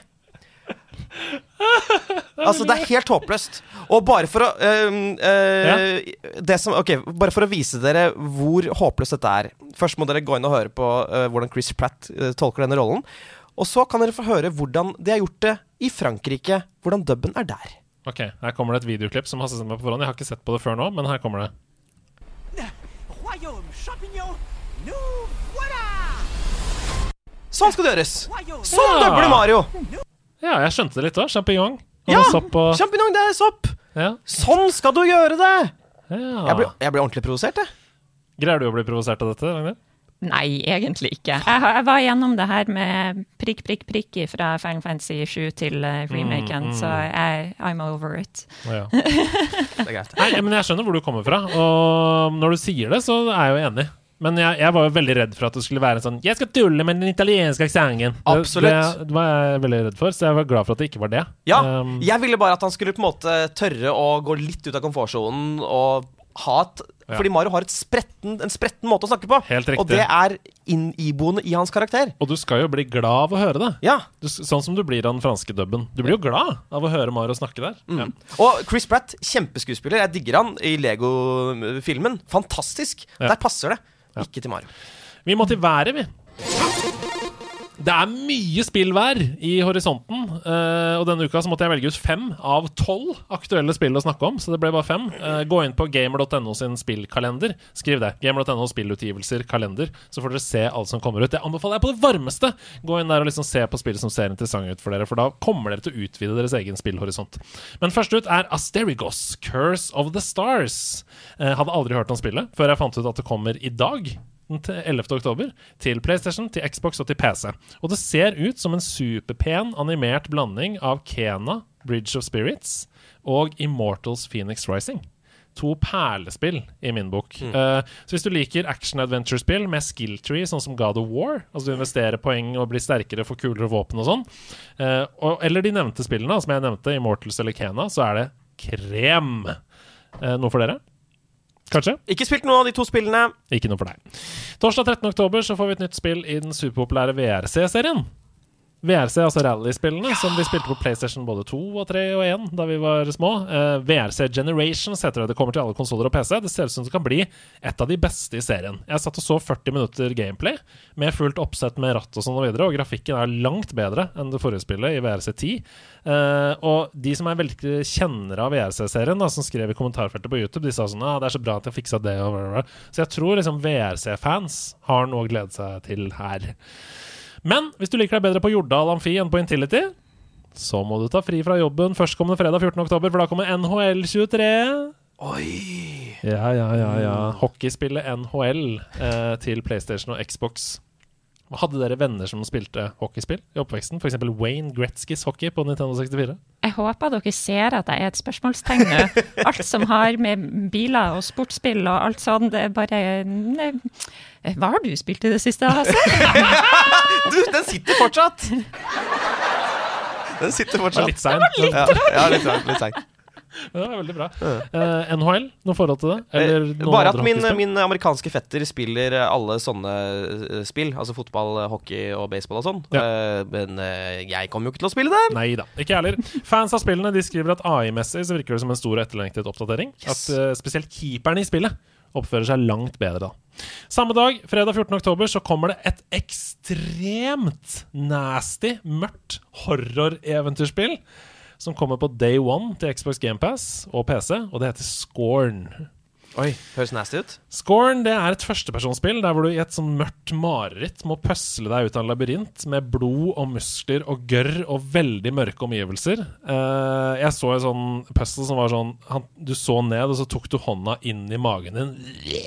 Altså, det er helt håpløst. Og bare for å øh, øh, det som, Ok, bare for å vise dere hvor håpløst dette er. Først må dere gå inn og høre på øh, hvordan Chris Pratt øh, tolker denne rollen. Og så kan dere få høre hvordan de har gjort det i Frankrike. Hvordan dubben er der. Ok, Her kommer det et videoklipp som har sett meg på forhånd. Jeg har ikke sett på det før nå, men her kommer det. Sånn skal det gjøres! Sånn Ja. dubber Mario! Ja, jeg skjønte det litt òg. Sjampinjong. Ja! og Sjampinjong, det er sopp! ja. Sånn skal du gjøre det! ja. Jeg blir, jeg blir ordentlig provosert, jeg. Greier du å bli provosert av dette? Ragnhild? Nei, egentlig ikke. Jeg, jeg var gjennom det her med prikk, prikk, prikk fra Final Fantasy 7 til uh, remaken, Mm, mm. så jeg, I'm over it. Ja. Det er greit. Nei, men jeg skjønner hvor du kommer fra, og når du sier det, så er jeg jo enig. Men jeg, jeg var jo veldig redd for at det skulle være en sånn 'Jeg skal tulle med den italienske aksenten'. Det- Absolutt. Det, det var jeg veldig redd for, så jeg var glad for at det ikke var det. Ja, Um, jeg ville bare at han skulle på en måte tørre å gå litt ut av komfortsonen og ha et Ja. Fordi Mario har et spretten, en spretten måte å snakke på. Helt riktig. Og det er iboende i hans karakter. Og du skal jo bli glad av å høre det. Ja. Du, sånn som du blir av den franske dubben. Du blir jo glad av å høre Mario snakke der. Ja. Og Chris Pratt, kjempeskuespiller. Jeg digger han i Lego-filmen. Fantastisk. Der passer det. Ikke til Mario. Vi må til været, vi. Det er mye spill hver i horisonten, eh, og denne uka så måtte jeg velge ut fem av tolv aktuelle spill å snakke om, så det ble bare fem. Eh, gå inn på gamer.no sin spillkalender. Skriv det. Gamer.no spillutgivelser kalender, så får dere se alt som kommer ut. Det anbefaler jeg på det varmeste! Gå inn der og liksom se på spill som ser interessante ut for dere, for da kommer dere til å utvide deres egen spillhorisont. Men først ut er Asterigos, Curse of the Stars. Eh, hadde aldri hørt om spillet før jeg fant ut at det kommer i dag den til 11. oktober til PlayStation, til Xbox og til PC. Og det ser ut som en superpen animert blanding av Kena, Bridge of Spirits og Immortals Phoenix Rising. To perlespill i min bok. Eh, så hvis du liker action-adventure-spill med skill tree, sånn som God of War, altså du investerer poeng og blir sterkere, får kulere våpen og sånn, uh, og, eller de nevnte spillene, som jeg nevnte, Immortals eller Kena, så er det krem. Uh, noe for dere? Kanskje? Ikke spilt noen av de to spillene. Ikke noe for deg. Torsdag 13. oktober så får vi et nytt spill i den superpopulære VRC-serien. VRC, altså rallyspillene, som vi spilte på PlayStation både 2 og 3 og 1 da vi var små. Uh, VRC Generations heter det. Det kommer til alle konsoller og PC. Det ser ut som det kan bli et av de beste i serien. Jeg satt og så 40 minutter gameplay med fullt oppsett med ratt og sånn og videre, og grafikken er langt bedre enn det forrige spillet i VRC 10. Uh, og de som er veldig kjennere av VRC-serien, som skrev i kommentarfeltet på YouTube, de sa sånn ah, 'Det er så bra at jeg fiksa det', og bla, bla. Så jeg tror liksom VRC-fans har noe å glede seg til her. Men hvis du liker deg bedre på Jordal Amfi enn på Intility, så må du ta fri fra jobben førstkommende fredag 14. oktober, for da kommer NHL 23. Oi! Ja, ja, ja. ja. Hockeyspillet NHL eh, til PlayStation og Xbox. Hadde dere venner som spilte hockeyspill i oppveksten? F.eks. Wayne Gretzkys hockey på Nintendo 64? Jeg håper dere ser at jeg er et spørsmålstegn nå. Alt som har med biler og sportsspill og alt sånt, det er bare ne, Hva har du spilt i det siste, Hasse? Du, den sitter fortsatt! Den sitter fortsatt. Litt seint. Ja, ja, litt seint. Litt seint. Ja, det er veldig bra. Uh, NHL, noe forhold til det? Eller Eh, noen Bare at andre min, min amerikanske fetter spiller eh, alle sånne eh, spill. Altså fotball, eh, hockey og baseball og sånn. Eh, Men uh, jeg kommer jo ikke til å spille det. Nei da, ikke jeg heller. Fans av spillene de skriver at AI-messig så virker det som en stor og etterlengtet oppdatering. At eh, spesielt keeperne i spillet oppfører seg langt bedre da. Samme dag, fredag 14. oktober, så kommer det et ekstremt nasty, mørkt horror-eventyrspill som kommer på day one til Xbox GamePass og PC, og det heter Scorn. Oi, Høres nasty ut. Scorn det er et førstepersonsspill der hvor du i et sånn mørkt mareritt må pøsle deg ut av en labyrint med blod og muskler og gørr og veldig mørke omgivelser. Uh, jeg så en sånn puzzle som var sånn han, Du så ned, og så tok du hånda inn i magen din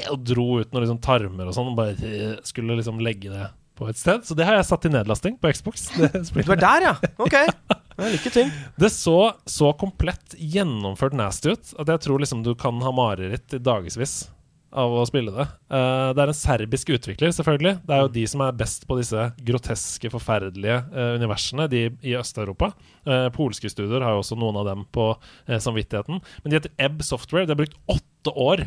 og dro ut noen liksom tarmer og sånn, og bare eh, skulle liksom legge det på et sted. Så det har jeg satt i nedlasting på Xbox. Det Du er der, ja. Ok. Lykke til. Det så så komplett gjennomført nasty ut at jeg tror liksom du kan ha mareritt i dagevis av å spille det. Uh, det er en serbisk utvikler, selvfølgelig. Det er jo de som er best på disse groteske, forferdelige uh, universene, de i Øst-Europa. Uh, polske studier har jo også noen av dem på samvittigheten. Men de heter Ebb Software. De har brukt åtte år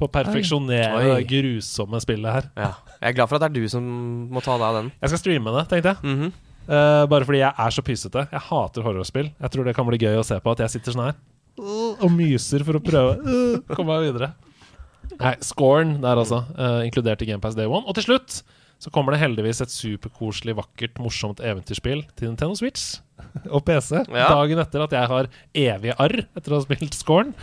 på å perfeksjonere det grusomme spillet her. Ja. Jeg er glad for at det er du som må ta deg av den. Jeg skal streame det, tenkte jeg. Mhm. Eh, bare fordi jeg er så pysete. Jeg hater horrorspill. Jeg tror det kan bli gøy å se på at jeg sitter sånn her uh, og myser for å prøve uh, komme meg videre. Nei, scoren der altså, eh, inkludert i GamePass Day One. Og til slutt så kommer det heldigvis et superkoselig, vakkert, morsomt eventyrspill til Nintendo Switch og PC Ja. dagen etter at jeg har evige arr etter å ha spilt scoren.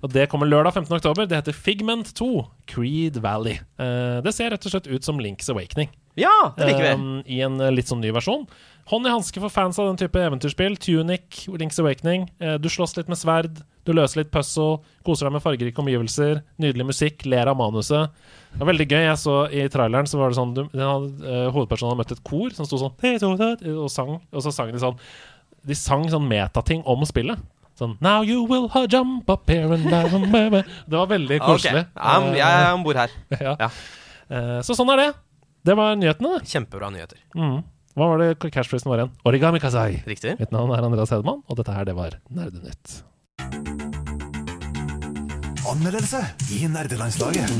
Og Det kommer lørdag 15. oktober. Det heter Figment 2, Creed Valley. Eh, det ser rett og slett ut som Links Awakening. Ja, det liker vi. Um, I en eh, litt sånn ny versjon. Hånd i hanske for fans av den type eventyrspill. Tunic, Links Awakening. Eh, du slåss litt med sverd, du løser litt puzzle, koser deg med fargerike omgivelser, nydelig musikk, ler av manuset. Det var veldig gøy. Jeg så I traileren så var det sånn du, den hadde, eh, Hovedpersonen hadde møtt et kor som sto sånn og sang, og så sang de sånn De sang sånn metating om spillet. Sånn Now you will jump up here and down. Det var veldig koselig. Okay. jeg er om bord her. Ja. Ja. Eh, Så sånn er det. Det var nyhetene. det. Kjempebra nyheter. Mm. Hva var det cashprisen var igjen? Origami Kazai. Riktig. Mitt navn er Andreas Hedemann, og dette her, det var Nerdenytt. Anmeldelse i nerdelandslaget.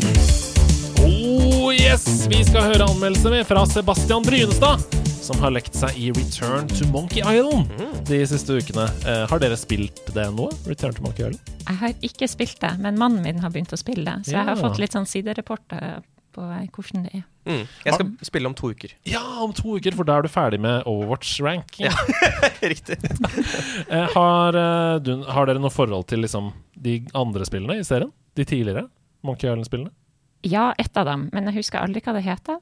Oh yes! Vi skal høre anmeldelse med fra Sebastian Brynestad, som har lekt seg i Return to Monkey Island de siste ukene. Eh, har dere spilt det nå? Return to Monkey Island? Jeg har ikke spilt det, men mannen min har begynt å spille det. Så jeg har Ja. fått litt sånn siderapporter på hvordan det er. Mm. Jeg skal spille om to uker. Ja, om to uker, for da er du ferdig med Overwatch-rank. Ja, Riktig. Eh, har, eh, du, har dere noe forhold til liksom, de andre spillene i serien? De tidligere Monkey Island-spillene? Ja, ett av dem, men jeg husker aldri hva det heter.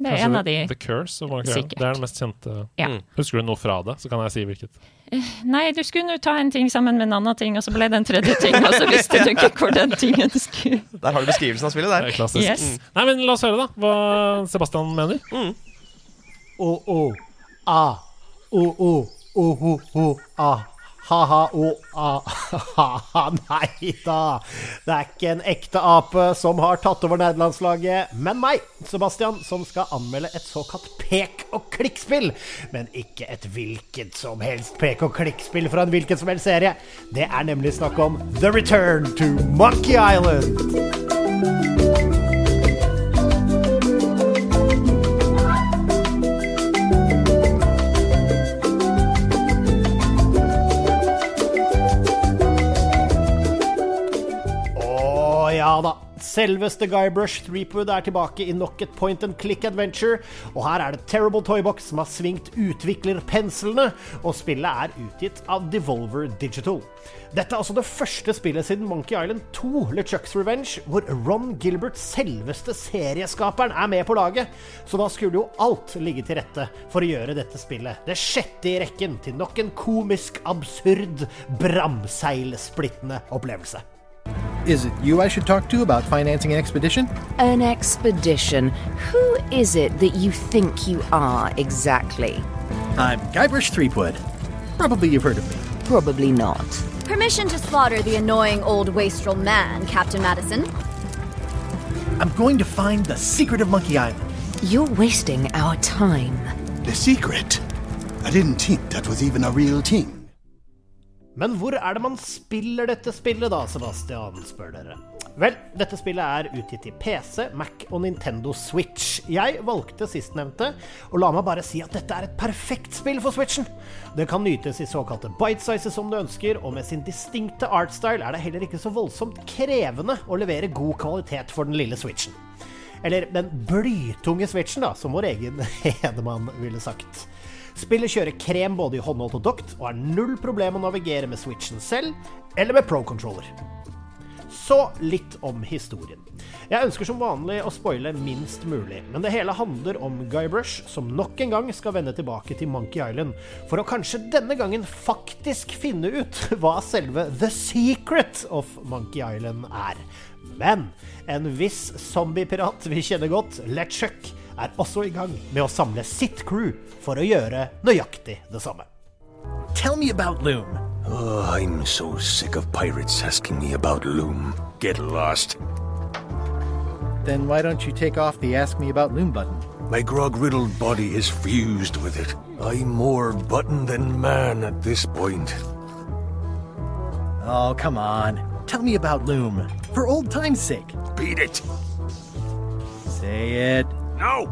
Det er Kanskje en av de The Curse of Monkey Island. Det er den mest kjente. Ja. Mm. Husker du noe fra det, så kan jeg si hvilket. Nei, du skulle nå ta en ting sammen med en annen ting, og så ble det en tredje ting, og så visste du ikke hvor den tingen skulle Der har du beskrivelsen av spillet Det der. er klassisk. Yes. Nei, men La oss høre, da, hva Sebastian mener. O, o, a, o, o, o, ho, ho, a. Ha-ha, o, a, ha-ha, nei da. Det er ikke en ekte ape som har tatt over nerdelandslaget, men meg, Sebastian, som skal anmelde et såkalt pek og klikk-spill. Men ikke et hvilket som helst pek og klikk-spill fra en hvilken som helst serie. Det er nemlig snakk om The Return to Monkey Island. Ja da. Selveste Guybrush Threepwood er tilbake i nok et point and click adventure. Og her er det Terrible Toybox som har svingt utviklerpenslene, og spillet er utgitt av Devolver Digital. Dette er altså det første spillet siden Monkey Island 2, LeChucks Revenge, hvor Ron Gilbert, selveste serieskaperen, er med på laget. Så da skulle jo alt ligge til rette for å gjøre dette spillet det sjette i rekken til nok en komisk, absurd, bramseilsplittende opplevelse. Is it you I should talk to about financing an expedition? An expedition. Who is it that you think you are exactly? I'm Guybrush Threepwood. Probably you've heard of me. Probably not. Permission to slaughter the annoying old wastrel man, Captain Madison. I'm going to find the secret of Monkey Island. You're wasting our time. The secret? I didn't think that was even a real thing. Men hvor er det man spiller dette spillet da, Sebastian, spør dere. Vel, dette spillet er utgitt til PC, Mac og Nintendo Switch. Jeg valgte sistnevnte, og la meg bare si at dette er et perfekt spill for Switchen. Det kan nytes i såkalte bite sizes som du ønsker, og med sin distinkte artstyle er det heller ikke så voldsomt krevende å levere god kvalitet for den lille Switchen. Eller den blytunge Switchen, da, som vår egen Hedemann ville sagt. Spillet kjører krem både i håndholdt og dokt, og har null problem å navigere med Switchen selv, eller med Pro-controller. Så litt om historien. Jeg ønsker som vanlig å spoile minst mulig, men det hele handler om Guybrush, som nok en gang skal vende tilbake til Monkey Island, for å kanskje denne gangen faktisk finne ut hva selve The Secret of Monkey Island er. Men en viss zombiepirat vi kjenner godt, LeChuck, er også i gang med å samle sitt crew for å gjøre nøyaktig det samme. Tell me about Loom. Oh, I'm so sick of pirates asking me about Loom. Get lost. Then why don't you take off the Ask Me About Loom button? My grog riddled body is fused with it. I'm more button than man at this point. Oh, come on. Tell me about Loom. For old time's sake. Beat it. Say it. No.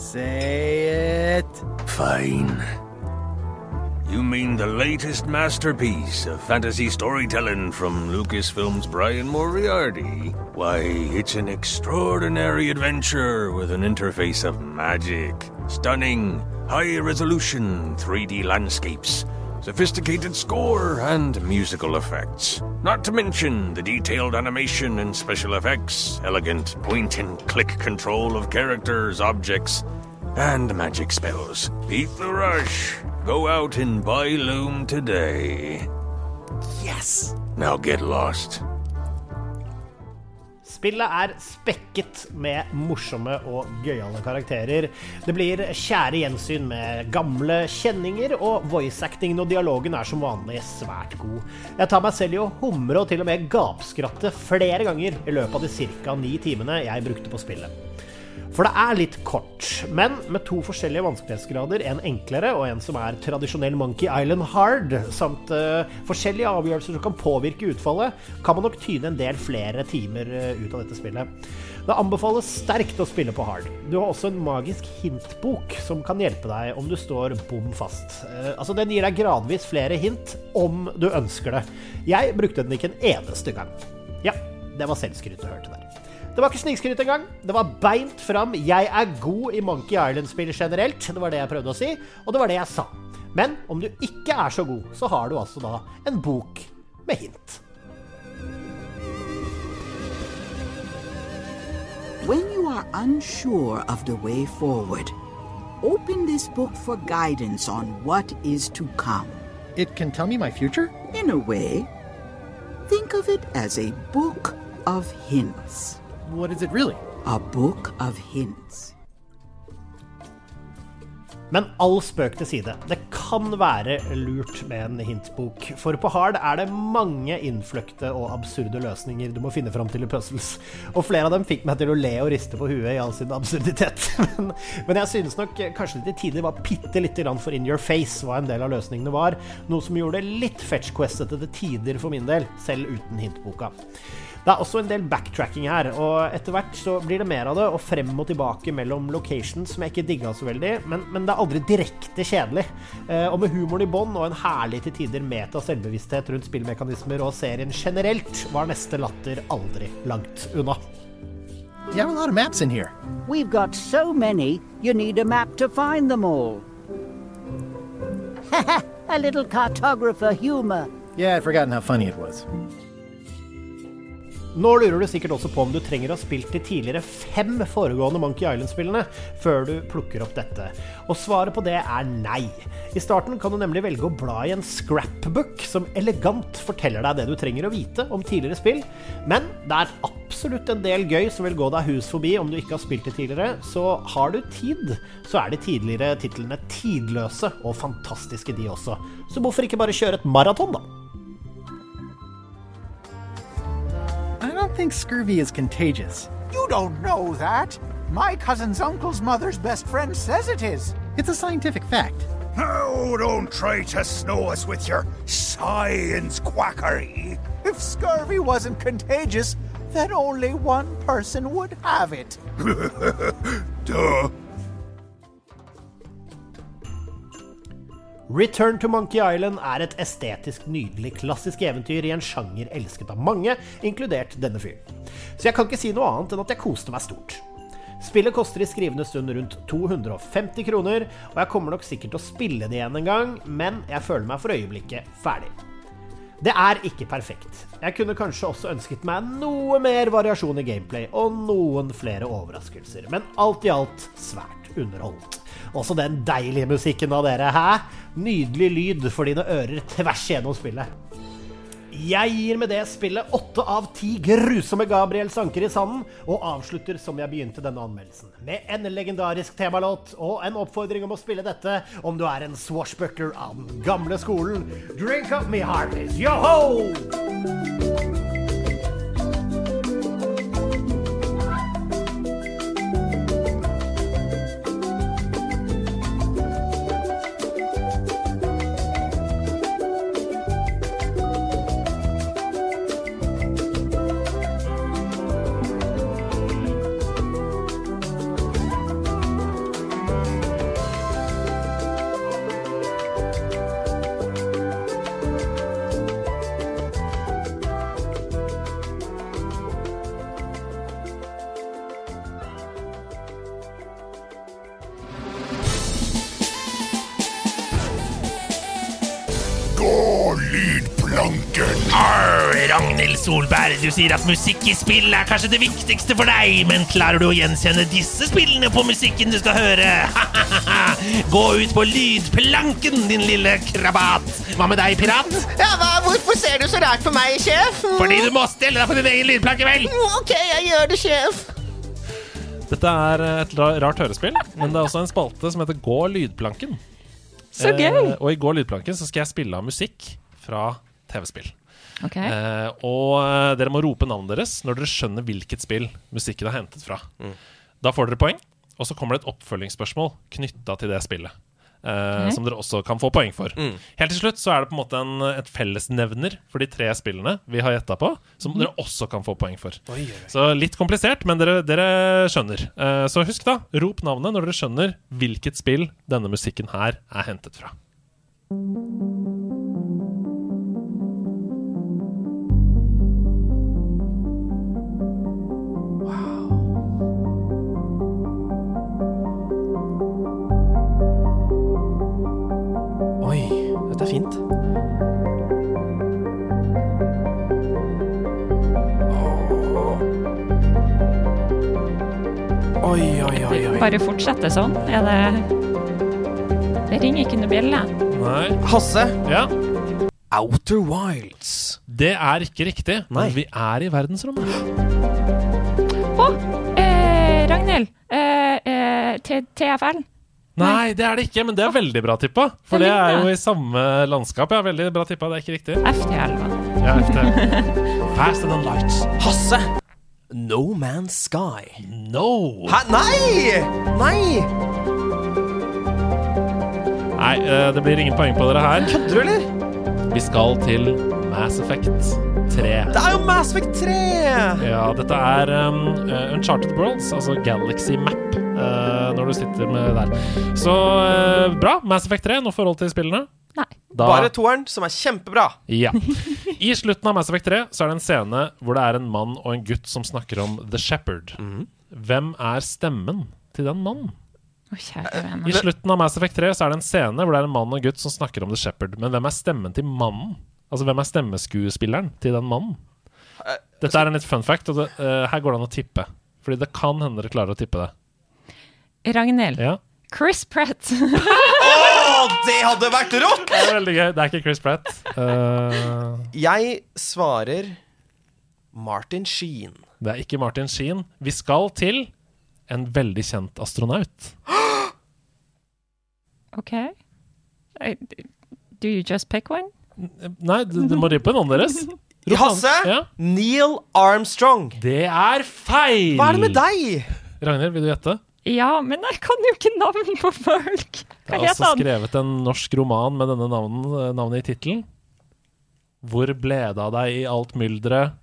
Say it. Fine. You mean the latest masterpiece of fantasy storytelling from Lucasfilm's Brian Moriarty? Why, it's an extraordinary adventure with an interface of magic, stunning, high resolution 3D landscapes, sophisticated score, and musical effects. Not to mention the detailed animation and special effects, elegant point and click control of characters, objects, and magic spells. Beat the rush. Go out and buy Loom today. Yes! Now get lost. Spillet er spekket med morsomme og gøyale karakterer. Det blir kjære gjensyn med gamle kjenninger, og voice-actingen og dialogen er som vanlig svært god. Jeg tar meg selv i å humre og til og med gapskratte flere ganger i løpet av de ca. ni timene jeg brukte på spillet. For det er litt kort, men med to forskjellige vanskelighetsgrader, en enklere og en som er tradisjonell Monkey Island hard, samt uh, forskjellige avgjørelser som kan påvirke utfallet, kan man nok tyne en del flere timer uh, ut av dette spillet. Det anbefales sterkt å spille på hard. Du har også en magisk hintbok som kan hjelpe deg om du står bom fast. Uh, altså Den gir deg gradvis flere hint om du ønsker det. Jeg brukte den ikke en eneste gang. Ja, det var selvskryt du hørte der. Det var ikke snikskryt engang. Det var beint fram 'jeg er god i Monkey Island-spill generelt'. Det var det jeg prøvde å si, og det var det jeg sa. Men om du ikke er så god, så har du altså da en bok med hint. When you are unsure of the way forward, open this book for guidance on what is to come. It can tell me my future? In a way. Think of it as a book of hints. What is it really? A book of hints. Men all spøk til side. Det kan være lurt med en hintbok. For på Hard er det mange innfløkte og absurde løsninger du må finne fram til i puzzles. Og flere av dem fikk meg til å le og riste på huet i all sin absurditet. Men, men jeg synes nok kanskje det til tider var bitte lite grann for in your face hva en del av løsningene var. Noe som gjorde det litt fetch-questete til tider for min del, selv uten hintboka. Det er også en del backtracking her, og etter hvert så blir det mer av det, og frem og tilbake mellom locations som jeg ikke digga så veldig, men, men, det er aldri direkte kjedelig. Eh, og med humoren i bånn og en herlig til tider meta selvbevissthet rundt spillmekanismer og serien generelt, var neste latter aldri langt unna. You have a lot of maps in here. We've got so many, you need a map to find them all. a little cartographer humor. Yeah, I'd forgotten how funny it was. Nå lurer du sikkert også på om du trenger å ha spilt de tidligere fem foregående Monkey Island-spillene før du plukker opp dette. Og svaret på det er nei. I starten kan du nemlig velge å bla i en scrapbook som elegant forteller deg det du trenger å vite om tidligere spill, men det er absolutt en del gøy som vil gå deg hus forbi om du ikke har spilt det tidligere, så har du tid, så er de tidligere titlene tidløse og fantastiske, de også. Så hvorfor ikke bare kjøre et maraton, da? Don't think scurvy is contagious. You don't know that. My cousin's uncle's mother's best friend says it is. It's a scientific fact. Oh, don't try to snow us with your science quackery. If scurvy wasn't contagious, then only one person would have it. Duh. Return to Monkey Island er et estetisk nydelig klassisk eventyr i en sjanger elsket av mange, inkludert denne fyren. Så jeg kan ikke si noe annet enn at jeg koste meg stort. Spillet koster i skrivende stund rundt 250 kroner, og jeg kommer nok sikkert til å spille det igjen en gang, men jeg føler meg for øyeblikket ferdig. Det er ikke perfekt. Jeg kunne kanskje også ønsket meg noe mer variasjon i gameplay og noen flere overraskelser, men alt i alt svært underholdt. Også den deilige musikken av dere, hæ? Nydelig lyd for dine ører tvers igjennom spillet. Jeg gir med det spillet åtte av ti grusomme Gabriel sanker i sanden, og avslutter som jeg begynte denne anmeldelsen, med en legendarisk temalåt og en oppfordring om å spille dette om du er en swashbuckler av den gamle skolen. Drink up me hearties, yo-ho! Du sier at musikk i spill er kanskje det viktigste for deg, men klarer du å gjenkjenne disse spillene på musikken du skal høre? Gå ut på lydplanken, din lille krabat. Hva med deg, pirat? Ja, hva, Hvorfor ser du så rart på meg, sjef? Fordi du må stelle deg på din egen lydplanke, vel? Ok, jeg gjør det, sjef. Dette er et rart hørespill, men det er også en spalte som heter Gå lydplanken. Så gøy! Eh, og i Gå lydplanken så skal jeg spille av musikk fra TV-spill. Ok. Eh, og eh, dere må rope navnet deres når dere skjønner hvilket spill musikken er hentet fra. Da får dere poeng, og så kommer det et oppfølgingsspørsmål knytta til det spillet. eh, Ok. Som dere også kan få poeng for. Mm. Helt til slutt så er det på en måte en, et fellesnevner for de tre spillene vi har gjetta på, som dere også kan få poeng for. Oi, oi, oi. Så litt komplisert, men dere, dere skjønner. Eh, så husk da, rop navnet når dere skjønner hvilket spill denne musikken her er hentet fra. Dette er fint. Oi, oi, oi, oi. Bare fortsette sånn? Er det Det ringer ikke noe bjelle. Nei. Hasse. Ja. Outer Wilds. Det er ikke riktig, Nei. men vi er i verdensrommet. Å! Eh, Ragnhild. Eh, eh, TFL. Nei, det er det ikke, men det er veldig bra tippa. For Det det er jo i samme landskap. Ja, veldig bra tippa. Det er ikke riktig. FTL, hva? Ja, FT. Faster than lights. Hasse. No Man's Sky. No! Hæ? Nei! Nei! Nei, eh, det blir ingen poeng på dere her. Kødder du, eller? Vi skal til Mass Effect 3. Det er jo Mass Effect 3! Ja, dette er um, Uncharted Worlds, altså Galaxy Map, eh, når du sitter med der. Så uh, bra. Mass Effect 3, noe forhold til spillene? Nei. Da, Bare toeren, som er kjempebra. Ja. I slutten av Mass Effect 3 så er det en scene hvor det er en mann og en gutt som snakker om The Shepherd. Hvem er stemmen til den mannen? Oh, I slutten av Mass Effect 3 så er det en scene hvor det er en mann og en gutt som snakker om The Shepherd. Men hvem er stemmen til mannen? Altså hvem er stemmeskuespilleren til den mannen? Dette er en litt fun fact, og det, uh, her går det an å tippe. Fordi det kan hende dere klarer å tippe det. Ragnhild. Ja. Chris Pratt. oh, det hadde vært rått! Det er veldig gøy. Det er ikke Chris Pratt. Uh... Jeg svarer Martin Sheen. det er ikke Martin Sheen. Vi skal til en veldig kjent astronaut. OK. I, Do you just pick one? Nei, du, du må rippe noen deres. Rop Hasse! Ja. Neil Armstrong. Det er feil! Hva er det med deg? Ragnhild, vil du gjette? Ja, men jeg kan jo ikke navn på folk. Hva er heter altså han? skrevet en norsk roman med denne navnen, navnet i tittelen. Hvor ble det av deg i alt mylderet?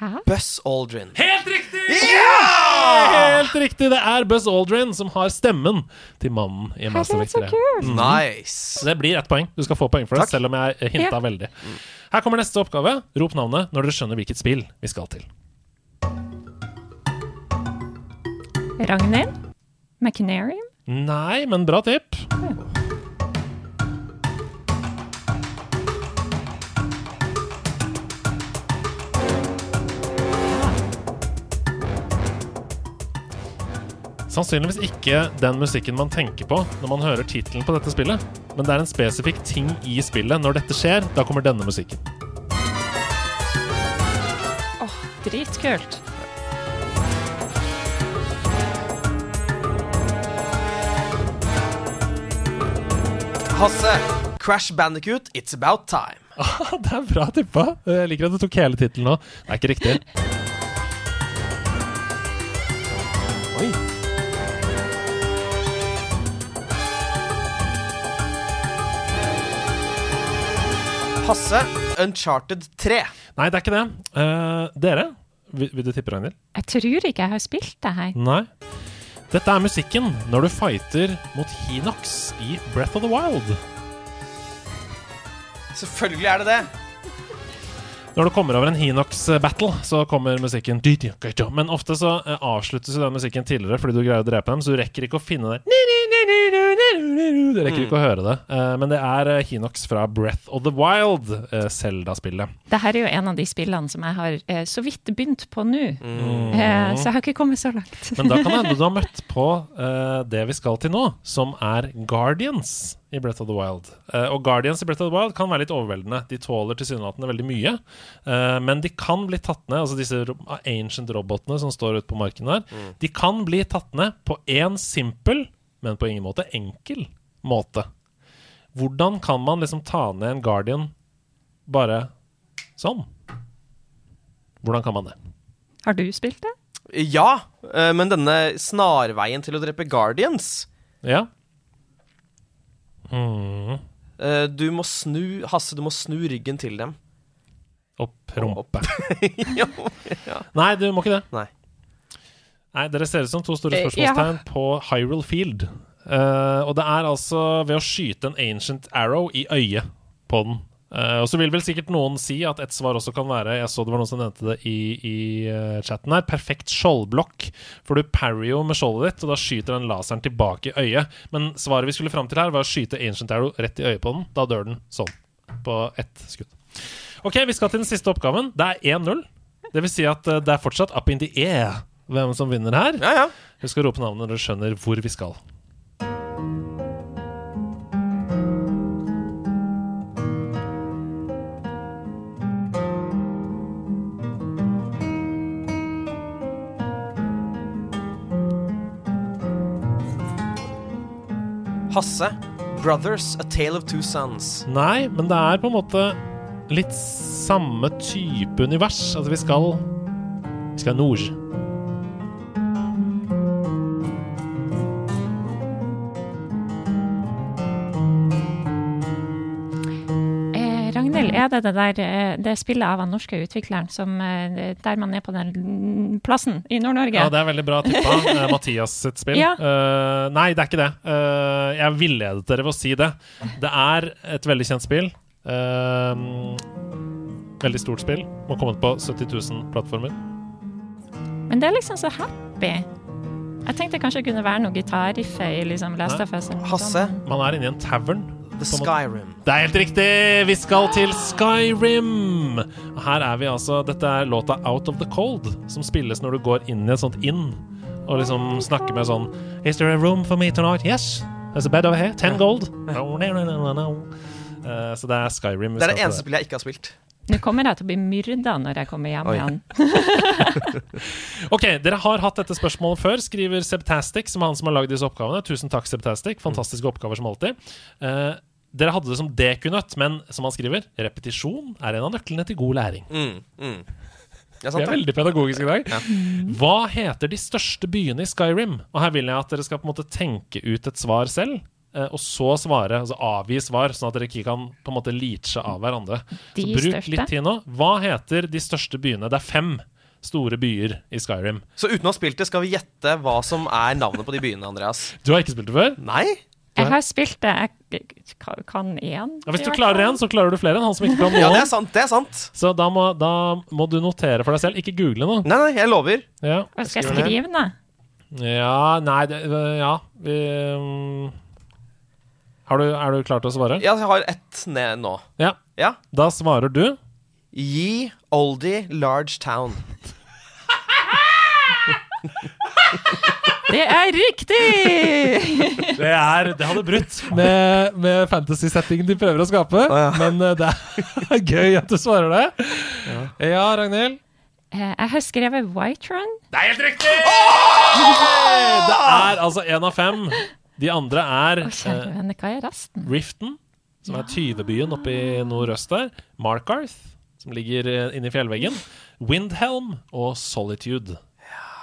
Hæ? Buzz Aldrin. Helt riktig! Helt riktig! Det er Buzz Aldrin som har stemmen til mannen i Mass er Effect så 3. kult! Mhm. Nice. Det blir ett poeng. Du skal få poeng for det, Takk. selv om jeg hinta Ja. veldig. Her kommer neste oppgave. Rop navnet når dere skjønner hvilket spill vi skal til. Ragnhild? Machinarium? Nei, men bra tipp. Sannsynligvis ikke den musikken man tenker på når man hører tittelen på dette spillet, men det er en spesifikk ting i spillet. Når dette skjer, da kommer denne musikken. Åh, dritkult. Hasse. Crash Bandicoot, It's About Time. Ah, det er bra tippa. Jeg liker at du tok hele tittelen nå. Det er ikke riktig. Oi. Hasse. Uncharted 3. Nei, det er ikke det. Uh, dere, vil, vil du tippe, Ragnhild? Jeg tror ikke jeg har spilt det her. Nei. Dette er musikken når du fighter mot Hinox i Breath of the Wild. Selvfølgelig er det det. Når du kommer over en Hinox-battle, så kommer musikken Men ofte så eh, avsluttes jo den musikken tidligere fordi du greier å drepe dem, så du rekker ikke å finne det Du rekker ikke å høre det. Eh, Men det er eh, Hinox fra Breath of the Wild, Zelda-spillet. Dette er jo en av de spillene som jeg har så vidt begynt på nå. Mm. Så jeg har ikke kommet så langt. Men da kan det hende du har møtt på det vi skal til nå, som er Guardians i Breath of the Wild. Uh, og Guardians i Breath of the Wild kan være litt overveldende. De tåler tilsynelatende veldig mye. uh, men de kan bli tatt ned, altså disse ancient robotene som står ute på marken der, Mm. de kan bli tatt ned på én simpel, men på ingen måte enkel måte. Hvordan kan man liksom ta ned en Guardian bare sånn? Hvordan kan man det? Har du spilt det? Ja, eh, men denne snarveien til å drepe Guardians Ja. Mm. Uh, Du må snu Hasse, du må snu ryggen til dem. Og prompe. ja, ja. Nei, du må ikke det. Nei. Nei, Dere ser ut som to store Eh, spørsmålstegn på Hyrule Field. Uh, og det er altså ved å skyte en ancient arrow i øyet på den. Eh, og så vil vel sikkert noen si at et svar også kan være Jeg så det var noen som nevnte det i, i uh, chatten her. Perfekt skjoldblokk. For du parry jo med skjoldet ditt, og da skyter den laseren tilbake i øyet. Men svaret vi skulle fram til her, var å skyte ancient arrow rett i øyet på den. Da dør den sånn. På ett skudd. Ok, vi skal til den siste oppgaven. Det er 1-0. Det vil si at uh, det er fortsatt up in the air hvem som vinner her. Husk å rope navnet når dere skjønner hvor vi skal. Hasse, Brothers, A Tale of Two Sons. Nei, men det er på en måte litt samme type univers. Altså, vi skal Vi skal nord. Er det det der eh, det spillet av den norske utvikleren som, eh, der man er på den plassen i Nord-Norge? Ja, det er veldig bra tippa. eh, Mathias sitt spill. Ja. Uh, nei, det er ikke det. Uh, jeg villedet dere ved å si det. Det er et veldig kjent spill. Uh, veldig stort spill. Må komme på 70 000 plattformer. Men det er liksom så happy. Jeg tenkte kanskje det kunne være noe gitarriffe i liksom Last of Us. Hasse. Man er inne i en tavern. The. Skyrim. Det er helt riktig! Vi skal til Skyrim! Her er vi altså Dette er låta Out of the Cold, som spilles når du går inn i et sånt inn og liksom snakker med sånn Is there a room for me tonight? Yes. There's a bed over here. Ten gold. No, no, no, no, no. Eh, så det er Skyrim. Det er det eneste spillet jeg ikke har spilt. Nå kommer jeg til å bli myrda når jeg kommer hjem Oi. igjen. Ok, dere har hatt dette spørsmålet før, skriver Sebtastic, som er han som har lagd disse oppgavene. Tusen takk, Sebtastic. Fantastiske oppgaver som alltid. Eh, dere hadde det som dekunøtt, men som han skriver, repetisjon er en av nøklene til god læring. Mm, mm. Det er Vi er veldig pedagogiske i dag. Hva heter de største byene i Skyrim? Og her vil jeg at dere skal på en måte tenke ut et svar selv. eh, Og så svare, altså avgi svar, sånn at dere ikke kan på en måte leache av hverandre. De så bruk største? litt tid nå. Hva heter de største byene? Det er fem store byer i Skyrim. Så uten å ha spilt det, skal vi gjette hva som er navnet på de byene, Andreas? Du har ikke spilt det før? Nei? Jeg har spilt det. Jeg kan én. Ja, hvis du klarer én, så klarer du flere enn han som ikke kan noen. Ja, det er sant. det er sant Så da må, da må du notere for deg selv. Ikke google nå. Nei, nei, jeg lover. Ja. Hva skal jeg skrive den, ned? Ja, nei det, Ja, vi um, har du, Er du klar til å svare? Ja, jeg har ett ned nå. Ja. Ja. Da svarer du Ye Oldie Large Town. Det er riktig! Det, er, det hadde brutt med, med fantasy-settingen de prøver å skape. Men eh, det er gøy at du svarer det. Ja, Ragnhild? Eh, Jeg har skrevet White Run. Det er helt riktig! Det er altså én av fem. De andre er oh, kjære eh, er resten? Riften, som er tyvebyen oppe i nordøst der. Markarth, som ligger inni inne i fjellveggen. Windhelm og Solitude.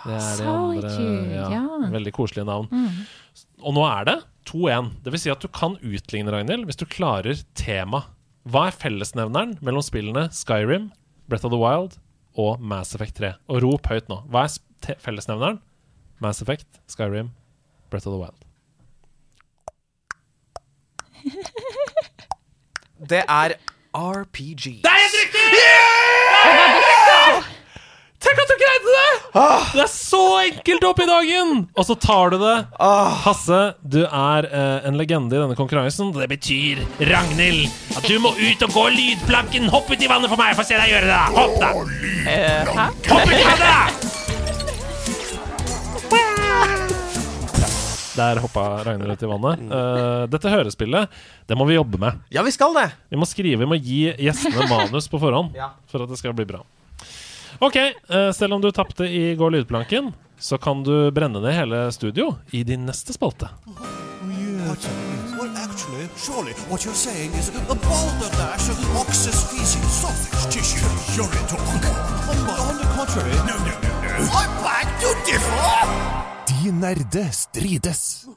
Det er det andre ja, ja. veldig koselige navn. Mm. Og nå er det 2-1. Det vil si at du kan utligne, Ragnhild, hvis du klarer tema. Hva er fellesnevneren mellom spillene Skyrim, Breath of the Wild og Mass Effect 3? Og rop høyt nå. Hva er fellesnevneren? Mass Effect, Skyrim, Breath of the Wild. Det er RPG. Det er helt riktig! Tenk at du greide det! Det er så enkelt opp i dagen! Og så tar du det. Hasse, du er eh, en legende i denne konkurransen. Det betyr, Ragnhild, at du må ut og gå lydplanken. Hopp ut i vannet for meg, få se deg gjøre det. Hopp, da! Hopp ut i vannet! Der hoppa Ragnhild ut i vannet. Eh, dette hørespillet, det må vi jobbe med. Ja, vi skal det. Vi må skrive, vi må gi gjestene manus på forhånd Ja. for at det skal bli bra. Ok, eh, selv om du tapte i Gå lydplanken, så kan du brenne ned hele studio i din neste spalte. Well, actually, surely what you're saying is a balderdash of ox's feces, sausage tissue, urine talk. On, on the contrary, no, no, no, no. I'm back to differ! De nerde strides.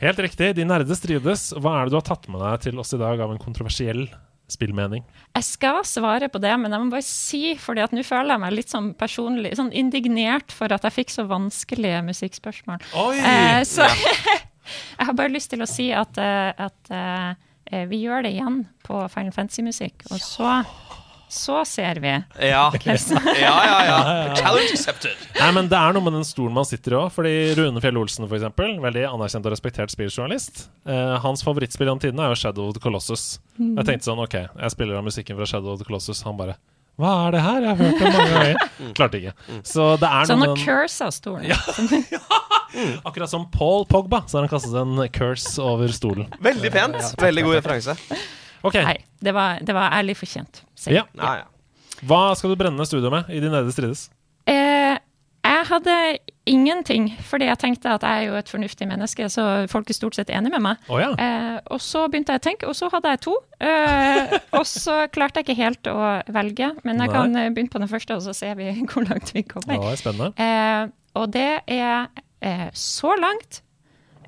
Helt riktig, de nerde strides. Hva er det du har tatt med deg til oss i dag av en kontroversiell spillmening? Jeg skal svare på det, men jeg må bare si, fordi at nå føler jeg meg litt sånn personlig sånn indignert for at jeg fikk så vanskelige musikkspørsmål. Oi! Eh, så jeg har bare lyst til å si at, eh, at eh, vi gjør det igjen på Final Fantasy-musikk, og så, så ser vi. Ja. Ja, ja, ja. Challenge accepted. Nei, men Det er noe med den stolen man sitter i òg. Fordi Rune Fjell Olsen, for eksempel, veldig anerkjent og respektert spilljournalist, eh, hans favorittspill gjennom tidene er jo Shadow of the Colossus. Mm. Jeg tenkte sånn, ok, jeg spiller av musikken fra Shadow of the Colossus. Han bare Hva er det her? Jeg har hørt det mange ganger. Klarte ikke. Så det er Så Sånn å curse av stolen. Ja. stolen. Akkurat som Paul Pogba, så har han kastet en curse over stolen. Veldig pent. Veldig god referanse. Ok, Nei, det var, det var ærlig fortjent. ja. Ja, ja. Hva skal du brenne studio med i De nede strides? Eh, jeg hadde ingenting, fordi jeg tenkte at jeg er jo et fornuftig menneske, så folk er stort sett enig med meg. Oh, ja. eh, og så begynte jeg å tenke, og så hadde jeg to. Eh, og så klarte jeg ikke helt å velge, men jeg Nei. kan eh, begynne på den første, og så ser vi hvor langt vi kommer. Det spennende. Eh, og det er eh, så langt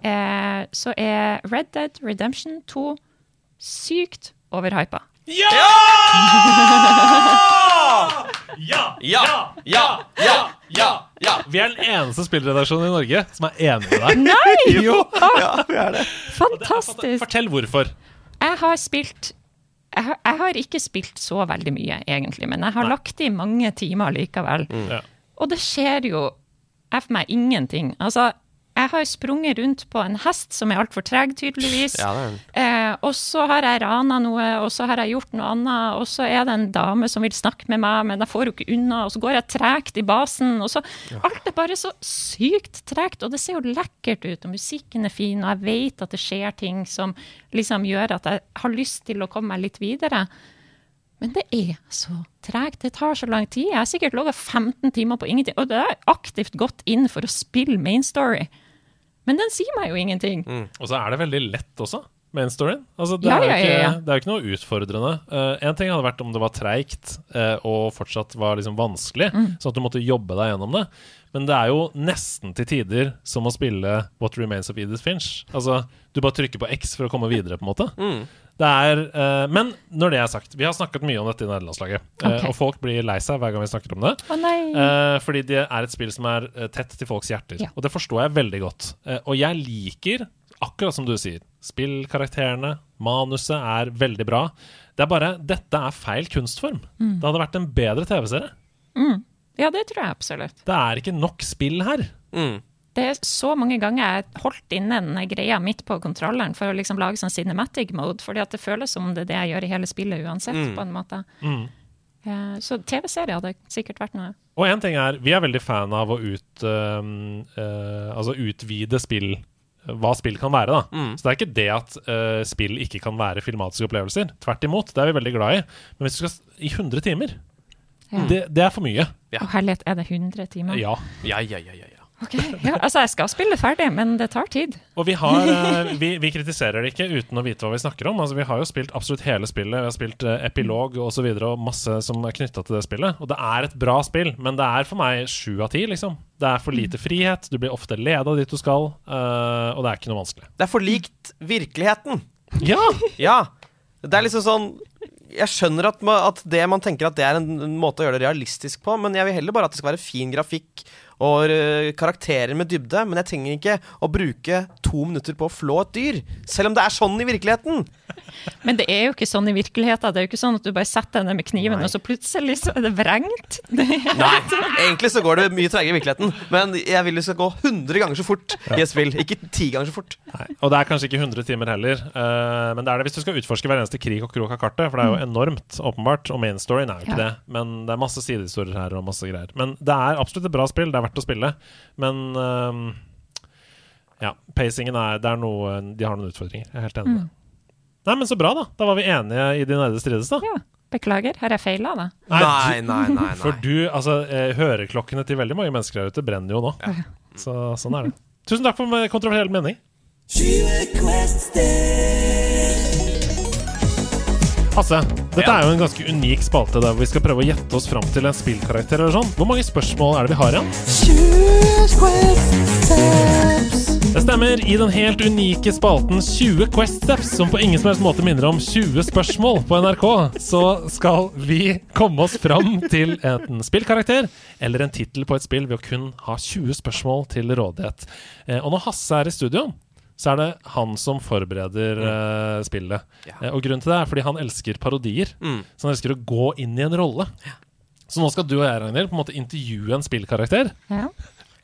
eh, så er Red Dead Redemption 2 sykt overhypa. Ja! Ja! Ja! Ja! Ja! Ja! ja. Vi er den eneste spillredaksjonen i Norge som er enig med deg. Nei! Jo! Ja, vi er det. Fantastisk! Fortell hvorfor. Jeg har spilt jeg har, jeg har ikke spilt så veldig mye, egentlig, men jeg har Nei. lagt i mange timer likevel. Ja. Og det skjer jo jeg for meg ingenting. Altså, jeg har sprunget rundt på en hest som er altfor treg, tydeligvis. Ja. Eh, og så har jeg rana noe, og så har jeg gjort noe annet, og så er det en dame som vil snakke med meg, men jeg får jo ikke unna, og så går jeg tregt i basen, og så Alt er bare så sykt tregt, og det ser jo lekkert ut, og musikken er fin, og jeg vet at det skjer ting som liksom gjør at jeg har lyst til å komme meg litt videre. Men det er så tregt. Det tar så lang tid. Jeg har sikkert ligget 15 timer på ingenting. Og det har jeg aktivt gått inn for å spille main story. Men den sier meg jo ingenting. Og så er det veldig lett også, main storyen. Altså, det, Ja, er jo ja, ja, ikke, ja. det er jo ikke noe utfordrende. Uh, en ting hadde vært om det var treigt uh, og fortsatt var liksom vanskelig, Mm. sånn at du måtte jobbe deg gjennom det. Men det er jo nesten til tider som å spille What Remains of Edith Finch. Altså, du bare trykker på X for å komme videre, på en måte. Mm. Det er, uh, men når det er sagt, vi har snakket mye om dette i nederlandslaget. Okay. Uh, og folk blir lei seg hver gang vi snakker om det. Oh, nei. Eh, fordi det er et spill som er eh, tett til folks hjerter. Ja. Og det forstår jeg veldig godt. Eh, og jeg liker, akkurat som du sier, spillkarakterene, manuset er veldig bra. Det er bare Dette er feil kunstform. Mm. Det hadde vært en bedre TV-serie. Mm. Ja, det tror jeg absolutt. Det er ikke nok spill her. Det er så mange ganger jeg holdt inne den greia midt på kontrolleren for å liksom lage sånn cinematic mode, fordi at det føles som det er det jeg gjør i hele spillet uansett, Mm. på en måte. Mm. Eh, Så TV-serie hadde sikkert vært noe. Og en ting er, vi er veldig fan av å ut, uh, uh, altså utvide spill hva spill kan være. da Mm. Så det er ikke det at uh, spill ikke kan være filmatiske opplevelser. Tvert imot, det er vi veldig glad i. Men hvis du skal s- i 100 timer, Ja. det, det er for mye. Å herlighet, er det 100 timer? Ja. Ja, ja, ja, ja, ja. Ok, ja, altså jeg skal spille ferdig, men det tar tid. Og vi, har, eh, vi, vi kritiserer det ikke uten å vite hva vi snakker om. Altså, vi har jo spilt absolutt hele spillet. Vi har spilt uh, epilog osv. Og, så videre, og masse som er knytta til det spillet. Og det er et bra spill, men det er for meg sju av ti, liksom. Det er for lite frihet, du blir ofte leda dit du skal, eh, og det er ikke noe vanskelig. Det er for likt virkeligheten. Ja! ja! Det er liksom sånn Jeg skjønner at, ma- at det man tenker at det er en, en måte å gjøre det realistisk på, men jeg vil heller bare at det skal være fin grafikk, og øh, karakterer med dybde, men jeg trenger ikke å bruke to minutter på å flå et dyr. Selv om det er sånn i virkeligheten. Men det er jo ikke sånn i virkeligheten. Det er jo ikke sånn at du bare setter deg ned med kniven, Nei. og så plutselig så er det vrengt. Det er- Nei, egentlig så går det mye tregere i virkeligheten. Men jeg vil det skal gå 100 ganger så fort i et spill, ikke 10 ganger så fort. Nei. Og det er kanskje ikke 100 timer heller, uh, men det er det hvis du skal utforske hver eneste krig og krok av kartet. For det er jo enormt, åpenbart, og main storyen er jo ikke Ja. det. Men det er masse sidehistorier her og masse greier. Men det er absolutt et bra spill, det er verdt å spille. Men eh, ja, pacingen er Det er noe De har noen utfordringer. Jeg er helt enig. Mm. Nei, men så bra, da. Da var vi enige i De nerde strides, da. Beklager, har jeg feila, da? Nei, nei, nei, nei. For du, altså, eh, høreklokkene til veldig mange mennesker der ute brenner jo nå. Så sånn er det. Tusen takk for kontroversiell mening. Hasse, dette er jo en ganske unik spalte der hvor vi skal prøve å gjette oss fram til en spillkarakter. eller sånn. Hvor mange spørsmål er det vi har igjen? Det stemmer. I den helt unike spalten 20 Quest Steps, som på ingen som helst måte minner om 20 spørsmål på NRK, så skal vi komme oss fram til en spillkarakter eller en tittel på et spill ved å kun ha 20 spørsmål til rådighet. Eh, Og når Hasse er i studio, så er det han som forbereder uh, spillet. Eh, og grunnen til det er fordi han elsker parodier. Mm. Så han elsker å gå inn i en rolle. Så nå skal du og jeg, Ragnhild, på en måte intervjue en spillkarakter. Ja.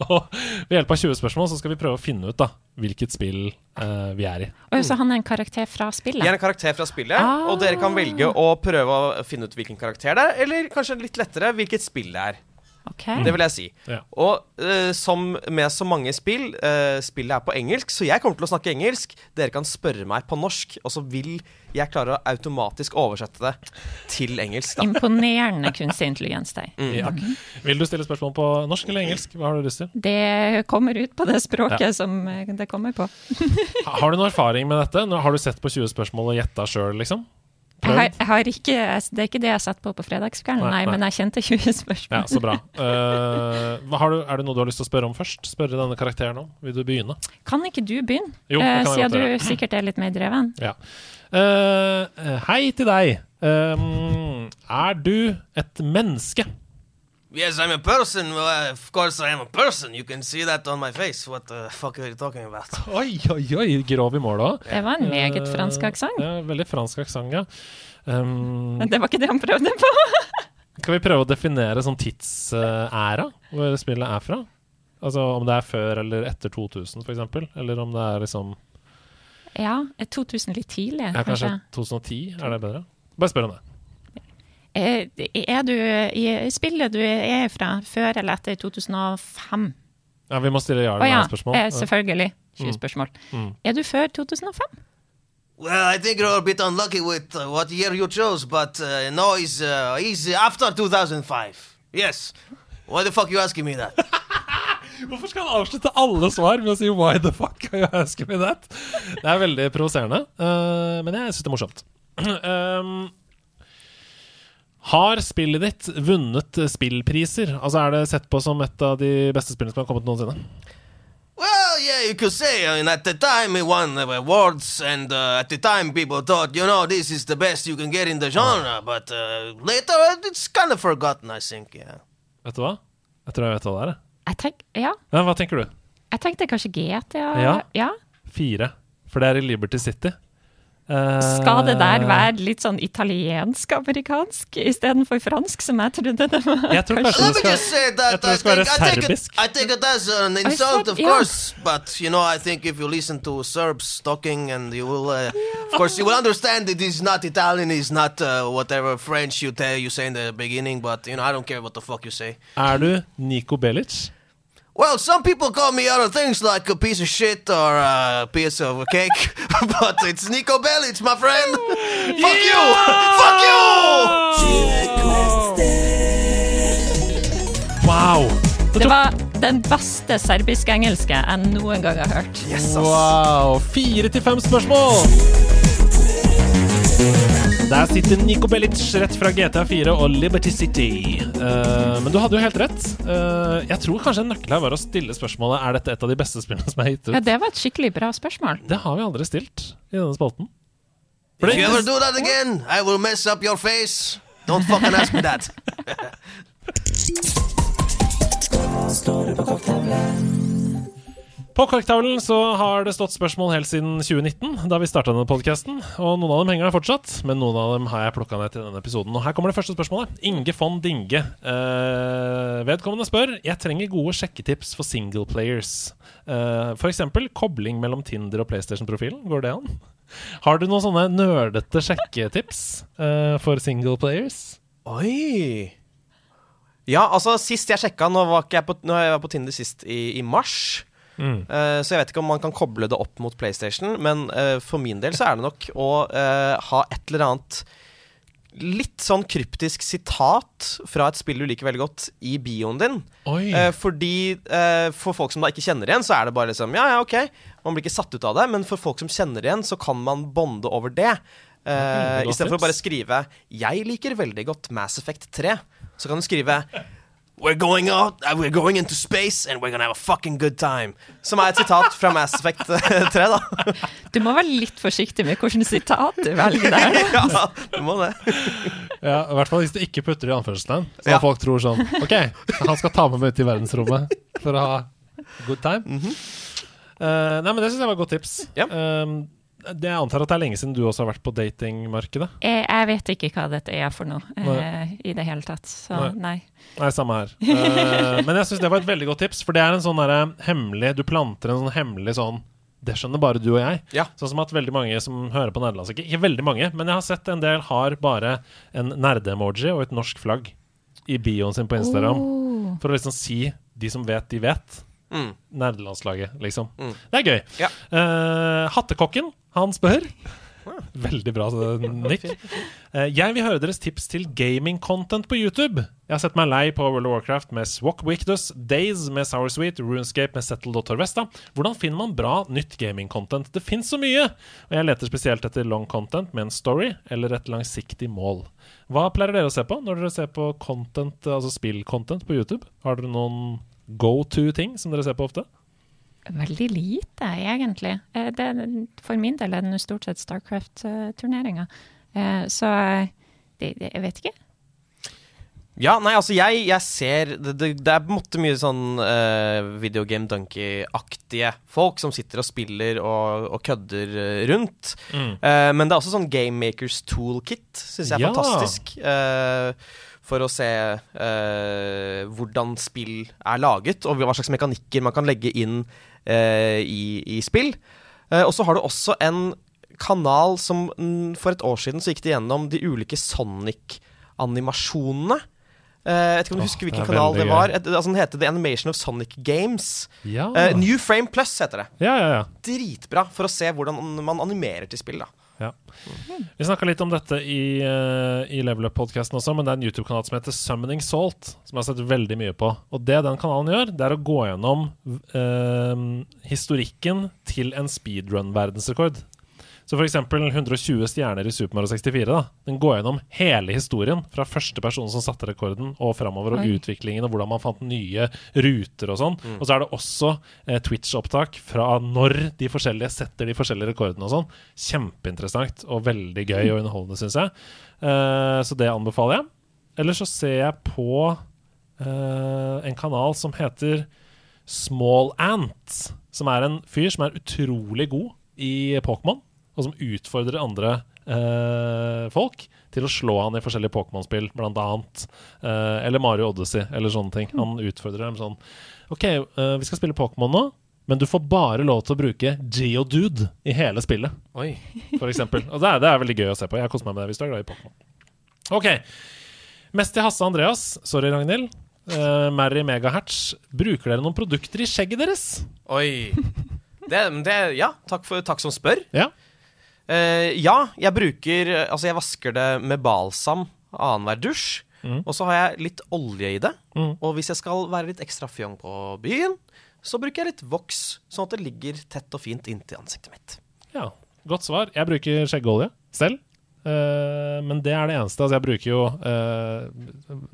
Og ved hjelp av 20 spørsmål så skal vi prøve å finne ut da hvilket spill uh, vi er i. Og så han er en karakter fra spillet? Jeg er en karakter fra spillet, Ah. og dere kan velge å prøve å finne ut hvilken karakter det er, eller kanskje litt lettere hvilket spill det er. Ok. Det vil jeg si. Ja. Og uh, som med så mange spill, uh, spillet er på engelsk, så jeg kommer til å snakke engelsk. Dere kan spørre meg på norsk, og så vil jeg klare å automatisk oversette det til engelsk. Da. Imponerende kunstig intelligens deg. Mm. Ja. Vil du stille spørsmål på norsk eller engelsk? Hva har du lyst til? Det kommer ut på det språket Ja. som eh, det kommer på. Har du noe erfaring med dette? Har du sett på 20 spørsmål og gjetta sjøl, liksom? Jeg har, jeg har ikke, det er ikke det jeg satt på på fredagskvelden, Nei, nei, nei. men jeg kjente 20 spørsmål. Ja, så bra. Uh, har du, er det noe du har lyst til å spørre om først? Spørre denne karakteren om? Vil du begynne? Kan ikke du begynne? Jo, jeg siden du sikkert er litt mer dreven. Ja. Uh, hei til deg. Um, er du et menneske? Yes, I'm a person. Well, of course I am a person. You can see that on my face. What the fuck are you talking about? Oi, oi, oi, grov i mål òg. Det var en meget fransk aksent. Ja, veldig fransk aksent, ja. Um, Men det var ikke det han prøvde på. kan vi prøve å definere sånn tidsæra, hvor spillet er fra? Altså om det er før eller etter 2000, for eksempel? Eller om det er liksom Ja, 2000 litt tidlig, ja, Kanskje kanskje. 2010? Er det bedre? Bare spør om det. Er, du i spillet du er fra, før eller etter 2005? Ja, Vi må stille ja eller nei-spørsmål. Ja, selvfølgelig. 20 Mm. spørsmål. Mm. Er du før 2005? Well, I think you're a bit unlucky with uh, what year you chose, but uh, no, he's, uh, he's after 2005. Yes. Why the fuck you asking me that? Hvorfor skal han avslutte alle svar med å si 'why the fuck are you asking me that'? Det er veldig provoserende, uh, men jeg syns det er morsomt. Um, har spillet ditt vunnet spillpriser? Altså Er det sett på som et av de beste spillene som har kommet noensinne? Well, yeah, you could say. I mean, at the time, it won awards, and uh, at the time, people thought, you know, this is the best you can get in the genre. But uh, later, it's kind of forgotten, I think. Yeah. Vet du hva? Jeg tror jeg vet hva det er. jeg. Jeg tenk, ja, Ja, hva tenker du? jeg tenkte kanskje GTA. Ja. ja. Fire. For det er i Liberty City. Eh, Skal det der være litt sånn italiensk-amerikansk istedenfor fransk, som jeg trodde det var? Jeg tror kanskje det skal, Jeg tror det skal være think, I, take it, serbisk. I take it as an insult, of course. But you know, I think if you listen to Serbs talking, and you will, uh, of course, you will understand that he's not Italian. He's not uh, whatever French you tell you say in the beginning. But you know, I don't care what the fuck you say. Er du Nico Belic? Well, some people call me other things like a piece of shit or a piece of a cake, but it's Nico Bellic, my friend. Fuck you! Fuck you! Wow! Det var den beste serbisk-engelske jeg noen gang har hørt. Wow! Fire til fem spørsmål! Der sitter Niko Belic rett fra GTA4 og Liberty City. Uh, men du hadde jo helt rett. Uh, jeg tror kanskje en nøkkel her var å stille spørsmålet Er dette et av de beste spillene som er gitt Ja, det var et skikkelig bra spørsmål. Det har vi aldri stilt i denne spalten. If you ever do that again, I will mess up your face. Don't fucking ask me that. står det på korktavlen? På korktavlen så har det stått spørsmål helt siden 2019, da vi starta denne podkasten. Og noen av dem henger der fortsatt, men noen av dem har jeg plukka ned til denne episoden. Og her kommer det første spørsmålet. Inge von Dinge. Eh, vedkommende spør Jeg trenger gode sjekketips for single players. Eh, F.eks. kobling mellom Tinder og PlayStation-profilen. Går det an? Har du noen sånne nerdete sjekketips eh, for singleplayers? Oi! Ja, altså, sist jeg sjekka Nå var ikke jeg på, nå var jeg på Tinder sist i, i mars. Mm. Uh, så jeg vet ikke om man kan koble det opp mot PlayStation, men uh, for min del så er det nok å uh, ha et eller annet litt sånn kryptisk sitat fra et spill du liker veldig godt, i bioen din. Eh, fordi eh, for folk som da ikke kjenner igjen, så er det bare liksom Ja, ja, ok. Man blir ikke satt ut av det, men for folk som kjenner igjen, så kan man bonde over det. Godt Istedenfor å bare skrive 'Jeg liker veldig godt Mass Effect 3', så kan du skrive We're going out, uh, we're going into space, and we're gonna have a fucking good time. Som er et sitat fra Mass Effect 3, da. Du må være litt forsiktig med hvilket sitat du velger der. ja, du må det. Ja, I hvert fall hvis du ikke putter det i anførselstegn. Så Ja. folk tror sånn OK, han skal ta med meg ut i verdensrommet for å ha good time. Mm -hmm. uh, nei, men det syns jeg var et godt tips. Um, det jeg antar at det er lenge siden du også har vært på datingmarkedet? Jeg, jeg vet ikke hva dette er for noe eh, i det hele tatt, så Nei. nei. Nei, samme her. Eh, men jeg syns det var et veldig godt tips, for det er en sånn der, hemmelig Du planter en sånn hemmelig sånn det skjønner bare du og jeg. Ja. Sånn som at veldig mange som hører på nederlandsk Ikke, ikke veldig mange, men jeg har sett en del har bare en nerde-emoji og et norsk flagg i bioen sin på Instagram. Oh. For å liksom si de som vet, de vet. Mm. Nerdelandslaget, liksom. Mm. Det er gøy. Ja. Uh, Hattekokken, han spør. Veldig bra Nick. Eh, jeg vil høre deres tips til gaming-content på YouTube. Jeg har sett meg lei på World of Warcraft med Swak Wictus, Days med Sour Sweet, Runescape med Settle.Torvesta. Hvordan finner man bra nytt gaming-content? Det fins så mye! Og jeg leter spesielt etter long content med en story eller et langsiktig mål. Hva pleier dere å se på når dere ser på content, altså spill-content på YouTube? Har dere noen go to-ting som dere ser på ofte? Veldig lite, egentlig. Eh, Det, for min del er det stort sett Starcraft-turneringer. Så det, det, jeg vet ikke. Ja, nei, altså jeg, jeg ser det, det, det er på en måte mye sånn uh, videogame donkey-aktige folk som sitter og spiller og, og kødder eh, rundt. Mm. Uh, men det er også sånn Game Makers Toolkit, syns jeg er Ja. fantastisk. eh, for å se eh, hvordan spill er laget, og hva slags mekanikker man kan legge inn eh, i, i spill. Eh, og så har du også en kanal som For et år siden så gikk det gjennom de ulike Sonic-animasjonene. Eh, jeg vet ikke om du husker hvilken kanal det var. Et, altså, den heter The Animation of Sonic Games. Ja. Eh, New Frame Plus heter det. Ja, ja, ja. Dritbra for å se hvordan man animerer til spill. da Ja. Vi snakka litt om dette i, uh, i Level Up-podkasten også, men det er en YouTube-kanal som heter Summoning Salt, som jeg har sett veldig mye på. Og det den kanalen gjør, det er å gå gjennom uh, historikken til en speedrun-verdensrekord. Så eksempel 120 stjerner i Super Mario 64. Da. Den går gjennom hele historien, fra første person som satte rekorden, og framover, og Oi. utviklingen, og hvordan man fant nye ruter og sånn. Mm. Og så er det også eh, Twitch-opptak fra når de forskjellige setter de forskjellige rekordene og sånn. Kjempeinteressant og veldig gøy og underholdende, syns jeg. Eh, så det anbefaler jeg. Eller så ser jeg på eh, en kanal som heter Small Ant, som er en fyr som er utrolig god i Pokémon, og som utfordrer andre eh, folk til å slå han i forskjellige Pokémon-spill, blant annet. eh, eller Mario Odyssey, eller sånne ting. Han utfordrer dem sånn OK, eh, vi skal spille Pokémon nå, men du får bare lov til å bruke Geodude i hele spillet, Oi. for eksempel. Og det er, det er veldig gøy å se på. Jeg koser meg med det hvis du er glad i Pokémon. OK. Mest til Hasse og Andreas. Sorry, Ragnhild. Uh, Mary Megahertz. Bruker dere noen produkter i skjegget deres? Oi. Det, det, ja, takk, for, takk som spør. Ja. Eh, ja, jeg bruker Altså, jeg vasker det med balsam annenhver dusj. Mm. Og så har jeg litt olje i det. Mm. Og hvis jeg skal være litt ekstra fjong på byen, så bruker jeg litt voks, sånn at det ligger tett og fint inntil ansiktet mitt. Ja, Godt svar. Jeg bruker skjeggolje selv. Uh, men det er det eneste. Altså, jeg bruker jo uh,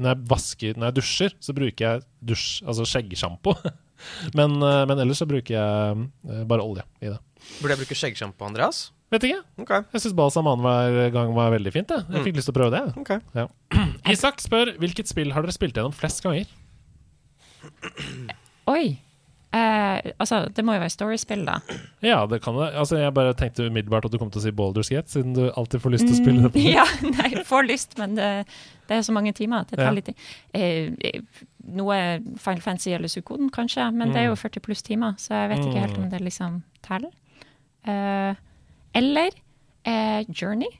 Når jeg vasker Når jeg dusjer, så bruker jeg dusj, altså skjeggsjampo. men, uh, men ellers så bruker jeg bare olje i det. Burde jeg bruke skjeggsjampo, Andreas? Vet ikke. Okay. Jeg syns balsam annenhver gang var veldig fint. Jeg, jeg Mm. fikk lyst til å prøve det. Okay. Ja. Isak spør hvilket spill har dere spilt gjennom flest ganger? Oi. Eh, altså, det må jo være storyspill, da. Ja, det kan det. Altså, jeg bare tenkte umiddelbart at du kom til å si Baldur's Gate, siden du alltid får lyst til å spille det. på Mm, ja, nei, får lyst, men det, det er så mange timer at det tar Ja. litt tid. Eh, eh, noe Final Fantasy eller Sukoden, kanskje, men det er jo Mm. 40 pluss timer, så jeg vet ikke helt om Mm. det liksom teller. Eh, eller eh, Journey.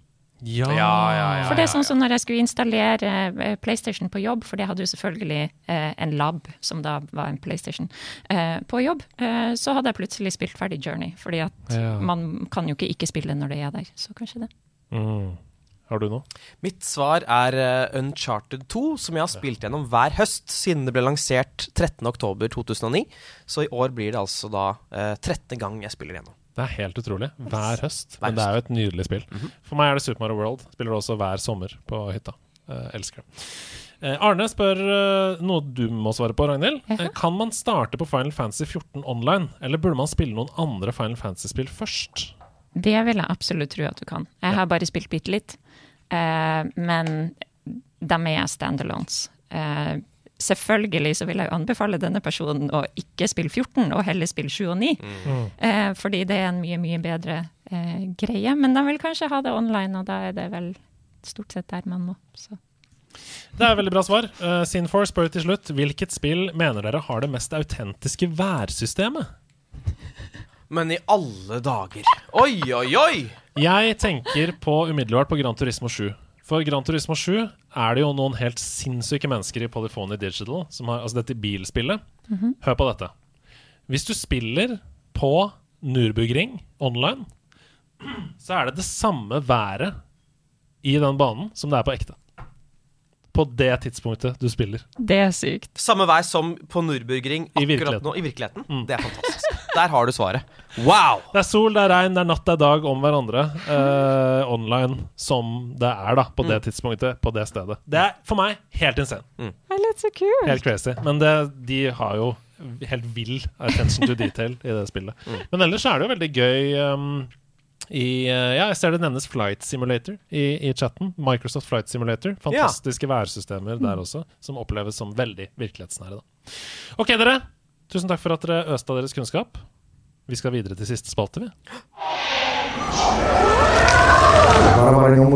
Ja. ja, ja. For det er sånn som når jeg skulle installere eh, PlayStation på jobb, for det hadde jo selvfølgelig eh, en lab, som da var en PlayStation, eh, på jobb, eh, så hadde jeg plutselig spilt ferdig Journey. Fordi at Ja. man kan jo ikke ikke spille når det er der, så kanskje det. Mm. Har du noe? Mitt svar er eh, Uncharted 2, som jeg har spilt gjennom hver høst siden det ble lansert 13.10.2009. Så i år blir det altså da eh, 13. gang jeg spiller gjennom. Det er helt utrolig. Hver høst. Men det er jo et nydelig spill. Mhm. For meg er det Super Mario World. Spiller det også hver sommer på hytta. Eh, elsker det. Eh, Arne spør eh, noe du må svare på, Ragnhild. Eh, kan man starte på Final Fantasy 14 online, eller burde man spille noen andre Final Fantasy-spill først? Det vil jeg absolutt tro at du kan. Jeg har bare spilt bitte litt, eh, men de er standalones. Selvfølgelig så vil jeg jo anbefale denne personen å ikke spille 14, og heller spille 7 og 9. Mm. Eh, fordi det er en mye, mye bedre eh, greie. Men de vil kanskje ha det online, og da er det vel stort sett der man må. Så. Det er et veldig bra svar. Uh, Sinfor spør til slutt hvilket spill mener dere har det mest autentiske værsystemet? Men i alle dager Oi, oi, oi! Jeg tenker på umiddelbart på Gran Turismo 7. For Gran Turismo 7 er det jo noen helt sinnssyke mennesker i Polyphony Digital, som har, altså dette bilspillet. Mhm. Hør på dette. Hvis du spiller på Nürburgring online, så er det det samme været i den banen som det er på ekte. På det tidspunktet du spiller. Det er sykt. Samme vei som på Nürburgring akkurat nå. I virkeligheten. Mm. Det er fantastisk. Der har du svaret. Wow! Det er sol, det er regn, det er natt, det er dag om hverandre. eh, online som det er da på det tidspunktet, på det stedet. Det er for meg helt insane. Det er litt så kult. Helt crazy. Men det, de har jo helt vill attention to detail i det spillet. Mm. Men ellers er det jo veldig gøy um, i eh, Ja, jeg ser det nevnes Flight Simulator i, i chatten. Microsoft Flight Simulator. Fantastiske ja. værsystemer der mm. også, som oppleves som veldig virkelighetsnære. Da. OK, dere. Tusen takk for at dere øste av deres kunnskap. Vi skal videre til siste spalte, vi. Hva er det noe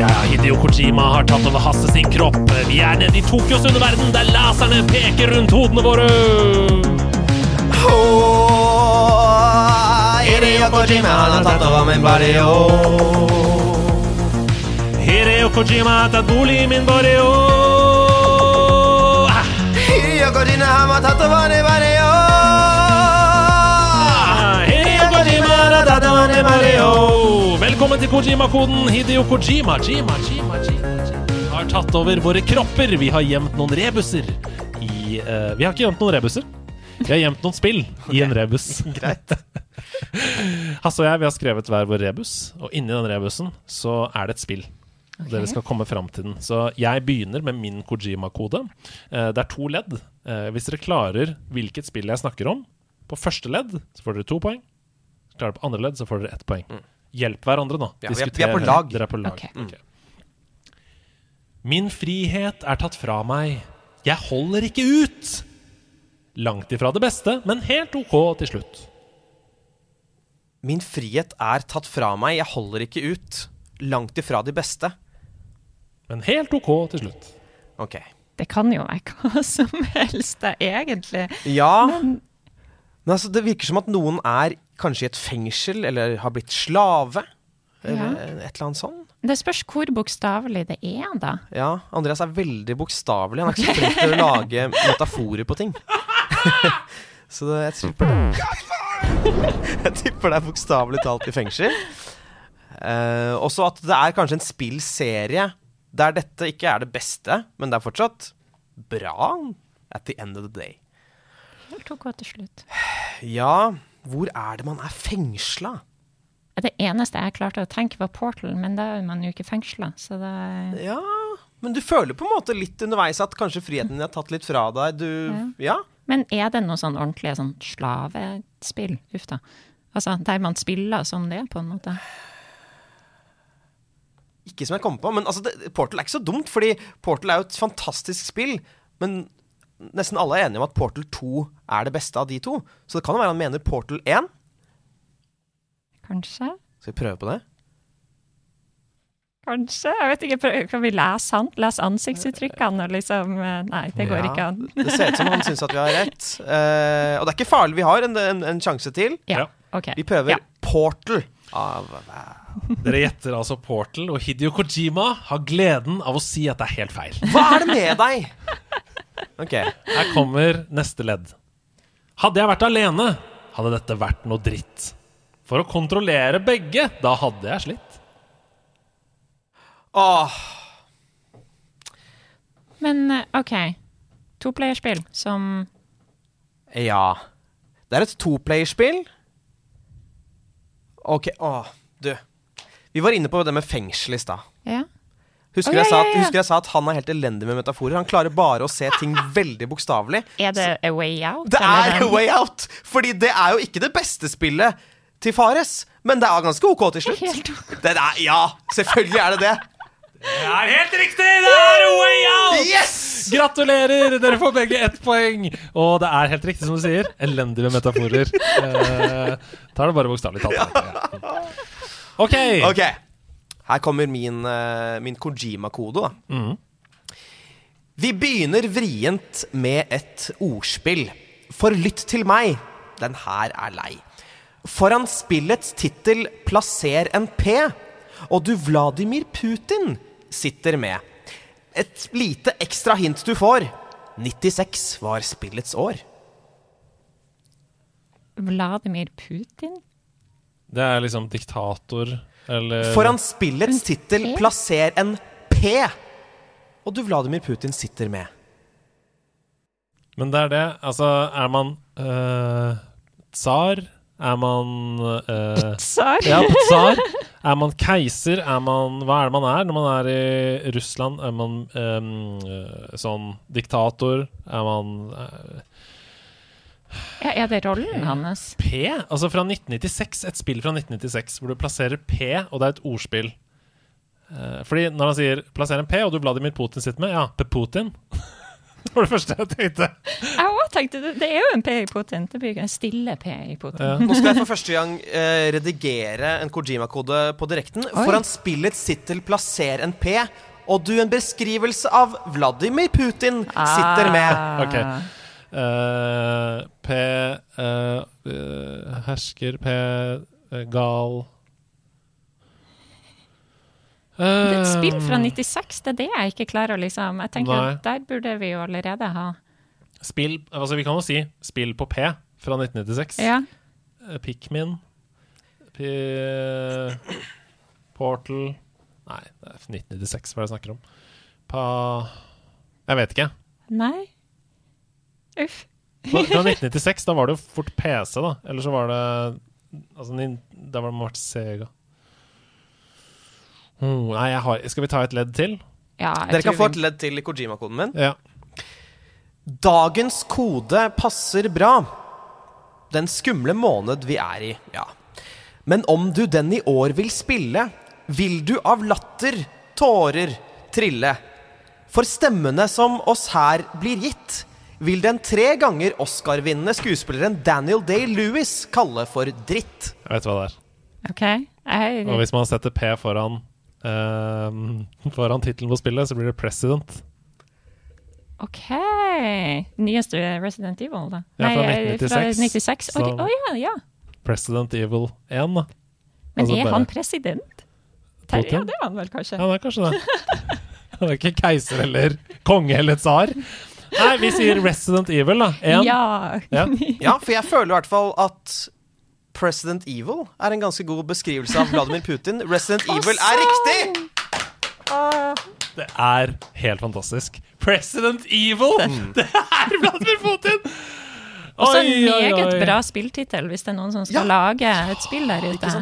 Ja, ja, Hideo Kojima har tatt over Hasse sin kropp. Vi er nede i Tokyos underverden, der laserne peker rundt hodene våre. Hideo Kojima, han har tatt over min body, Hideo Kojima har tatt bolig i min body, Hideo Kojima, han har tatt over min body, Velkommen til Kojima-koden. Hideo Kojima Jima, Jima, Jima, Jima, har tatt over våre kropper. Vi har gjemt noen rebuser i uh, Vi har ikke gjemt noen rebuser. Vi har gjemt noen spill i en rebus. Greit. Hasse og jeg vi har skrevet hver vår rebus, og inni den rebusen så er det et spill. Okay. Dere skal komme fram til den. Så jeg begynner med min Kojima-kode. Uh, det er to ledd. Uh, hvis dere klarer hvilket spill jeg snakker om på første ledd, så får dere to poeng. Klarer dere på andre ledd, så får dere ett poeng. Hjelp hverandre nå. Ja, vi er- vi er på lag. Dere er på lag. Okay. Okay. Min frihet er tatt fra meg. Jeg holder ikke ut. Langt ifra det beste, men helt OK til slutt. Min frihet er tatt fra meg, jeg holder ikke ut. Langt ifra de beste. Men helt OK til slutt. Ok. Det kan jo være hva som helst, da, egentlig. Ja. Men Men altså, det virker som at noen er kanskje i et fengsel, eller har blitt slave. Eller et eller annet sånt. det spørs hvor bokstavelig det er, da. Ja, Andreas er veldig bokstavelig. Han er ikke så flink til å lage metaforer på ting. så det, jeg tipper det. jeg tipper det er bokstavelig talt i fengsel. Uh, også at det er kanskje en spillserie der dette ikke er det beste, men det er fortsatt bra at the end of the day. Helt OK til slutt. Ja, hvor er det man er fengsla? Det eneste jeg klarte å tenke, var Portal, men da er man jo ikke fengsla, så det Ja, men du føler på en måte litt underveis at kanskje friheten din er tatt litt fra deg. Du Ja. Men er det noe sånn ordentlig sånn slavespill? Uff da. Altså, der man spiller som det, på en måte? ikke som jeg kommer på. Men altså, det, Portal er ikke så dumt, fordi Portal er jo et fantastisk spill. Men nesten alle er enige om at Portal 2 er det beste av de to. Så det kan jo være han mener Portal 1. Kanskje? Skal vi prøve på det? Kanskje? Jeg vet ikke, Kan vi lese han? Lese ansiktsuttrykkene og liksom eh, Nei, det går Ja, ikke an. det ser ut som han syns at vi har rett. Uh, og det er ikke farlig. Vi har en, en, en sjanse til. Ja, ok. Vi prøver Ja. Portal. Av, Dere gjetter altså Portal, og Hidio Kojima har gleden av å si at det er helt feil. Hva er det med deg? Ok. Her kommer neste ledd. Hadde jeg vært alene, hadde dette vært noe dritt. For å kontrollere begge, da hadde jeg slitt. Åh. Men eh, OK. Toplayerspill som Ja. Det er et toplayerspill. OK, åh, du. Vi var inne på det med fengsel i stad. Ja. Husker, oh, ja, jeg sa at, ja, ja. husker jeg sa at han er helt elendig med metaforer? Han klarer bare å se ting veldig bokstavelig. Er det A Way Out? Det er A Way Out! Fordi det er jo ikke det beste spillet til Fares, men det er ganske OK til slutt. Det er, ja, selvfølgelig er det det. Det er helt riktig! Det er A Way Out! Yes! Gratulerer! Dere får begge ett poeng. Og det er helt riktig som du sier. Elendig med metaforer. Eh, tar det bare bokstavelig talt. Ja. OK. Ok, Her kommer min, eh, min Kojima-kode, da. Mm. Vi begynner vrient med et ordspill. For lytt til meg, den her er lei. Foran spillets tittel plasser en P, og du Vladimir Putin sitter med. Et lite ekstra hint du får. 96 var spillets år. Vladimir Putin? Det er liksom diktator eller Foran spillets tittel plasser en P, og du Vladimir Putin sitter med. Men det er det. Altså, er man øh, tsar? Er man øh, Tsar? Ja, tsar. Er man keiser? Er man Hva er det man er når man er i Russland? Er man øh, sånn diktator? Er man øh, Ja, er det rollen hans? P? Altså fra 1996. Et spill fra 1996 hvor du plasserer P, og det er et ordspill. Eh, fordi når han sier 'plasser en P', og du Vladimir Putin sitter med, ja, P-Putin. det var det første jeg tenkte. Jeg også tenkte det, det er jo en P i Putin. Det blir en stille P i Putin. Nå skal jeg for første gang eh, redigere en Kojima-kode på direkten. Oi. Foran spillets tittel plasser en P, og du en beskrivelse av Vladimir Putin sitter med. Ok. Eh, P eh, Hersker P Gal Det er et spill fra 96, det er det jeg ikke klarer å liksom Jeg tenker Nei. at der burde vi jo allerede ha Spill Altså, vi kan jo si spill på P fra 1996. Ja. Pikmin. P Portal Nei, det er 1996, hva er det jeg snakker om? Pa Jeg vet ikke. Nei. Uff. Fra fra 1996, da var det jo fort PC, da. Eller så var det Altså, da var det vært Sega. Hmm, nei, jeg har Skal vi ta et ledd til? Ja, Dere kan få et ledd til i Kojima-koden min. Ja. Dagens kode passer bra. Den skumle måned vi er i, ja. Men om du den i år vil spille, vil du av latter, tårer, trille. For stemmene som oss her blir gitt, vil den tre ganger Oscar-vinnende skuespilleren Daniel Day-Lewis kalle for dritt. Jeg vet hva det er. OK. Jeg, Og hvis man setter P foran uh, Foran tittelen på spillet, så blir det President. OK. Nyeste Resident Evil, da? Ja, fra Nei, 1996. Fra 96. Å Så- å ja, ja. President Evil 1, da. Men Altså er bare- han president? Putin? Ja, det er han vel kanskje. Ja, det er kanskje det. Han er ikke keiser eller konge eller tsar. Nei, vi sier Resident Evil, da. En. Ja. Ja. Ja, for jeg føler i hvert fall at President Evil er en ganske god beskrivelse av Vladimir Putin. Resident Evil er riktig! Det er helt fantastisk. President Evil! Det er Vladimir Putin! Også en meget bra spilltittel, hvis det er noen som skal lage et spill der ute.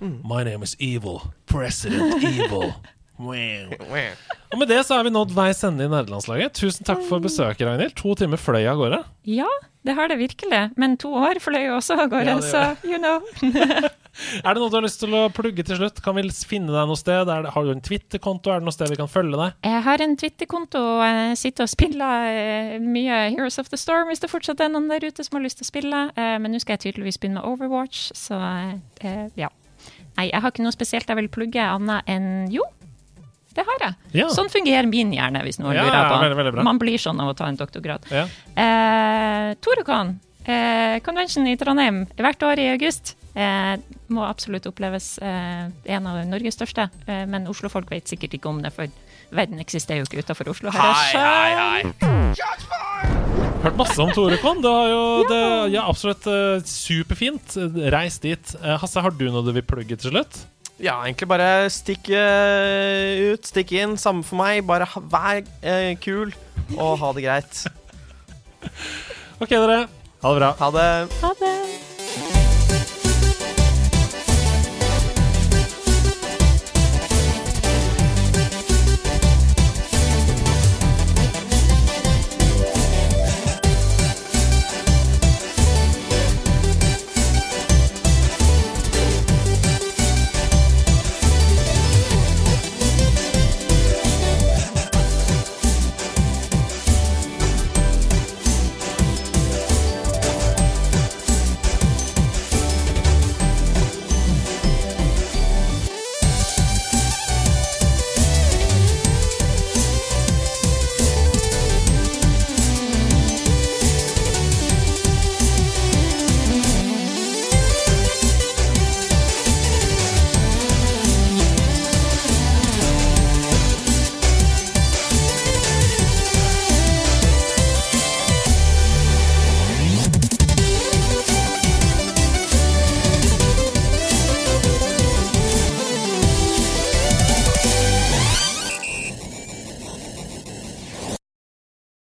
My name is Evil. President Evil. Og med det så er vi nådd veis ende i nederlandslaget. Tusen takk for besøket, Ragnhild. To timer fløy av gårde. Ja, det har det virkelig. Men to år fløy også av gårde, Ja, så you know. Er det noe du har lyst til å plugge til slutt? Kan vi finne deg noe sted? Er det, har du en Twitter-konto? Er det noe sted vi kan følge deg? Jeg har en Twitter-konto. Jeg sitter og spiller eh, mye Heroes of the Storm hvis det fortsatt er noen der ute som har lyst til å spille. Eh, Men nå skal jeg tydeligvis begynne med Overwatch, så eh, ja. Nei, jeg har ikke noe spesielt jeg vil plugge annet enn jo. Det har jeg. Ja. Sånn fungerer min hjerne, hvis noen Ja, lurer på. veldig, veldig. Man blir sånn av å ta en doktorgrad. Ja. Eh, Torocon, eh, convention i Trondheim hvert år i august. Eh, må absolutt oppleves eh, en av Norges største. Eh, men Oslo-folk vet sikkert ikke om det, for verden eksisterer jo ikke utafor Oslo. Her er Hei, sjø. Hørt masse om Torekon. Det er jo det, ja, absolutt eh, superfint. Reis dit. Eh, Hasse, har du noe du vil plugge til slutt? Ja, egentlig bare stikk uh, ut, stikk inn. Samme for meg. Bare ha, vær uh, kul og ha det greit. OK, dere. Ha det bra. Ha det. Ha det.